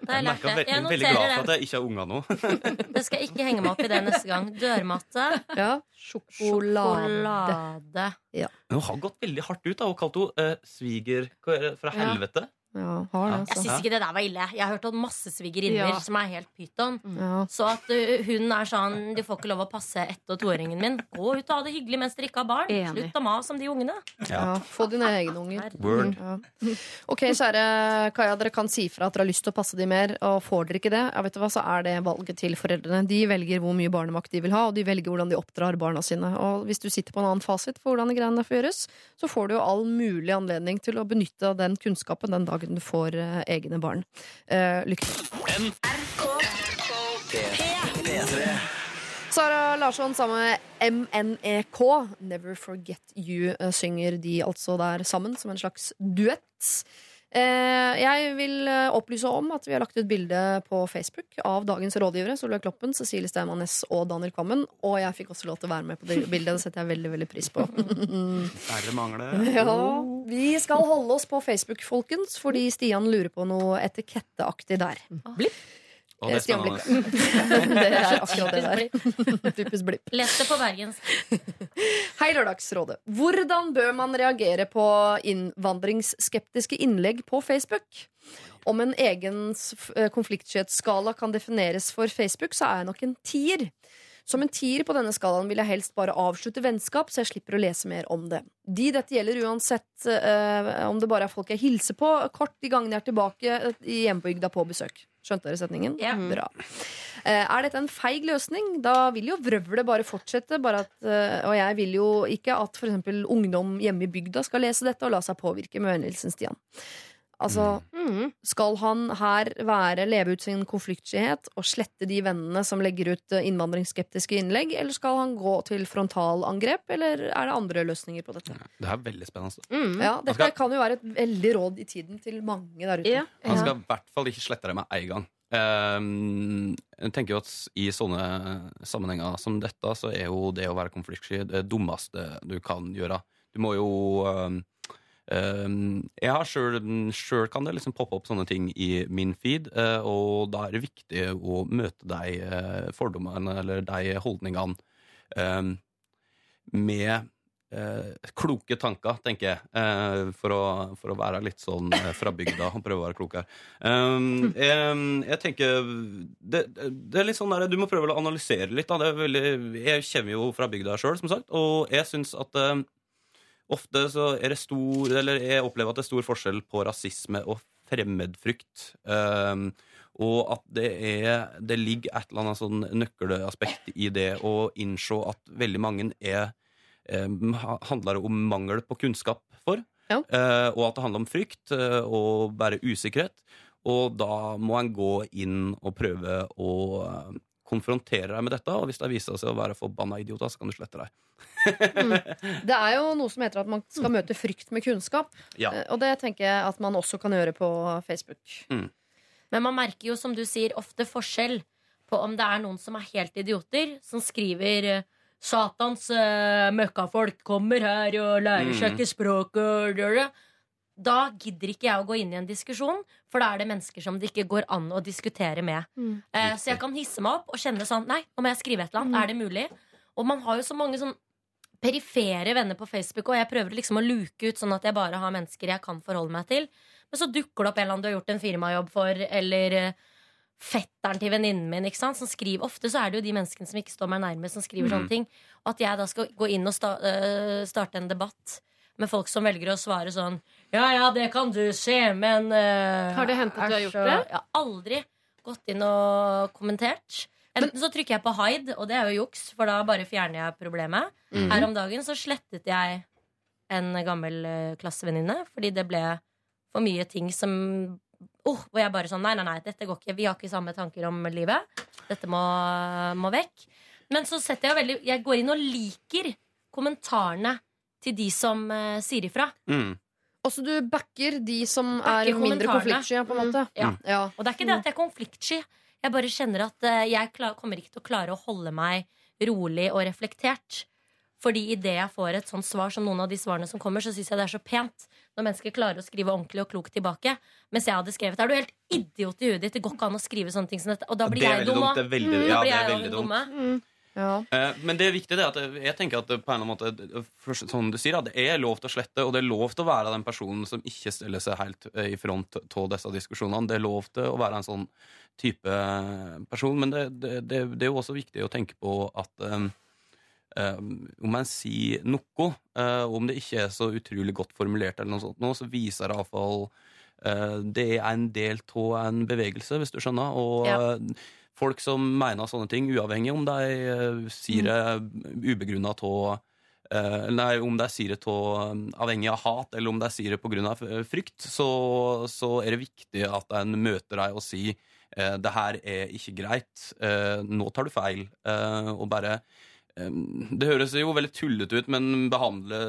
Jeg merker at veldig, Jeg veldig glad for at jeg ikke har unger nå. Det skal jeg ikke henge meg opp i det neste gang. Dørmatte, Ja, Sjokolade. sjokolade. Men hun har gått veldig hardt ut. da Hun kalte henne uh, sviger hva er det, fra Ja. helvete. Ja, har det, Jeg altså. syns ikke det der var ille. Jeg har hørt om masse svigerinner Ja. som er helt pyton. Ja. Så at uh, hun er sånn De får ikke lov å passe ett- og toåringen min. Gå ut og ha det hyggelig mens dere ikke har barn. Enig. Slutt å mase om de ungene. Ja, få dine egne unger. Ja. Ok, kjære Kaja, dere kan si fra at dere har lyst til å passe de mer, og får dere ikke det, ja, vet du hva, så er det valget til foreldrene. De velger hvor mye barnemakt de vil ha, og de velger hvordan de oppdrar barna sine. Og hvis du sitter på en annen fasit for hvordan de greiene får gjøres, så får du jo all mulig anledning til å benytte den kunnskapen den dagen du får uh, egne barn. Uh, lykke til. P3. Sara Larsson sammen med MNEK, Never Forget You, eh, synger de altså der sammen som en slags duett. Eh, jeg vil eh, opplyse om at vi har lagt ut bilde på Facebook av dagens rådgivere. Solveig Kloppen, Cecilie Steinmann Næss og Daniel Kvammen. Og jeg fikk også lov til å være med på det bildet. Det setter jeg veldig veldig pris på. Færre mangler. Ja, Vi skal holde oss på Facebook, folkens, fordi Stian lurer på noe etiketteaktig der. Blipp. Og det er Stian spennende. Blipp. det er akkurat det der. Typisk blipp. Les det på bergensk. Hei, Lørdagsrådet. Hvordan bør man reagere på innvandringsskeptiske innlegg på Facebook? Om en egen eh, konfliktskyhetsskala kan defineres for Facebook, så er jeg nok en tier. Som en tier på denne skalaen vil jeg helst bare avslutte vennskap, så jeg slipper å lese mer om det. De dette gjelder uansett eh, om det bare er folk jeg hilser på kort de gangene jeg er tilbake eh, i hjembygda på besøk. Skjønte dere setningen? Ja. Bra. Eh, er dette en feig løsning? Da vil jo vrøvlet bare fortsette. Bare at, eh, og jeg vil jo ikke at for eksempel ungdom hjemme i bygda skal lese dette og la seg påvirke med vennligheten Stian. Altså, Mm. skal han her være, leve ut sin konfliktskyhet og slette de vennene som legger ut eh, innvandringsskeptiske innlegg, eller skal han gå til frontalangrep, eller er det andre løsninger på dette? Det er veldig spennende. Mm. Ja, Dette skal- kan jo være et veldig råd i tiden til mange der ute. Ja. Han skal i hvert fall ikke slette det med en gang. Ehm, jeg tenker jo at I sånne sammenhenger som dette, så er jo det å være konfliktsky det dummeste du kan gjøre. Du må jo ehm, Jeg har sjøl kan det liksom poppe opp sånne ting i min feed, eh, og da er det viktig å møte deg eh, fordommene eller de holdningene med eh, kloke tanker, tenker jeg, eh, for, å, for å være litt sånn eh, fra bygda og prøve å være klok her. Jeg, jeg tenker det, det er litt sånn der, Du må prøve å analysere litt. Da. Veldig, jeg kommer jo fra bygda sjøl, som sagt, og jeg syns at eh, ofte så er det stor Eller jeg opplever at det er stor forskjell på rasisme og fremmedfrykt. Um, og at det, er, det ligger et eller annet sånn nøkkelaspekt i det å innse at veldig mange er um, ha- handler om mangel på kunnskap for. Ja. Uh, og at det handler om frykt uh, og bare usikkerhet. Og da må en gå inn og prøve å eh, konfrontere deg med dette. Og hvis det viser seg å være forbanna idioter, så kan du slette deg. Det er jo noe som heter at man skal møte frykt med kunnskap. Ja. Eh, Og det tenker jeg at man også kan gjøre på Facebook. Men man merker jo, som du sier, ofte forskjell på om det er noen som er helt idioter, som skriver eh, Satans uh, møkkafolk kommer her og lærer seg Mm. ikke språket Da gidder ikke jeg å gå inn i en diskusjon, for da er det mennesker som det ikke går an å diskutere med. Mm. Eh, så jeg kan hisse meg opp og kjenne sånn Nei, nå må jeg skrive et eller annet. Er det mulig? Og man har jo så mange sånn perifere venner på Facebook, og jeg prøver liksom å luke ut sånn at jeg bare har mennesker jeg kan forholde meg til. Men så dukker det opp en eller annen du har gjort en firmajobb for, eller eh, fetteren til venninnen min. Ikke sant? Som skriver, ofte så er det jo de menneskene som ikke står meg nærme, som skriver sånne ting. Og at jeg da skal gå inn og sta øh, starte en debatt med folk som velger å svare sånn Ja, ja, det kan du se, men uh, Har det hendt at du har gjort så, det? Jeg har aldri gått inn og kommentert. Enten så trykker jeg på hide, og det er jo juks, for da bare fjerner jeg problemet. Mm. Her om dagen så slettet jeg en gammel eh, klassevenninne fordi det ble for mye ting som oh, Hvor jeg bare sånn Nei, nei, nei, dette går ikke. Vi har ikke samme tanker om livet. Dette må, må vekk. Men så setter jeg veldig Jeg går inn og liker kommentarene til de som uh, sier ifra. Mm. Også du backer de som Backer er mindre konfliktsky, på en måte. Ja. Ja. Og det er ikke det at jeg er konfliktsky. Jeg bare kjenner at eh, jeg kommer ikke til å klare å holde meg rolig og reflektert. Fordi idet jeg får et sånt svar som noen av de svarene som kommer, så syns jeg det er så pent når mennesker klarer å skrive ordentlig og klokt tilbake. Mens jeg hadde skrevet Er du helt idiot i huet ditt? Det går ikke an å skrive sånne ting som dette. Og da blir det er jeg dum òg. Mm, er Da ja, blir det er jeg jo veldig dumt. dumme. Ja. Eh, Men det viktige er at jeg, tenker at på en måte sånn du sier, det er lov til å slette, og det er lov til å være den personen som ikke stiller seg helt eh, i front av disse diskusjonene. Det er lov til å være en sånn type person, men det, det, det, det er jo også viktig å tenke på at um, om man sier noe, og om det ikke er så utrolig godt formulert, eller noe sånt, nå, så viser det iallfall uh, Det er en del av en bevegelse, hvis du skjønner. Og Ja. Eh, folk som mener sånne ting, uavhengig om de eh, sier det ubegrunna av Eh, nei, om de sier det av avhengig av hat, eller om de sier det pga. frykt, så, så er det viktig at en møter deg og sier eh, det her er ikke greit, eh, nå tar du feil, eh, og bare eh, Det høres jo veldig tullete ut, men behandle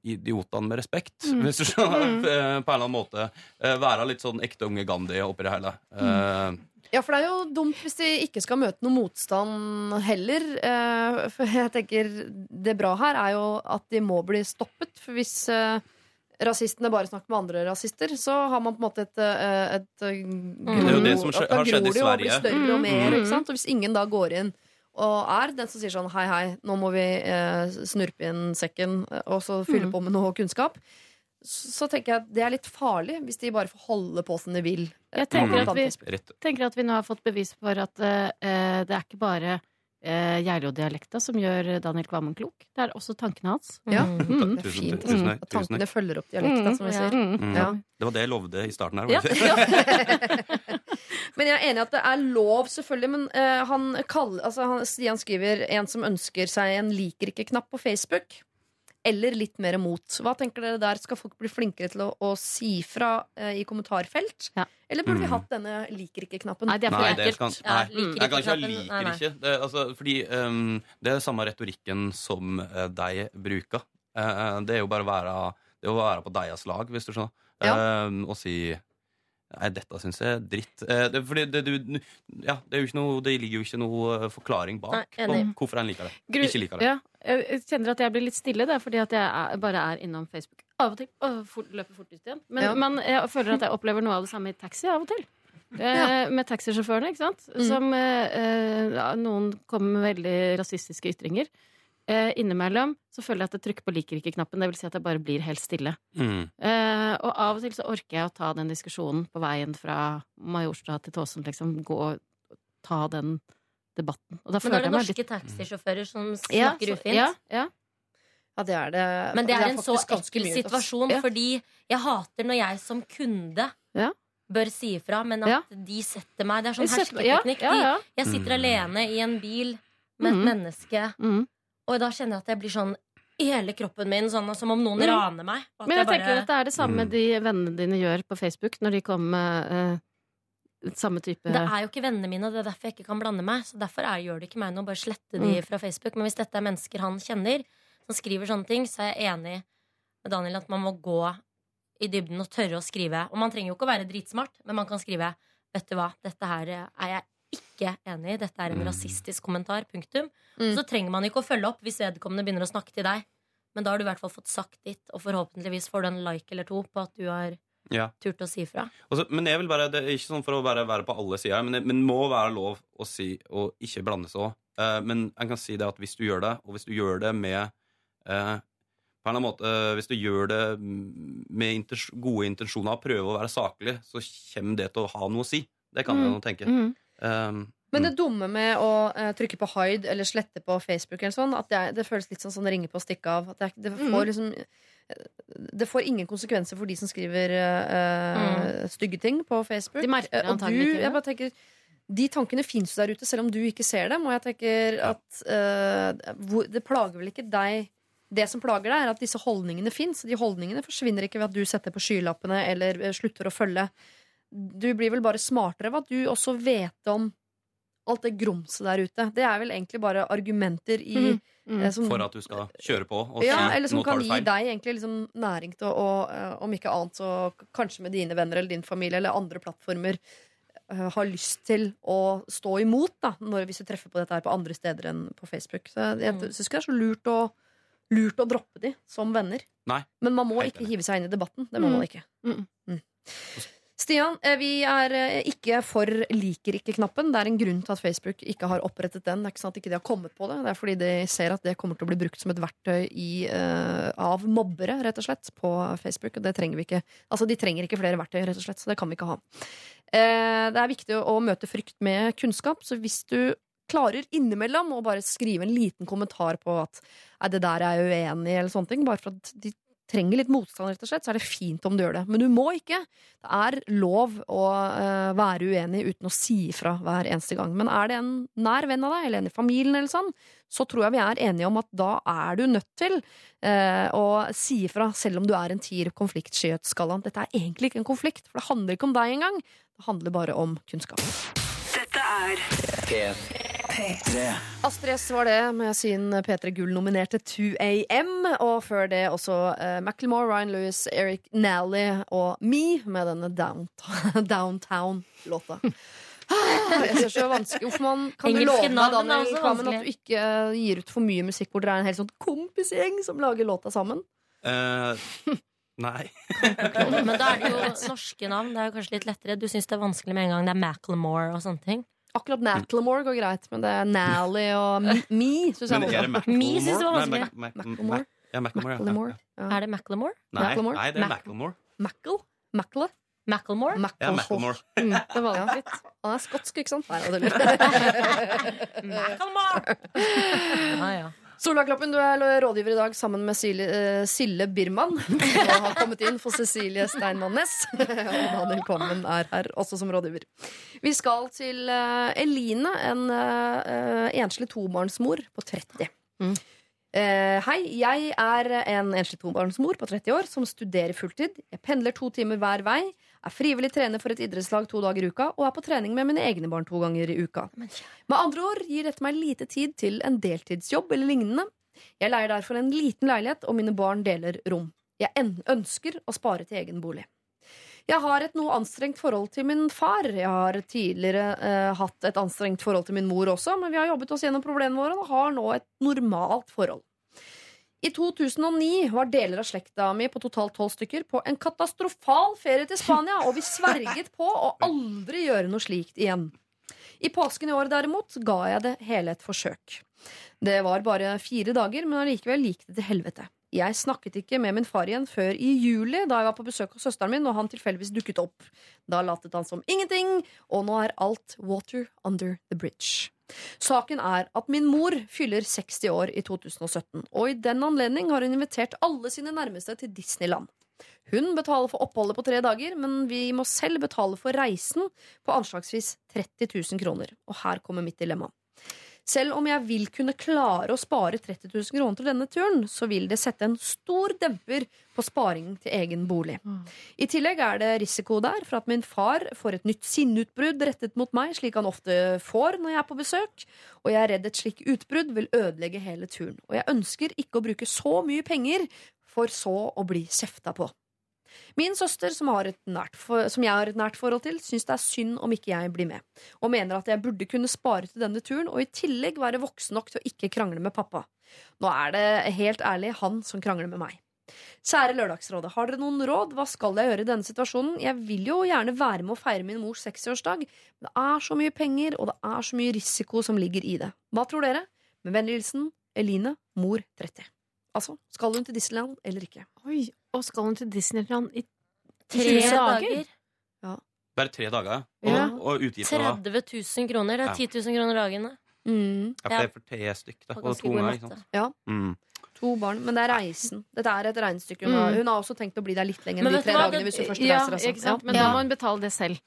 idiotene med respekt, hvis du skjønner, mm. på en eller annen måte. Eh, være litt sånn ekte unge Gandhi oppi det hele. Eh, Ja, for det er jo dumt hvis de ikke skal møte noe motstand heller. Eh, For jeg tenker det bra her er jo at de må bli stoppet. For hvis, eh, rasistene bare snakker med andre rasister, så har man på en måte et, eh, et, eh, Det er jo det som skje- har skjedd i gror Sverige. større og mer. Mm. Ikke sant? Og hvis ingen da går inn og er den som sier sånn hei, hei, nå må vi eh, snurpe inn sekken og så fylle Mm. på med noe kunnskap, så, tenker jeg at det er litt farlig hvis de bare får holde på som de vil. Jeg tenker at vi, tenker at vi nå har fått bevis for at uh, det er ikke bare uh, Geilo-dialekta som gjør Daniel Kvammen klok. Det er også tankene hans. Ja, Mm. det er Tusen- fint. tusen At tusen tankene følger opp dialekta, som vi ja. sier. Mm. Mm. Ja. Det var det jeg lovde i starten her. Men jeg er enig i at det er lov, selvfølgelig. Men uh, han kaller, altså, han, Stian skriver en som ønsker seg en liker ikke-knapp på Facebook. Eller litt mer mot. Hva tenker dere der? Skal folk bli flinkere til å, å si fra eh, i kommentarfelt? Ja. Eller burde vi Mm. hatt denne liker ikke-knappen? Nei, det er for Nei, det skal, Ja, nei. liker jeg kan ikke ha knappen. liker Nei, ikke. Det, altså, fordi ehm, det er samme retorikken som uh, de bruker. Eh, det er jo bare å være, det er å være på deres lag, hvis du skjønner. Ehm, og si Nei, dette syns jeg er dritt. Eh, det, fordi det, du, ja, det, er jo ikke noe, det ligger jo ikke noe eh, forklaring bak Nei, på hvorfor han liker det. Gru- Ikke liker det. Ja, jeg jeg kjenner at jeg blir litt stille, det er fordi at jeg er, bare er innom Facebook av og til. Og fort, løper fort ut igjen. Men, Ja. men jeg føler at jeg opplever noe av det samme i taxi av og til. Eh, Med taxisjåførene, ikke sant. Mm. Som eh, eh, noen kommer med veldig rasistiske ytringer. Eh, innimellom så føler jeg at jeg trykker på liker ikke-knappen. Det vil si at jeg bare blir helt stille. Mm. Eh, og av og til så orker jeg å ta den diskusjonen på veien fra Majorstua til Tåsen, liksom. Gå og ta den debatten. Og da Men da føler er det norske litt taxisjåfører som Ja, snakker så- ufint. Ja, ja. Ja, det er det. Men det er en så ekkel situasjon, Ja. fordi jeg hater når jeg som kunde Ja. bør si ifra, men at Ja. de setter meg. Det er sånn Jeg ja, hersketeknikk. ja, ja. Jeg sitter Mm. alene i en bil med et Mhm. menneske, Mm. Og da kjenner jeg at jeg blir sånn i hele kroppen min, sånn som om noen Mm. raner meg. og at Men jeg bare- tenker at det er det samme Mm. de vennene dine gjør på Facebook når de kommer med uh, samme type Det er jo ikke vennene mine, og det er derfor jeg ikke kan blande meg. Så derfor er, gjør det ikke meg noe bare slette de Mm. fra Facebook. Men hvis dette er mennesker han kjenner, som skriver sånne ting, så er jeg enig med Daniel at man må gå i dybden og tørre å skrive. Og man trenger jo ikke å være dritsmart, men man kan skrive Vet du hva, dette her er jeg ikke enig i. Dette er en Mm. rasistisk kommentar. Punktum. Mm. Så trenger man ikke å følge opp hvis vedkommende begynner å snakke til deg. Men da har du i hvert fall fått sagt ditt, og forhåpentligvis får du en like eller to på at du har Ja. turt å si fra. Men jeg vil bare, det er ikke sånn for å bare være på alle sider, men det men må være lov å si og ikke blande seg òg. men jeg kan si det at hvis du gjør det, og hvis du gjør det med eh, på en eller annen måte, eh, Hvis du gjør det med intens gode intensjoner og prøver å være saklig, så kommer det til å ha noe å si. Det kan jeg Mm. jo tenke. Mm. Um, Men mm. det dumme med å uh, trykke på hide eller slette på Facebook, eller sånn, at det, er, det føles litt sånn som det ringer på å stikke av. At det, er, det, Mm. får liksom, eh, det får ingen konsekvenser for de som skriver eh, stygge ting på Facebook. De merker det og antagelig ikke jeg bare tenker de tankene fins der ute, selv om du ikke ser dem. Og jeg tenker at uh, hvor, det plager vel ikke deg Det som plager deg, er at disse holdningene fins. De holdningene forsvinner ikke ved at du setter på skylappene eller slutter å følge. Du blir vel bare smartere ved at du også vet om alt det grumset der ute. Det er vel egentlig bare argumenter i mm. Mm. som, For at du skal kjøre på. Og ja, si, eller som kan gi deg egentlig liksom næring til å, eh, om ikke annet, så kanskje med dine venner eller din familie eller andre plattformer eh, har lyst til å stå imot da, når, hvis du treffer på dette her på andre steder enn på Facebook. Så jeg Mm. syns ikke det er så lurt å, lurt å droppe de som venner. Nei. Men man må Helt ikke enig. hive seg inn i debatten. Det må Mm. man ikke. Mm. Stian, eh, vi er eh, ikke for liker ikke-knappen. Det er en grunn til at Facebook ikke har opprettet den. Det er ikke sånn at ikke de har kommet på det. Det er fordi de ser at det kommer til å bli brukt som et verktøy i, uh, av mobbere, rett og slett, på Facebook. Og det trenger vi ikke. Altså, de trenger ikke flere verktøy, rett og slett, så det kan vi ikke ha. Uh, det er viktig å møte frykt med kunnskap, så hvis du klarer innimellom å bare skrive en liten kommentar på at det der er jeg uenig i, eller sånne ting, bare for at de trenger litt motstand, rett og slett, så er det fint om du gjør det. Men du må ikke. Det er lov å uh, være uenig uten å si ifra hver eneste gang. Men er det en nær venn av deg, eller en i familien, eller sånn, så tror jeg vi er enige om at da er du nødt til uh, å si ifra, selv om du er en tier på konfliktskyhetsskalaen. Dette er egentlig ikke en konflikt, for det handler ikke om deg engang. Det handler bare om kunnskap. Dette er P3. Astrid S var det med sin P3 Gull-nominerte 2AM. Og før det også uh, Macclemore, Ryan Lewis, Eric Nally og Me med denne Downtown- Downtown-låta. Ah, Jeg synes det er vanskelig Hvorfor man Kan du love meg, Daniel også at du ikke eh, gir ut for mye musikk hvor dere er en hel sånn kompisgjeng som lager låta sammen? Uh, Nei. Men da er det jo norske navn. Det er jo kanskje litt lettere. Du syns det er vanskelig med en gang det er Macklemore og sånne ting. Akkurat Nacklemore går greit, men det er Nally og Me- Me syns jeg er var? Me synes det var vanskelig. Mac- Mac- Macklemore. Mac- Ja, Macklemore. ja. Macklemore. Ja. Ja. Er det Macklemore? Nei, nei, det er Mac- Macklemore. Mackle? Mackle? Macklemore? Ja, Macklemore. Mm, det var litt. Han er skotsk, ikke sant? Nei, det er Macklemore! Ja, ja. Solakloppen, du er rådgiver i dag sammen med Sile, uh, Sille Birman. Som har kommet inn for Cecilie Steinmann Næss. Og Daniel Kvammen er her, også som rådgiver. Vi skal til uh, Eline, en uh, enslig tobarnsmor på 30. Mm. Eh, hei, jeg er en enslig tobarnsmor på 30 år som studerer fulltid. Jeg pendler to timer hver vei, er frivillig trener for et idrettslag to dager i uka og er på trening med mine egne barn to ganger i uka. Med andre ord gir dette meg lite tid til en deltidsjobb eller lignende. Jeg leier derfor en liten leilighet, og mine barn deler rom. Jeg ønsker å spare til egen bolig. Jeg har et noe anstrengt forhold til min far. Jeg har tidligere eh, hatt et anstrengt forhold til min mor også, men vi har jobbet oss gjennom problemene våre og har nå et normalt forhold. I 2009 var deler av slekta mi på totalt tolv stykker på en katastrofal ferie til Spania, og vi sverget på å aldri gjøre noe slikt igjen. I påsken i år derimot ga jeg det hele et forsøk. Det var bare fire dager, men allikevel gikk det til helvete. Jeg snakket ikke med min far igjen før i juli, da jeg var på besøk hos søsteren min, og han tilfeldigvis dukket opp. Da latet han som ingenting, og nå er alt water under the bridge. Saken er at min mor fyller 60 år i 2017, og i den anledning har hun invitert alle sine nærmeste til Disneyland. Hun betaler for oppholdet på tre dager, men vi må selv betale for reisen på anslagsvis 30 000 kroner. Og her kommer mitt dilemma. Selv om jeg vil kunne klare å spare 30 000 kroner til denne turen, så vil det sette en stor demper på sparingen til egen bolig. I tillegg er det risiko der for at min far får et nytt sinneutbrudd rettet mot meg, slik han ofte får når jeg er på besøk, og jeg er redd et slikt utbrudd vil ødelegge hele turen. Og jeg ønsker ikke å bruke så mye penger for så å bli kjefta på. Min søster, som, for, som jeg har et nært forhold til, syns det er synd om ikke jeg blir med, og mener at jeg burde kunne spare til denne turen og i tillegg være voksen nok til å ikke krangle med pappa. Nå er det helt ærlig han som krangler med meg. Kjære Lørdagsrådet, har dere noen råd? Hva skal jeg gjøre i denne situasjonen? Jeg vil jo gjerne være med å feire min mors 60-årsdag, men det er så mye penger, og det er så mye risiko som ligger i det. Hva tror dere? Med vennlig hilsen Eline, mor 30. Altså, skal hun til Disneyland eller ikke? Oi, og skal hun til Disneyland i Tre 20 dager. Bare tre dager, ja. Og, Ja. og utgifter da. 30 000 kroner. Det er 10 000 kroner dagen. da. Mm, Ja, for det er for tre stykk, da. Og Og to unger, ikke sant. Ja. Mm. to barn. Men det er reisen. Dette er et regnestykke. Hun Mm. hun har også tenkt å bli der litt lenger enn de tre hva? dagene. Det- hvis hun først Ja, reiser. altså. ikke sant? Men Ja. da må hun betale det selv.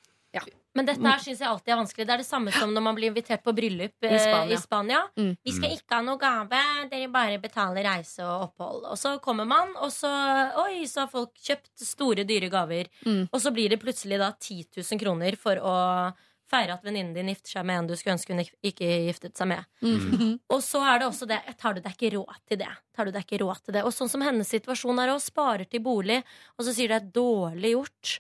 Men dette her syns jeg alltid er vanskelig. Det er det samme som når man blir invitert på bryllup eh, Spania. i Spania. Mm. Vi skal ikke ha noe gave, dere bare betaler reise og opphold. Og så kommer man, og så Oi, så har folk kjøpt store, dyre gaver. Mm. Og så blir det plutselig da 10 000 kroner for å feire at venninnen din gifter seg med en du skulle ønske hun ikke- giftet seg med. Mm. Og så er det også det Tar du deg ikke råd til det? Tar du deg ikke råd til det? Og sånn som hennes situasjon er å spare til bolig, og så sier det er dårlig gjort.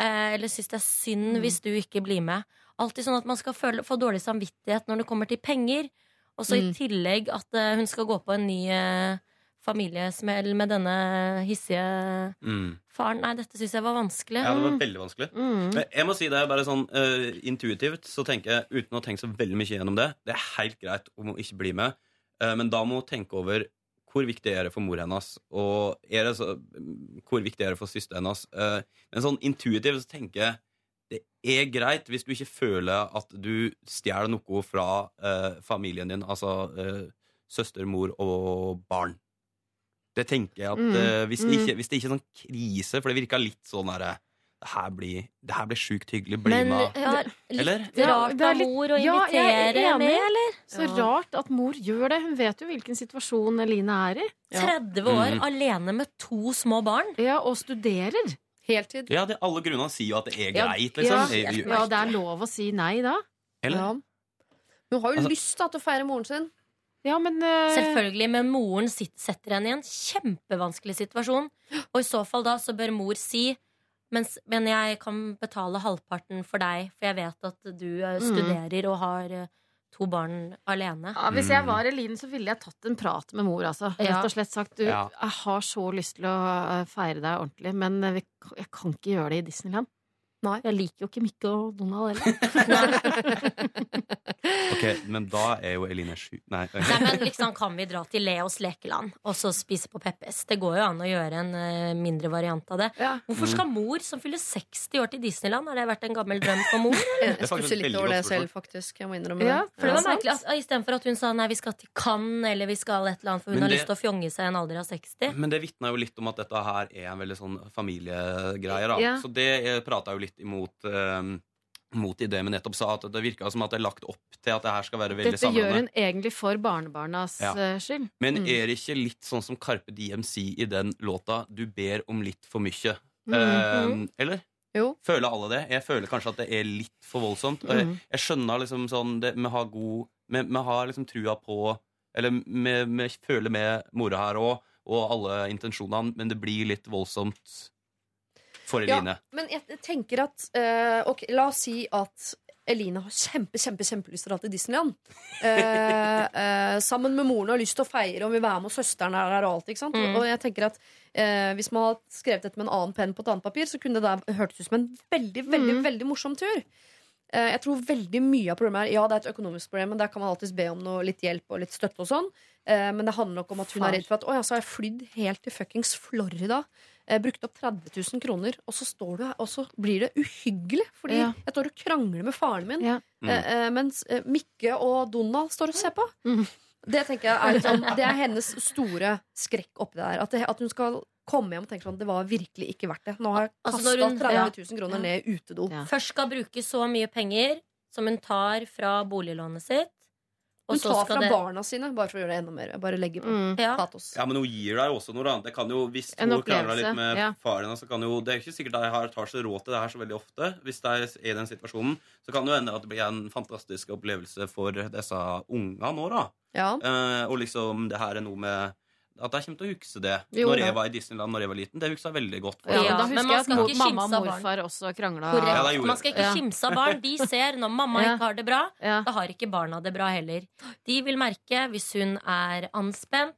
Eh, eller syns det er synd Mm. hvis du ikke blir med. Alltid sånn at man skal føle, få dårlig samvittighet når det kommer til penger. Og så Mm. i tillegg at uh, hun skal gå på en ny uh, familiesmell med denne hissige Mm. faren. Nei, dette syns jeg var vanskelig. Ja, det var veldig vanskelig. Mm. Men jeg må si det bare sånn uh, intuitivt, så tenker jeg, uten å tenke så veldig mye gjennom det, det er helt greit om å ikke bli med, eh, men da må hun tenke over hvor viktig er det for mor hennes, og er det så, hvor viktig er det for søster hennes. Eh, men sånn intuitivt så tenker jeg det er greit hvis du ikke føler at du stjeler noe fra eh, familien din, altså eh, søster, mor og barn. Det tenker jeg at Mm. eh, hvis, det Mm. ikke, hvis det ikke er sånn krise, for det virka litt sånn derre det her blir, det her blir sjukt hyggelig. Bli Men med. ja, litt Eller? Ja, rart av litt- mor å er invitere ja, med, eller? Så Ja. rart at mor gjør det. Hun vet jo hvilken situasjon Eline er i. Ja. 30 år mm. alene med to små barn. Ja, Og studerer. Heltid. Ja, det, alle grunnene sier jo at det er greit, liksom. Ja, det er lov å si nei da. Eller? Ja. Hun har jo Altså- lyst da, til å feire moren sin. Ja, men uh... Selvfølgelig, men moren sitt- setter henne i en kjempevanskelig situasjon. Og i så fall da så bør mor si mens, Men jeg kan betale halvparten for deg, for jeg vet at du eh, Mm. studerer og har eh, to barn alene. Ja, hvis jeg var Eline, så ville jeg tatt en prat med mor. Altså. Rett og slett sagt du, Ja. jeg har så lyst til å eh, feire deg ordentlig, men jeg kan ikke gjøre det i Disneyland. Nei. Jeg liker jo ikke Mikke og Donald heller. Ok, Men da er jo Eline sju Nei. Nei, men liksom Kan vi dra til Leos lekeland og så spise på Peppes? Det går jo an å gjøre en uh, mindre variant av det. Ja. Hvorfor skal mor som fyller 60 år til Disneyland? Har det vært en gammel drøm for mor? Jeg er stusser litt over det selv, faktisk. Jeg må innrømme Ja. For det var merkelig at Istedenfor at hun sa nei, vi skal til Cannes eller vi skal et eller annet, for hun det... har lyst til å fjonge seg i en alder av 60. Men det vitna jo litt om at dette her er en veldig sånn familiegreie. da Ja. Så det prata jo litt imot eh, Mot det vi nettopp sa, at det virka som at det er lagt opp til at det her skal være veldig Dette gjør samlende. hun egentlig for barnebarnas Ja. eh, skyld. Men Mm. er det ikke litt sånn som Carpe Diem sier i den låta 'Du ber om litt for mye'? Mm. Eh, eller? Jo. Føler alle det? Jeg føler kanskje at det er litt for voldsomt. Og jeg, Mm. jeg skjønner liksom sånn det, Vi har god Vi, vi har liksom trua på Eller vi, vi føler med mora her òg, og alle intensjonene, men det blir litt voldsomt for Ja. Men jeg tenker at uh, okay, La oss si at Eline har kjempe, kjempe, kjempelyst til å dra til Disneyland. Eh, eh, sammen med moren og har lyst til å feire og vil være med, og søsteren er der og alt. Ikke sant? Mm. Og jeg tenker at eh, Hvis man hadde skrevet dette med en annen penn på et annet papir, så kunne det der hørtes ut som en veldig, veldig, Mm. veldig morsom tur. Eh, jeg tror veldig mye av problemet er Ja, det er et økonomisk problem, men der kan man alltids be om noe, litt hjelp og litt støtte og sånn. Eh, men det handler nok om at hun Far. er redd for at Å ja, så har jeg flydd helt til fuckings Florida. Eh, brukt opp 30 000 kroner, og så står du og så blir det uhyggelig. Fordi Ja. jeg står og krangler med faren min, Ja. Mm. mens Mikke og Donald står og ser på. Mm. Det tenker jeg er, liksom, det er hennes store skrekk oppi det der. At, det, at hun skal komme hjem og tenke sånn Det var virkelig ikke verdt det. Nå har jeg kasta når hun- 30 ja. 000 kroner Ja. ned i utedo. Ja. Først skal bruke så mye penger som hun tar fra boliglånet sitt. Hun tar fra det barna sine, bare for å gjøre det enda mer. Bare legge på. Mm. ja. Patos. Ja, men hun gir deg også noe, annet. Det kan jo, hvis En hun krangler litt med ja. faren så kan jo, Det er ikke sikkert har, tar seg råd til det her så veldig ofte. Hvis de er i den situasjonen, så kan det jo hende at det blir en fantastisk opplevelse for disse ungene nå, da. Ja. Eh, og liksom, det her er noe med at jeg kommer til å huske det. Jo, når jeg var i Disneyland når jeg var liten. Det husker jeg veldig godt. Ja, Ja, da men husker man jeg at skal ikke mamma og kimse av barn. morfar også krangla. Korrekt. Ja, Man skal ikke Ja. kimse av barn. De ser når mamma Ja. ikke har det bra. Ja. Da har ikke barna det bra heller. De vil merke hvis hun er anspent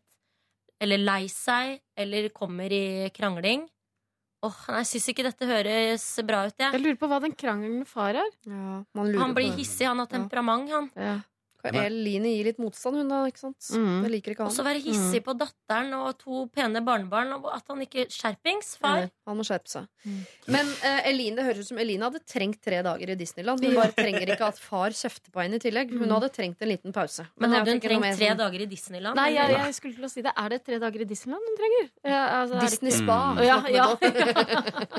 eller lei seg eller kommer i krangling. Åh, oh, Jeg syns ikke dette høres bra ut. Jeg Jeg. lurer på hva den krangelen med far er. Ja, man lurer Han blir hissig, han har temperament, han. Ja. Kan Eline gi litt motstand, hun da? ikke sant? Mm. Det liker ikke Og han. så være hissig på datteren og to pene barnebarn. Og at han ikke Skjerpings, far. Enig. Han må skjerpe seg. Mm. Men uh, Eline, det høres ut som Eline hadde trengt tre dager i Disneyland. Hun bare trenger ikke at far kjefter på henne i tillegg. Hun Mm. hadde trengt en liten pause. Men jeg hadde hun trengt tre sånn dager i Disneyland? Nei, jeg, jeg skulle til å si det. Er det tre dager i Disneyland hun trenger? Ja, altså, Disney ikke- Spa. Mm. Ja, ja.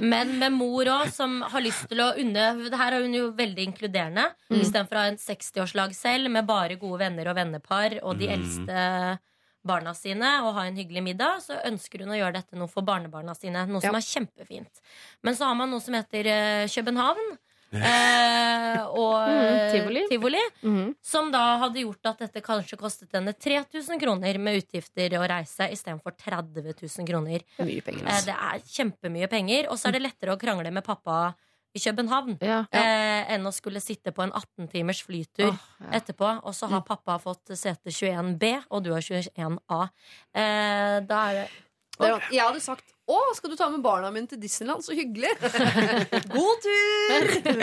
Men med mor òg, som har lyst til å unne Det her er hun jo veldig inkluderende. Mm. Istedenfor å ha en 60-årslag selv med bare gode venner og vennepar og de Mm. eldste barna sine og ha en hyggelig middag, så ønsker hun å gjøre dette noe for barnebarna sine. Noe som er kjempefint. Men så har man noe som heter uh, København. Eh, og Mm, eh, tivoli. tivoli. Mhm. Som da hadde gjort at dette kanskje kostet henne 3000 kroner med utgifter og reise istedenfor 30 000 kroner. Mye penger. Eh, altså. Det er kjempemye penger. Og så er det lettere å krangle med pappa i København Ja. eh, enn å skulle sitte på en 18 timers flytur oh, ja. etterpå. Og så har pappa fått sete 21B, og du har 21A. Eh, da er det Det- Jeg hadde sagt å, skal du ta med barna mine til Disneyland? Så hyggelig! God tur!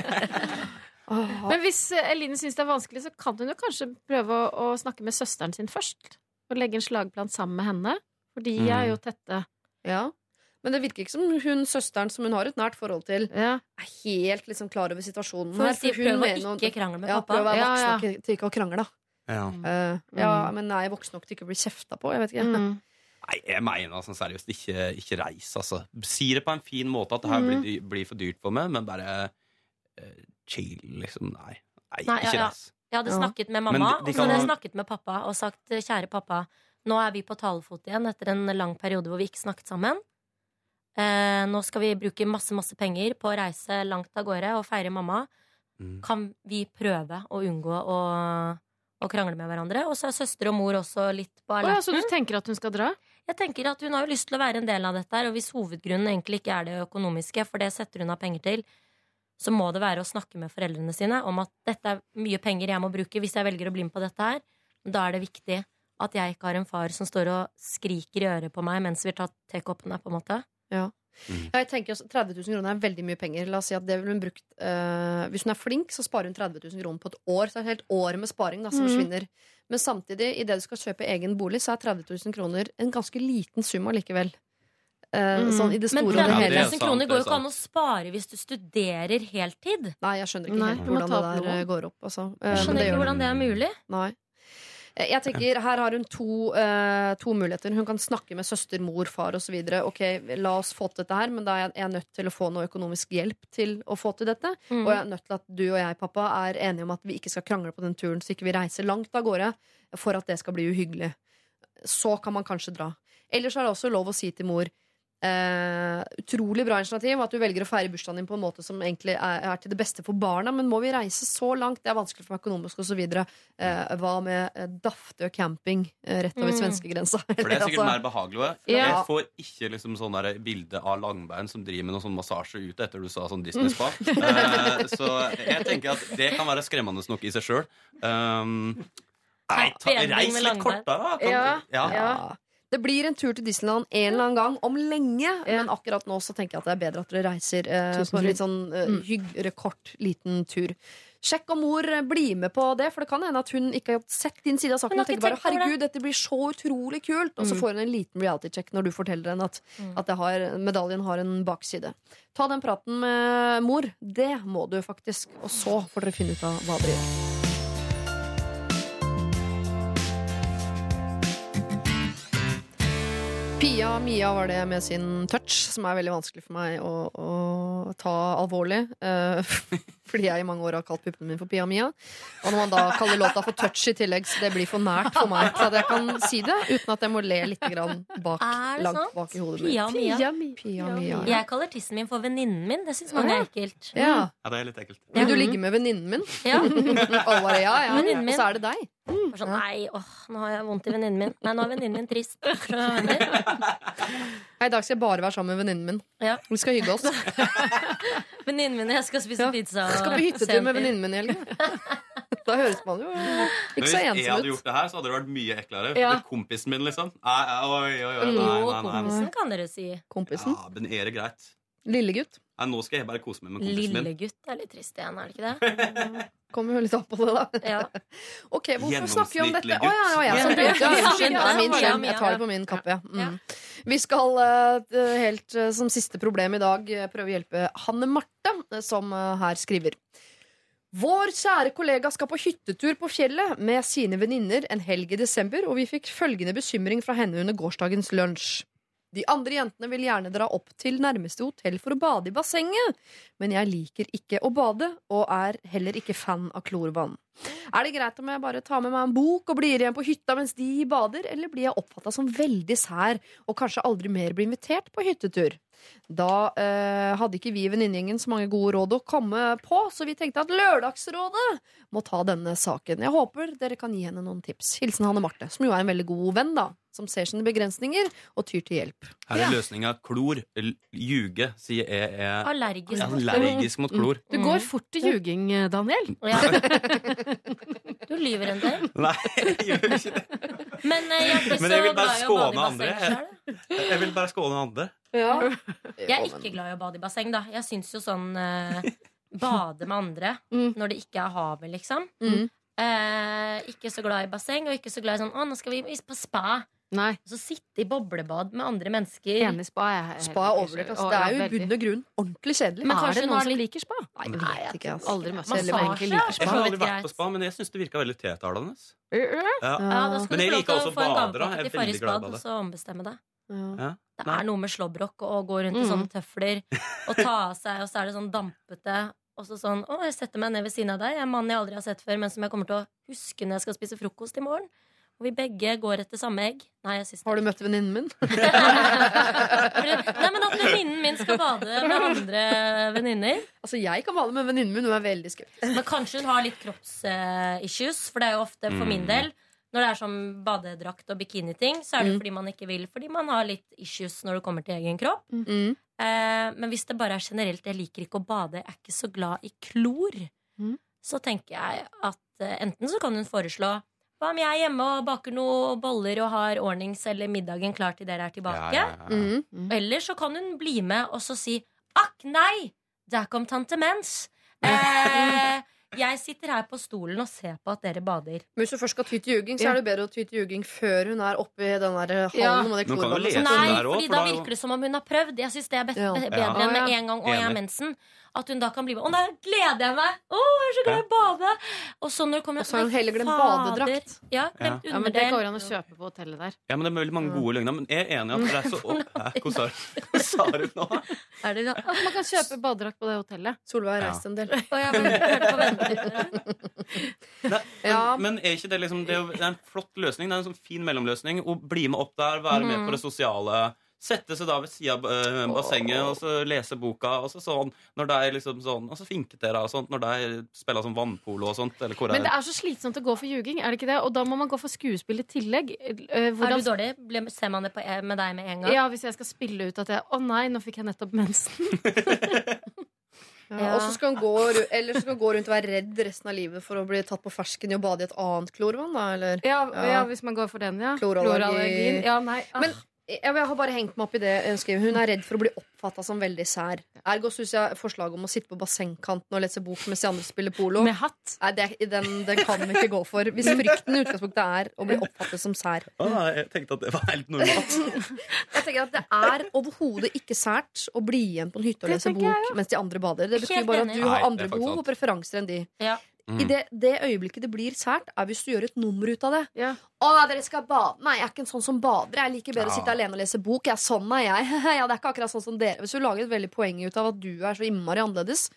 Men hvis eh, Eline syns det er vanskelig, så kan hun jo kanskje prøve å, å snakke med søsteren sin først. Og legge en slagplan sammen med henne. For de er Mm. jo tette. ja. Men det virker ikke som hun søsteren som hun har et nært forhold til, Ja. er helt liksom klar over situasjonen For, her. for hun prøver å ikke krangle med ja, pappa. prøv å være Ja, voksen ja. nok til ikke å krangle, da. Ja. Eh, ja, men er jeg voksen nok til ikke å bli kjefta på? Jeg vet ikke. Mm. Nei, jeg mener altså seriøst, ikke, ikke reis, altså. Si det på en fin måte at det her blir, blir for dyrt for meg, men bare uh, chill, liksom. Nei. Nei, Nei, ikke ja. reis. Jeg hadde snakket med mamma, de- de og så hadde jeg snakket med pappa og sagt kjære pappa, nå er vi på talefot igjen etter en lang periode hvor vi ikke snakket sammen. Eh, nå skal vi bruke masse, masse penger på å reise langt av gårde og feire mamma. Mm. Kan vi prøve å unngå å, å krangle med hverandre? Og så er søster og mor også litt på Å ja, så du tenker at hun skal dra? Jeg tenker at Hun har jo lyst til å være en del av dette, her, og hvis hovedgrunnen egentlig ikke er det økonomiske, for det setter hun av penger til, så må det være å snakke med foreldrene sine om at dette er mye penger jeg må bruke hvis jeg velger å bli med på dette her. Da er det viktig at jeg ikke har en far som står og skriker i øret på meg mens vi tar tekoppene, på en måte. Ja. Jeg tenker også 30 000 kroner er veldig mye penger. La oss si at det vil hun brukt eh, Hvis hun er flink, så sparer hun 30 000 kroner på et år. Så er det et helt år med sparing da, som mm. forsvinner. Men samtidig, idet du skal kjøpe egen bolig, så er 30 000 kroner en ganske liten sum allikevel. Eh, Mhm. Sånn i det store Men det 30 hele. 000 kroner går jo ikke an å spare hvis du studerer heltid. Nei, jeg skjønner ikke Nei, helt hvordan det der eh, går opp. Altså. Eh, Jeg skjønner det ikke hvordan det er mulig. Nei. Eh, Jeg tenker, Her har hun to, uh, to muligheter. Hun kan snakke med søster, mor, far osv. Ok, la oss få til dette her, men da er jeg- nødt til å få noe økonomisk hjelp til å få til dette. Mm. Og jeg er nødt til at du og jeg, pappa, er enige om at vi ikke skal krangle på den turen, så ikke vi reiser langt av gårde for at det skal bli uhyggelig. Så kan man kanskje dra. Ellers er det også lov å si til mor Eh, utrolig bra initiativ at du velger å feire bursdagen din på en måte som egentlig er, er til det beste for barna. Men må vi reise så langt? Det er vanskelig for meg økonomisk osv. Uh, hva med eh, Daftø camping uh, rett over Mm. svenskegrensa? For det er sikkert Altså, mer behagelig. Ja. Jeg får ikke liksom sånn bilde av langbein som driver med noe sånn massasje ute etter du sa sånn Disney-spa. Uh, så jeg tenker at det kan være skremmende nok i seg sjøl. Um, nei, ta, reis litt kortere, da. Kan, Ja. ja. ja. Det blir en tur til Disneyland en eller annen gang om lenge. Men akkurat nå så tenker jeg at det er bedre at dere reiser eh, på en litt sånn eh, hyggelig, kort, liten tur. Sjekk om mor eh, blir med på det, for det kan hende at hun ikke har sett din side av saken. Og tenker bare. 'herregud, dette blir så utrolig kult', og så Mm. får hun en liten reality-check når du forteller henne at, Mm. at det har, medaljen har en bakside. Ta den praten med mor. Det må du faktisk. Og så får dere finne ut av hva dere gjør. Pia Mia var det med sin touch, som er veldig vanskelig for meg å, å ta alvorlig. Uh, fordi jeg i mange år har kalt puppene mine for Pia Mia. Og når man da kaller låta for touch i tillegg, så det blir for nært for meg til at jeg kan si det uten at jeg må le litt grann bak, langt bak i hodet Pia mitt. Mia. Pia Mia. Pia Mia. Jeg kaller tissen min for venninnen min. Det syns mange er ekkelt. Ja. ja, det er litt ekkelt. Vil du ligge med venninnen min? Ja. Alle bare ja, ja. Min. Og så er det deg. Bare Sånn, nei, åh, nå har jeg vondt i venninnen min. Nei, nå er venninnen min trist. I dag skal jeg bare være sammen med venninnen min. Ja. Vi skal hygge oss. Venninnen min og jeg skal spise Ja. pizza. og Skal på hyttetur med venninnen min i helgen. Da høres man jo ikke så ensom ut. hvis jeg hadde gjort det her, så hadde det vært mye eklere. Ja. Kompisen min, liksom. Nei, oi, oi, oi, nei, nei, nei, nei. kompisen kan dere si. Kompisen. Ja, men er det greit? Lillegutt. Nei, nå skal jeg bare kose meg med kompisen min. Lillegutt er litt trist igjen, er det ikke det? Kommer jo litt an på det, da. Ja. Ok, Hvorfor snakker vi om dette? Gjennomsnittlig Å ja, ja, ja, gutt. ja, unnskyld. Det er min skjerm. Jeg tar det på min kappe. Ja. Mm. Vi skal eh, helt eh, som siste problem i dag eh, prøve å hjelpe Hanne Marte, som her skriver. Vår kjære kollega skal på hyttetur på fjellet med sine venninner en helg i desember, og vi fikk følgende bekymring fra henne under gårsdagens lunsj. De andre jentene vil gjerne dra opp til nærmeste hotell for å bade i bassenget, men jeg liker ikke å bade, og er heller ikke fan av klorvann. Er det greit om jeg bare tar med meg en bok og blir igjen på hytta mens de bader, eller blir jeg oppfatta som veldig sær og kanskje aldri mer blir invitert på hyttetur? Da eh, hadde ikke vi i venninnegjengen så mange gode råd å komme på, så vi tenkte at Lørdagsrådet må ta denne saken. Jeg håper dere kan gi henne noen tips. Hilsen Hanne Marte, som jo er en veldig god venn, da. Som ser sine begrensninger og tyr til hjelp. Her er løsninga klor. Ljuge, sier jeg er Allergisk. er mot allergisk mot klor. Du går fort til ljuging, Daniel. Ja. Du lyver en del. Nei, jeg gjør ikke det. Men eh, jeg Men jeg vil bare skåne andre. Jeg vil bare skåne andre. Jeg er ikke glad i å bade i basseng, da. Jeg syns jo sånn eh, Bade med andre Mm. når det ikke er havet, liksom. Mm. Eh, ikke så glad i basseng, og ikke så glad i sånn Å, nå skal vi på spa. Nei, Og så sitte i boblebad med andre mennesker. enig spa er Spa er overvurdert. Altså. Det er jo i bunn og grunn ordentlig kjedelig. Men er kanskje det hun noen har som litt- liker spa? Nei, jeg vet ikke. Altså. Aldri møtt Massasje? eller egentlig liker Jeg spa. har aldri vært på spa, men jeg syns det virka veldig tetalende. Ja. Ja, da skal Men du jeg få lov liker til også badere få en bader, Jeg er til veldig Farris glad i bad, så ombestemme deg. Ja. Det er noe med slåbrok og å gå rundt i Mm. sånne tøfler og ta av seg, og så er det sånn dampete. Og så sånn Å, jeg setter meg ned ved siden av deg. Jeg er en mann jeg aldri har sett før, men som jeg kommer til å huske når jeg skal spise frokost i morgen. Og vi begge går etter samme egg. Nei, jeg Har du møtt venninnen min? Nei, men at venninnen min skal bade med andre venninner. Altså, Jeg kan bade med venninnen min, hun er veldig skeptisk. Men kanskje hun har litt kroppsissues, for det er jo ofte, for min Mm. del Når det er sånn badedrakt og bikiniting, så er det jo Mm. fordi man ikke vil. Fordi man har litt issues når det kommer til egen kropp. Mm. Eh, men hvis det bare er generelt jeg liker ikke å bade, jeg er ikke så glad i klor, Mm. så tenker jeg at eh, enten så kan hun foreslå hva om jeg er hjemme og baker noen boller og har ordnings eller middagen klar til dere er tilbake? Ja, ja, ja. Mm. Eller så kan hun bli med og så si Akk, nei! Der kom tante Mens. Eh, jeg sitter her på stolen og ser på at dere bader. Men hvis du først skal ty til juging, så er det bedre å ty til juging før hun er oppi den der hallen Ja. med kan jo lese som- Nei, der også, fordi for da er virker det som om hun har prøvd. Jeg synes det er be Ja. bedre enn med en gang og jeg har mensen'. At hun da kan bli med. Å, da gleder jeg meg! Å, jeg er så glad i å bade! Og så når kommer Og så har hun heller glemt badedrakt. Ja, glemt Ja, men det går an å kjøpe på hotellet der. Ja, men Det er veldig mange gode løgner. Men jeg er enig i at det er så Hva sa du? Du nå? Er man kan kjøpe badedrakt på det hotellet. Solveig har reist en del. Og jeg har hørt på. Nei, Ja. men, men er ikke det liksom Det er jo det er en flott løsning. Det er en sånn fin mellomløsning. Å bli med opp der, være med på det sosiale. Sette seg da ved sida av eh, bassenget og så lese boka. Og så sånn Når det er liksom sånn Og så finket dere og sånt når de spiller sånn vannpolo og sånt. Eller hvor Men det er så slitsomt å gå for ljuging, er det ikke det? Og da må man gå for skuespill i tillegg. Hvordan... Er du dårlig? Ble, ser man det på, med deg med en gang? ja, hvis jeg skal spille ut at jeg Å nei, nå fikk jeg nettopp mensen. Ja. Og så skal hun gå, eller så skal han gå rundt og være redd resten av livet for å bli tatt på fersken i å bade i et annet klorvann. Da, eller? Ja, Ja. ja, hvis man går for den, ja. Klorallergi. Klorallergien. Ja, nei. ah. Men jeg, jeg har bare hengt meg opp i det hun skriver. Hun er redd for å bli oppfatta som veldig sær. Ergo syns jeg forslaget om å sitte på bassengkanten og lese bok mens de andre spiller polo Med hatt. Nei, det, den, den kan vi ikke gå for. Hvis frykten i utgangspunktet er å bli oppfattet som sær. Ah, jeg tenkte at det var helt normalt. Jeg tenker at Det er overhodet ikke sært å bli igjen på en hytte og lese bok mens de andre bader. Det betyr bare at du har andre behov og preferanser enn de. Ja. Mm. I det, det øyeblikket det blir sært, er hvis du gjør et nummer ut av det. Ja. Å, nei, dere skal bade. Nei, jeg er ikke en sånn som bader. Jeg liker bedre å sitte alene og lese bok. Ja, sånn er jeg. ja, det er ikke akkurat sånn som dere. Hvis du lager et veldig poeng ut av at du er så innmari annerledes,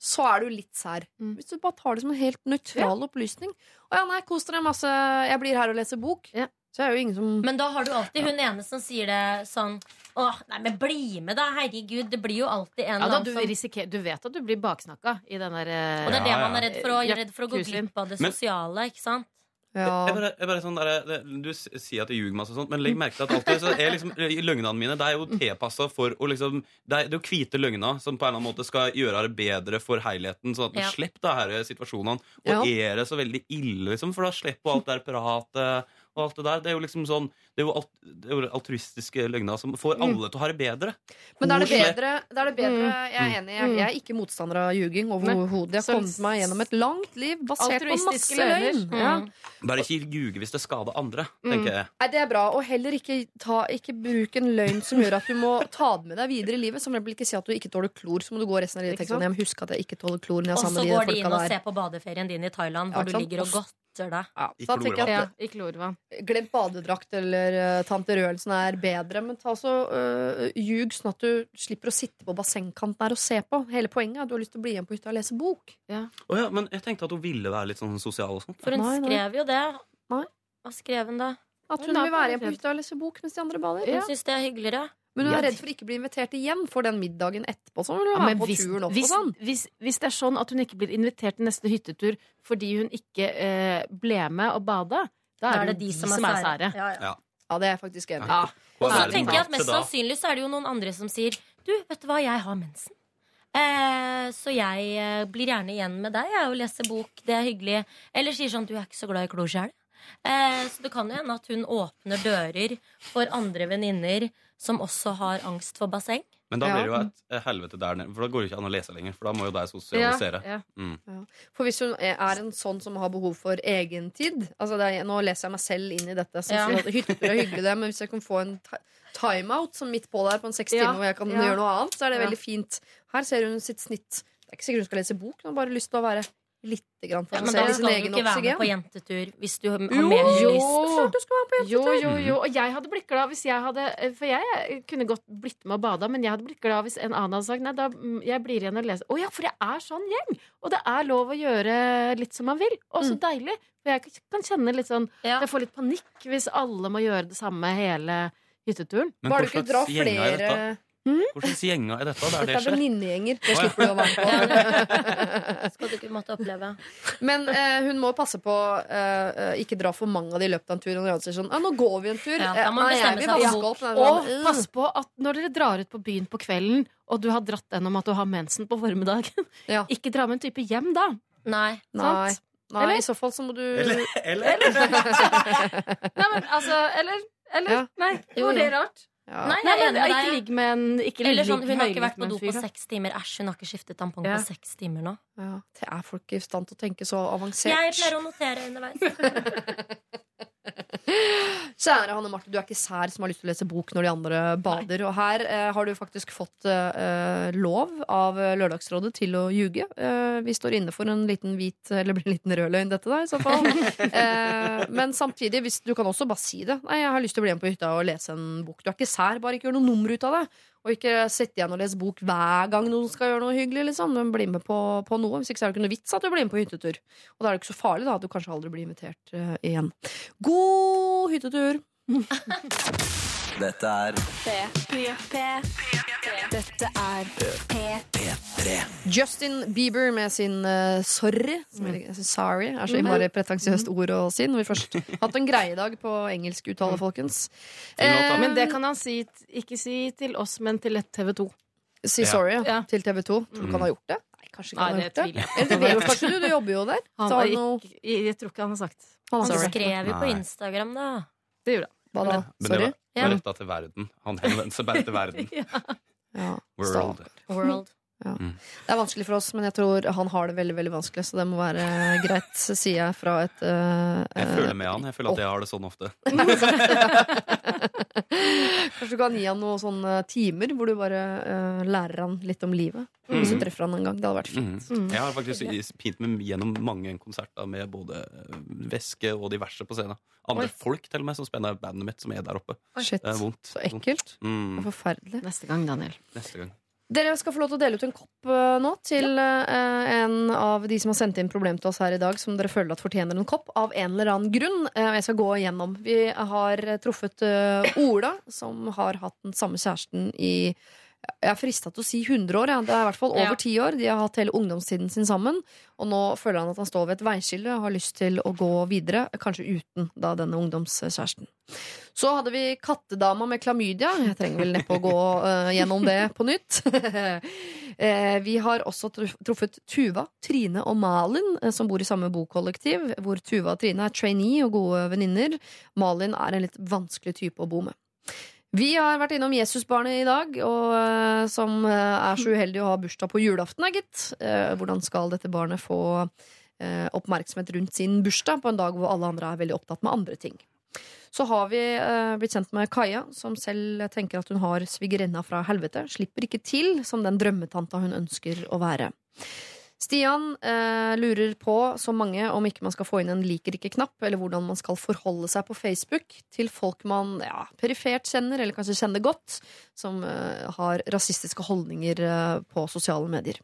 så er du litt sær. Mm. Hvis du bare tar det som en helt nøytral opplysning. Å ja, nei, kos dere masse. Jeg blir her og leser bok. Ja. Så er jo ingen som Men da har du alltid hun ene som sier det sånn Åh, nei, men bli med, da! Herregud, det blir jo alltid en Ja, eller da, du, annen som risiker, du vet at du blir baksnakka i den der eh, Og det er det Ja, man er redd for, å, Ja, redd for å gå glipp av det Men- sosiale, ikke sant? Jeg ja. bare, jeg bare sånn der, det, du s- sier at jeg ljuger masse og sånt, men legg merke til at alltid så er liksom, eh, løgnene mine Det er jo tilpassa for å liksom Det er, det er jo hvite løgner som på en eller annen måte skal gjøre det bedre for helheten. Sånn at man Ja. slipper de her situasjonene. Og Ja. er det så veldig ille, liksom, for da slipper alt det der pratet og alt det der. Det er jo liksom sånn Det er jo, alt, det er jo altruistiske løgner som får alle til å ha det bedre. Men da er det bedre, da er det bedre Mm. Jeg er enig. Jeg, jeg er ikke motstander av ljuging overhodet. Jeg har kommet meg gjennom et langt liv basert på masse løgn. Ja. Mm. Bare ikke ljuge hvis det skader andre, Mm. tenker jeg. Nei, Det er bra. Og heller ikke, ta, ikke bruk en løgn som gjør at du må ta det med deg videre i livet. Som eksempel ikke si at du ikke tåler klor, så må du gå resten av livet og tenke sånn Jeg må huske at jeg ikke tåler klor Og så går de inn og der. ser på badeferien din i Thailand, hvor ja, du ligger og godter det. Ja, I jeg Ja, i klorvann. Glemt badedrakt eller uh, tante Rødelsen er bedre, men ta så uh, ljug sånn at du slipper å sitte på bassengkanten her og se på. Hele poenget er at du har lyst til å bli igjen på hytta og lese bok. Å ja, men jeg tenkte at hun ville være litt sånn sosial og sånt. For hun Nei, nei. skrev jo det. Nei. Hva skrev hun da? At hun Hun vil være igjen på hytta og lese bok mens de andre bader. Hun syns det er hyggeligere. Men hun er redd for ikke å bli invitert igjen for den middagen etterpå. Så hun vil Ja, men på hvis, turen opp hvis, og sånn. hvis, hvis det er sånn at hun ikke blir invitert til neste hyttetur fordi hun ikke eh, ble med og bada, da er, det de som, er sære. Ja, ja. Ja, det er jeg faktisk enig i. Ja. Og så tenker jeg at Mest sannsynlig så er det jo noen andre som sier Du, vet du hva, jeg har mensen. Eh, så jeg eh, blir gjerne igjen med deg jeg, og leser bok. Det er hyggelig. Eller sier sånn Du er ikke så glad i klor. Eh, så det kan jo hende at hun åpner dører for andre venninner som også har angst for basseng. Men da blir det jo et helvete der nede, for da går det ikke an å lese lenger. For da må jo deg sosialisere. Ja, ja. Mm. For hvis hun er en sånn som har behov for egentid altså er, Nå leser jeg meg selv inn i dette. Så Ja. Hytter er hyggelig, det, men hvis jeg kan få en ti- timeout som midt på der på en seks Ja, timer hvor jeg kan ja. gjøre noe annet, så er det veldig fint. Her ser hun sitt snitt. Det er ikke sikkert hun skal lese bok, hun har bare lyst til å være litt grann Ja, men da skal du ikke være med på jentetur hvis du har Jo, mer lyst. Jo, jentetur. jo, jo. Og jeg hadde blitt glad hvis jeg hadde For jeg kunne godt blitt med og bada, men jeg hadde blitt glad hvis en annen hadde sagt nei, da mm, jeg blir igjen og leser. Å ja, for jeg er sånn gjeng! Og det er lov å gjøre litt som man vil. Og så Mm. deilig. For jeg kan kjenne litt sånn Ja. Jeg får litt panikk hvis alle må gjøre det samme hele hytteturen. Men hva slags gjeng er dette? Flere Hvordan gjenga er dette? Der Dette er venninnegjenger. Det slipper du å være med på. Skal du ikke måtte oppleve. Men eh, hun må passe på eh, eh, ikke dra for mange av de i løpet av en tur. Og sier sånn, ah, 'Nå går vi en tur'. Ja, Eh, da må man nei, jeg bok. opp. Nei, Og uh. pass på at når dere drar ut på byen på kvelden, og du har dratt gjennom at du har mensen på formiddagen, Ja. ikke dra med en type hjem da. Nei. Nei, nei Eller? i så fall så må du Eller, eller? Nei, men altså, eller, eller Ja. Nei, var det rart? Ja. Nei, Nei, jeg er enig med Ikke ligg med en ikke Eller sånn, hun har ikke vært på do på seks timer. Æsj, hun har ikke skiftet tampong Ja. på seks timer nå. Ja, det er folk i stand til å tenke så avansert. Jeg pleier å notere underveis. Kjære Hanne Marte, du er ikke sær som har lyst til å lese bok når de andre bader. Og her eh, har du faktisk fått eh, lov av Lørdagsrådet til å ljuge. Eh, vi står inne for en liten hvit, eller blir en liten rødløgn, dette da, i så fall. eh, men samtidig, hvis, du kan også bare si det. Nei, jeg har lyst til å bli med på hytta og lese en bok. Du er ikke sær, bare ikke gjør noe nummer ut av det. Og ikke sitte igjen og lese bok hver gang noen skal gjøre noe hyggelig. Liksom. Men bli med på, på noe. Hvis ikke så er det ikke noe vits at du blir med på hyttetur. Og da er det ikke så farlig da, at du kanskje aldri blir invitert uh, igjen. God hyttetur! Dette er Dette er P3. Justin Bieber med sin uh, Sorry. Er, sorry er så innmari pretensiøst ord å si. Når vi først hatt en greie dag på engelsk uttale, folkens. Eh, Men det kan han si, ikke si til oss, men til TV 2. Si sorry ja. Ja. til TV 2. Tror du han har gjort det? Nei, kanskje ikke Nei, han det tviler jeg. Eller kanskje du, jobber jo der. Han noe ikke, jeg, tror ikke han har sagt Han Han skrev jo på Instagram, da. Det gjorde han. Hva da? Men det var, var retta til verden. Han henvendte seg bare til verden. Ja. Oh, World. World. Det er vanskelig for oss, men jeg tror han har det veldig veldig vanskelig. Så det må være greit, sier jeg fra et uh, Jeg føler med han. Jeg føler at jeg har det sånn ofte. Kanskje du kan gi han noen sånne timer hvor du bare uh, lærer han litt om livet. Hvis du treffer han en gang. Det hadde vært fint. Mm. Jeg har faktisk is- pint meg gjennom mange konserter med både eh, væske og diverse på scenen. Andre Oi. folk til og med som spenner bandet mitt, som er der oppe. Shit. Det er vondt. Så ekkelt. Mm, Og forferdelig. Neste gang, Daniel. neste gang. Dere skal få lov til å dele ut en kopp eh, nå til eh, en av de som har sendt inn problem til oss her i dag, som dere føler at fortjener en kopp, av en eller annen grunn. Eh, jeg skal gå igjennom. Vi har truffet Ola, som har hatt den samme kjæresten i jeg er frista til å si 100 år. Ja. Det er i hvert fall over Ja. 10 år. De har hatt hele ungdomstiden sin sammen. Og nå føler han at han står ved et veiskille og har lyst til å gå videre. Kanskje uten da denne ungdomskjæresten. Så hadde vi kattedama med klamydia. Jeg trenger vel neppe å gå uh, gjennom det på nytt. Eh, vi har også truffet Tuva, Trine og Malin, eh, som bor i samme bokollektiv. Hvor Tuva og Trine er trainee og gode venninner. Malin er en litt vanskelig type å bo med. Vi har vært innom Jesusbarnet i dag, og, eh, som eh, er så uheldig å ha bursdag på julaften, gitt. Eh, hvordan skal dette barnet få oppmerksomhet rundt sin bursdag på en dag hvor alle andre er veldig opptatt med andre ting? Så har vi blitt kjent med Kaja, som selv tenker at hun har svigerinna fra helvete. Slipper ikke til som den drømmetanta hun ønsker å være. Stian eh, lurer på, som mange, om ikke man skal få inn en liker ikke-knapp, eller hvordan man skal forholde seg på Facebook til folk man ja, perifert kjenner, eller kanskje kjenner godt, som eh, har rasistiske holdninger eh, på sosiale medier.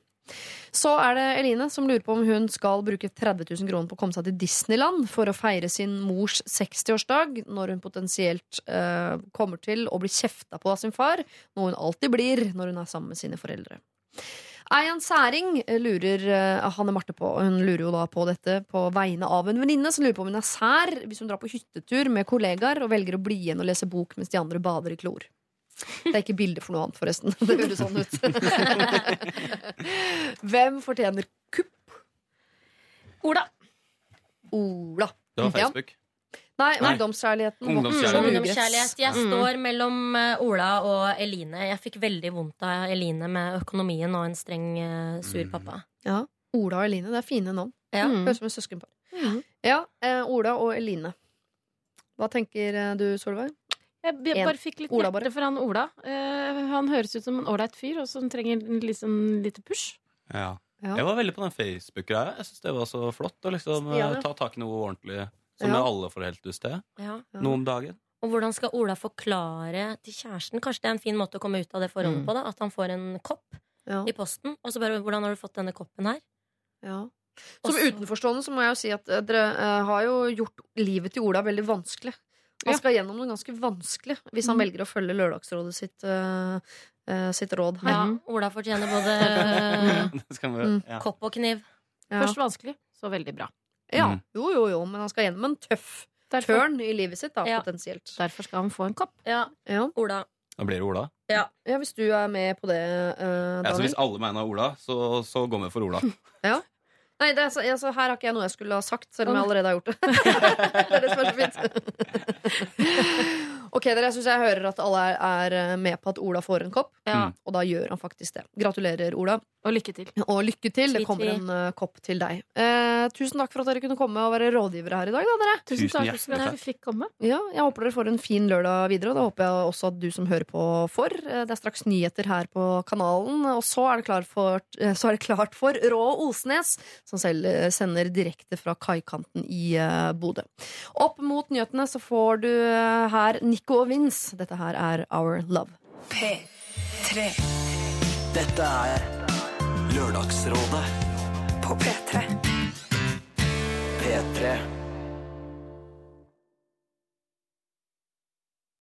Så er det Eline som lurer på om hun skal bruke 30 000 kroner på å komme seg til Disneyland for å feire sin mors 60-årsdag, når hun potensielt eh, kommer til å bli kjefta på av sin far, noe hun alltid blir når hun er sammen med sine foreldre. Eian Særing lurer eh, Hanne Marte på Hun lurer jo da på dette på vegne av en venninne som lurer på om hun er sær hvis hun drar på hyttetur med kollegaer og velger å bli igjen og lese bok mens de andre bader i klor. Det er ikke bilde for noe annet, forresten. Det høres sånn ut. Hvem fortjener kupp? Ola. Ola. Det var Facebook. Nei, Nei. ungdomskjærligheten. Ungdomskjærlighet. Ungdomskjærlighet. Jeg Mm. står mellom eh, Ola og Eline. Jeg fikk veldig vondt av Eline med økonomien og en streng, eh, sur pappa. Ja. Ola og Eline, det er fine navn. Ja. Mm. Høres ut som et søskenpar. Mm. Ja, eh, Ola og Eline. Hva tenker du, Solveig? Jeg, bare fikk litt Ola, hjerte for han Ola. Uh, han høres ut som en ålreit fyr, og som trenger en liksom, lite push. Ja. Ja. Jeg var veldig på den Facebook-greia. Jeg synes det var så flott å liksom, Ja, ja. ta tak i noe ordentlig som Ja. alle får helt lyst til. Ja. Ja. Noen dager. Og hvordan skal Ola forklare til kjæresten Kanskje det er en fin måte å komme ut av det forholdet Mm. på? da At han får en kopp Ja. i posten. Og så bare 'Hvordan har du fått denne koppen her?' Ja. Som utenforstående så må jeg jo si at eh, dere eh, har jo gjort livet til Ola veldig vanskelig. Han skal gjennom noe ganske vanskelig hvis han Mm. velger å følge Lørdagsrådet sitt, uh, eh, sitt råd her. Ja, Ola fortjener både Mm. kopp og kniv. Ja. Først vanskelig, så veldig bra. Ja. Mm. Jo, jo, jo, men han skal gjennom en tøff Derfor, tørn i livet sitt, da, Ja. potensielt. derfor skal han få en kopp. Ja, Ja. Ola. Da blir det Ola. ja, hvis du er med på det, uh, Ja, så Daniel. hvis alle mener Ola, så, så går vi for Ola. ja. Nei, det er, så- altså, her har ikke jeg noe jeg skulle ha sagt, selv om jeg allerede har gjort det. det er det som er så fint. ok, dere, jeg syns jeg hører at alle er, er med på at Ola får en kopp. Ja. Og da gjør han faktisk det. Gratulerer, Ola. Og lykke til. Og lykke til. Det kommer en uh, kopp til deg. Eh, tusen takk for at dere kunne komme og være rådgivere her i dag. Da, dere. Tusen Tusen takk for at vi fikk komme. Ja, jeg håper dere får en fin lørdag videre, og det håper jeg også at du som hører på får. Eh, Det er straks nyheter her på kanalen, og så er det, klart for, eh, så er det klart for Rå Osnes, som selv eh, sender direkte fra kaikanten i uh, Bodø. Opp mot nyhetene så får du uh, her Nico og Vince. Dette her er Our Love. P3 Dette er Lørdagsrådet på P3. P3